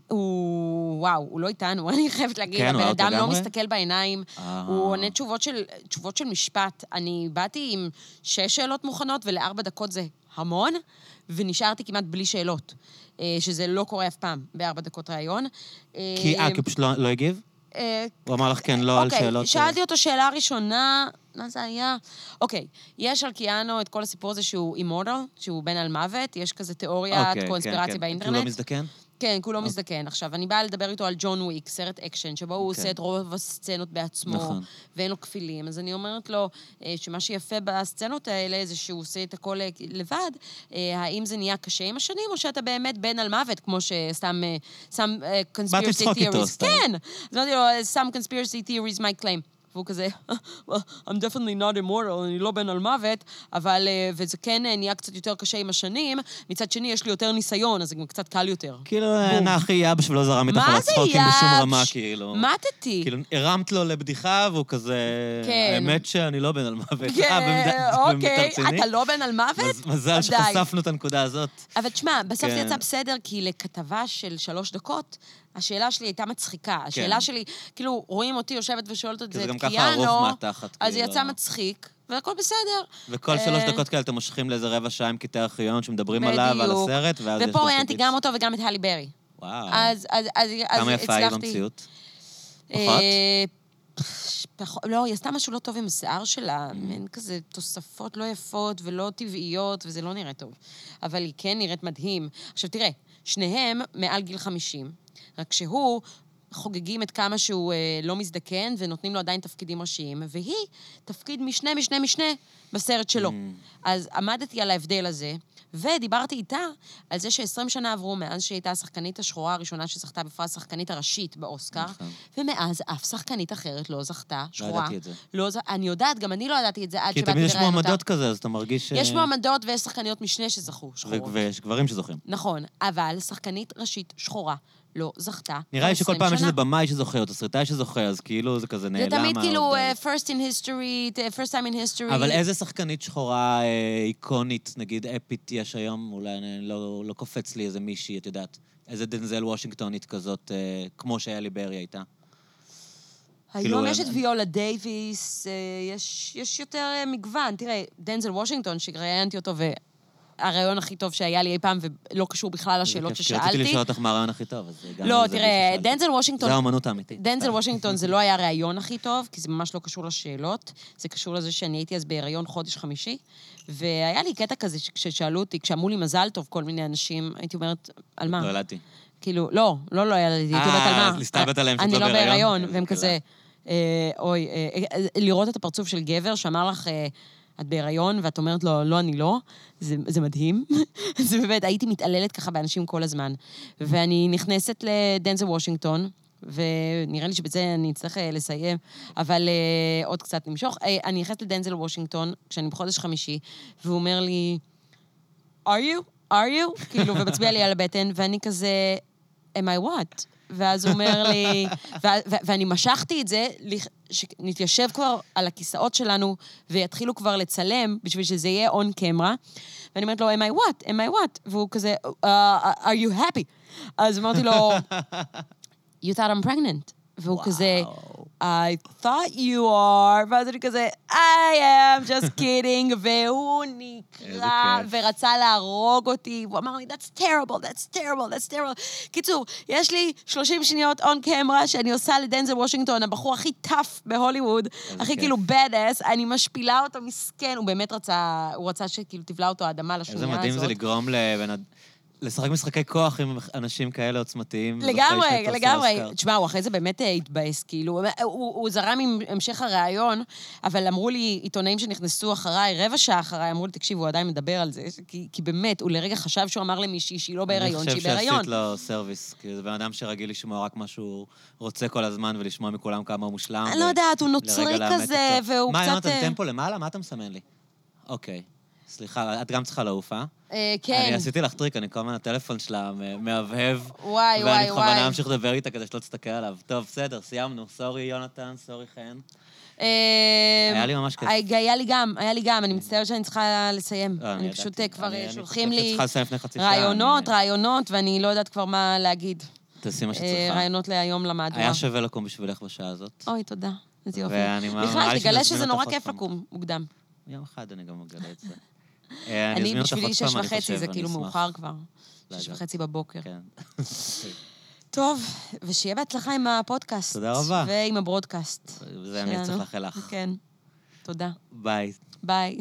הוא... וואו, הוא לא איתנו, אני חייבת להגיד. כן, הבן out אדם לא לגמרי? מסתכל בעיניים, אה. הוא עונה תשובות של, תשובות של משפט. אני באתי עם שש שאלות מוכנות, ולארבע דקות זה המון, ונשארתי כמעט בלי שאלות, אה, שזה לא קורה אף פעם בארבע דקות ראיון. כי, אה, כי הוא פשוט לא לא הגיב? אה, הוא אמר לך כן, לא על אוקיי, שאלות... שאלתי אותו שאלה ראשונה, מה זה היה? אוקיי, יש על קיאנו את כל הסיפור הזה שהוא immortal, שהוא בן אלמוות, יש כזה תיאוריית אוקיי, כן, קונספירציה כן. כי הוא באינטרנט. לא מזדקן? כן, כולו מזדקן. עכשיו, אני באה לדבר איתו על ג'ון וויק, סרט אקשן, שבו הוא אוקיי. עושה את רוב הסצנות בעצמו, נכון. ואין לו כפילים. אז אני אומרת לו אה, שמה שיפה בסצנות האלה זה שהוא עושה את הכל אה, לבד. אה, האם זה נהיה קשה עם השנים, או שאתה באמת בן אלמוות, כמו שסתם... איתו, theories. סתם. כן! אז אמרתי לו, some conspiracy theories might claim. והוא כזה, well, I'm definitely not immortal, אני לא בן על מוות, אבל, אה, וזה כן אה, נהיה קצת יותר קשה עם השנים. מצד שני, יש לי יותר ניסיון, אז זה גם קצת קל יותר. כאילו, נח יבש ולא זרם איתך על הצחוקים בשום? רמה, כאילו. מתתי. כאילו, הרמת לו לבדיחה, והוא כזה... כן. האמת שאני לא בן על מוות. אה, כן, אוקיי? אתה לא בן על מוות? מז- מזל. שחשפנו את הנקודה הזאת. אבל תשמע, בסוף זה כן. יצא בסדר, כי לכתבה של שלוש דקות, השאלה שלי הייתה מצחיקה. השאלה שלי, כאילו, רואים אותי יושבת ושואלת את כי זה את גם קיאנו, ככה ארוך מהתחת, אז זה כאילו. יצא מצחיק, והכל בסדר. וכל שלוש אה, דקות כאלה אתם מושכים לאיזה רבע שעה עם קטעי ארכיון שמדברים עליו, על. הסרט, ואז יש ופה ראיינתי. גם אותו וגם את האלי ברי. וואו. אז אז- אז אז כמה יפה היא במציאות. אה, פחות? פח- פחות, לא, היא עשתה משהו לא טוב עם השיער שלה, מעין כזה תוספות לא יפות ולא טבעיות, וזה לא נראה טוב. אבל היא כן נראית מדהים. עכשיו תראה, שניהם מעל גיל 50, רק שהוא... חוגגים את כמה שהוא אה, לא מזדקן, ונותנים לו עדיין תפקידים ראשיים, והיא תפקיד משנה, משנה, משנה בסרט שלו. אז עמדתי על ההבדל הזה, ודיברתי איתה על זה ש-20 שנה עברו מאז שהיא הייתה השחקנית השחורה הראשונה שזכתה בפרס השחקנית הראשית באוסקר, נכון. ומאז אף שחקנית אחרת לא זכתה, שחורה. ידעתי את זה. לא ז... אני יודעת, גם אני לא ידעתי את זה עד כי שבאתי תמיד יש לראיין אותה. מועמדות כזה, אז אתה מרגיש ש... יש מועמדות ויש שחקניות משנה שזכו, ו- שחורות. ויש גברים שזוכים. נכון, אבל שחקנית ראשית שחורה לא זכתה. נראה לי שכל 20 פעם יש. איזה במאי שזוכה, או תסריטאי שזוכה, אז כאילו זה כזה נעלם זה תמיד כאילו uh, first in history, uh, first time in history. אבל איזה שחקנית שחורה אה, איקונית, נגיד אפית, יש היום? אולי אני לא, לא קופץ לי איזה מישהי, את יודעת. איזה דנזל וושינגטונית כזאת, אה, כמו שאלי ברי הייתה. כאילו, היום יש את הם- ויולה דייוויס, אה, יש, יותר אה, מגוון. תראה, דנזל וושינגטון, שראיינתי אותו, והראיון הכי טוב שהיה לי אי פעם, ולא קשור בכלל לשאלות כי רציתי ששאלתי. לשאול אותך מה הראיון הכי טוב, אז גם לא, תראה, ששאלתי. דנזל וושינגטון... זה האמנות האמיתית. דנזל וושינגטון זה לא היה הראיון הכי טוב, כי זה ממש לא קשור לשאלות. זה קשור לזה שאני הייתי אז בהיריון חודש חמישי, והיה לי קטע כזה שכששאלו אותי, כשאמרו לי מזל טוב כל מיני אנשים, הייתי אומרת, על מה? לא ילדתי. כאילו, לא, לא, לא ילדתי, הייתי אומרת על אה, מה? להסתלבט עליהם שאת אני לא לא בהיריון? בהיריון, איזה והם. כזה, אה, אוי, אה, אה, לראות את הפרצוף של גבר שאמר לך, אה, את בהיריון, ואת אומרת לו, לא, אני לא, זה, זה מדהים. זה באמת, הייתי מתעללת ככה באנשים כל הזמן. ואני נכנסת לדנזל וושינגטון, ונראה לי שבזה אני אצטרך אה, לסיים, אבל אה, עוד קצת נמשוך. אה, אני נכנסת לדנזל וושינגטון, כשאני בחודש חמישי, והוא אומר לי, are you? are you? כאילו, ומצביע לי על הבטן, ואני כזה, am I what? ואז הוא אומר לי, ו- ו- ואני משכתי את זה, שנתיישב כבר על הכיסאות שלנו ויתחילו כבר לצלם, בשביל שזה יהיה און קמרה. ואני אומרת לו, am I what? am I what? והוא כזה, uh, are you happy? אז אמרתי לו, you thought I'm pregnant. והוא כזה, I thought you are, ואז אני כזה, I am just kidding, והוא נקרע. ורצה להרוג אותי, והוא אמר לי, that's terrible, that's terrible, that's terrible. קיצור, יש לי 30 שניות און קמרה שאני עושה לדנזל וושינגטון, הבחור הכי טאף בהוליווד, הכי כיף. כאילו bad ass, אני משפילה אותו מסכן, הוא באמת רצה, הוא רצה שכאילו תבלע אותו האדמה לשנייה איזה הזאת. מדהים זה לגרום לבן אד... לשחק משחקי כוח עם אנשים כאלה עוצמתיים. לגמרי, לגמרי. תשמע, הוא אחרי זה באמת אה, התבאס, כאילו, הוא, הוא זרם עם המשך הראיון, אבל אמרו לי, עיתונאים שנכנסו אחריי, רבע שעה אחריי, אמרו לי, תקשיב, הוא עדיין מדבר על זה, כי, כי באמת, הוא לרגע חשב שהוא אמר למישהי שהיא לא בהיריון, שהיא אני חושב בהיריון. שעשית לו service, כי זה בן אדם שרגיל לשמוע רק מה שהוא רוצה כל הזמן ולשמוע מכולם כמה הוא מושלם. אני לא ו- יודעת, הוא נוצרי כזה. והוא מה, קצת... יונתן, אה, טמפו למעלה? מה אתה מסמן לי? אוקיי. סליחה, את גם צריכה לעוף, אה? אה, כן. אני עשיתי לך טריק, אני כל הזמן הטלפון שלה מהבהב. וואי, ואני וואי, בכוונה וואי. אמשיך לדבר איתה כדי שלא תסתכל עליו. טוב, בסדר, סיימנו. sorry, יונתן, sorry, חן. אה, היה לי ממש כיף. היה לי גם, היה לי גם, אני מצטערת שאני צריכה לסיים. לא, אני. פשוט אה, כבר אה, שולחים לי רעיונות, רעיונות, ואני לא יודעת כבר מה להגיד. תעשי מה אה, שצריכה. רעיונות להיום למהדורה. היה שווה לקום בשבילך בשעה הזאת. אוי, תודה. איזה יופי. ואני בכלל, תגלה שזה נורא כיף. לקום מוקדם. יום אחד אני גם אגלה את זה. אה, אני, בשבילי שש וחצי, זה כאילו. מאוחר כבר. שש. וחצי בבוקר. כן. טוב, ושיהיה בהצלחה עם הפודקאסט. תודה רבה. ועם הברודקאסט. זה אני צריך. לאחל לך. כן. תודה. ביי. ביי.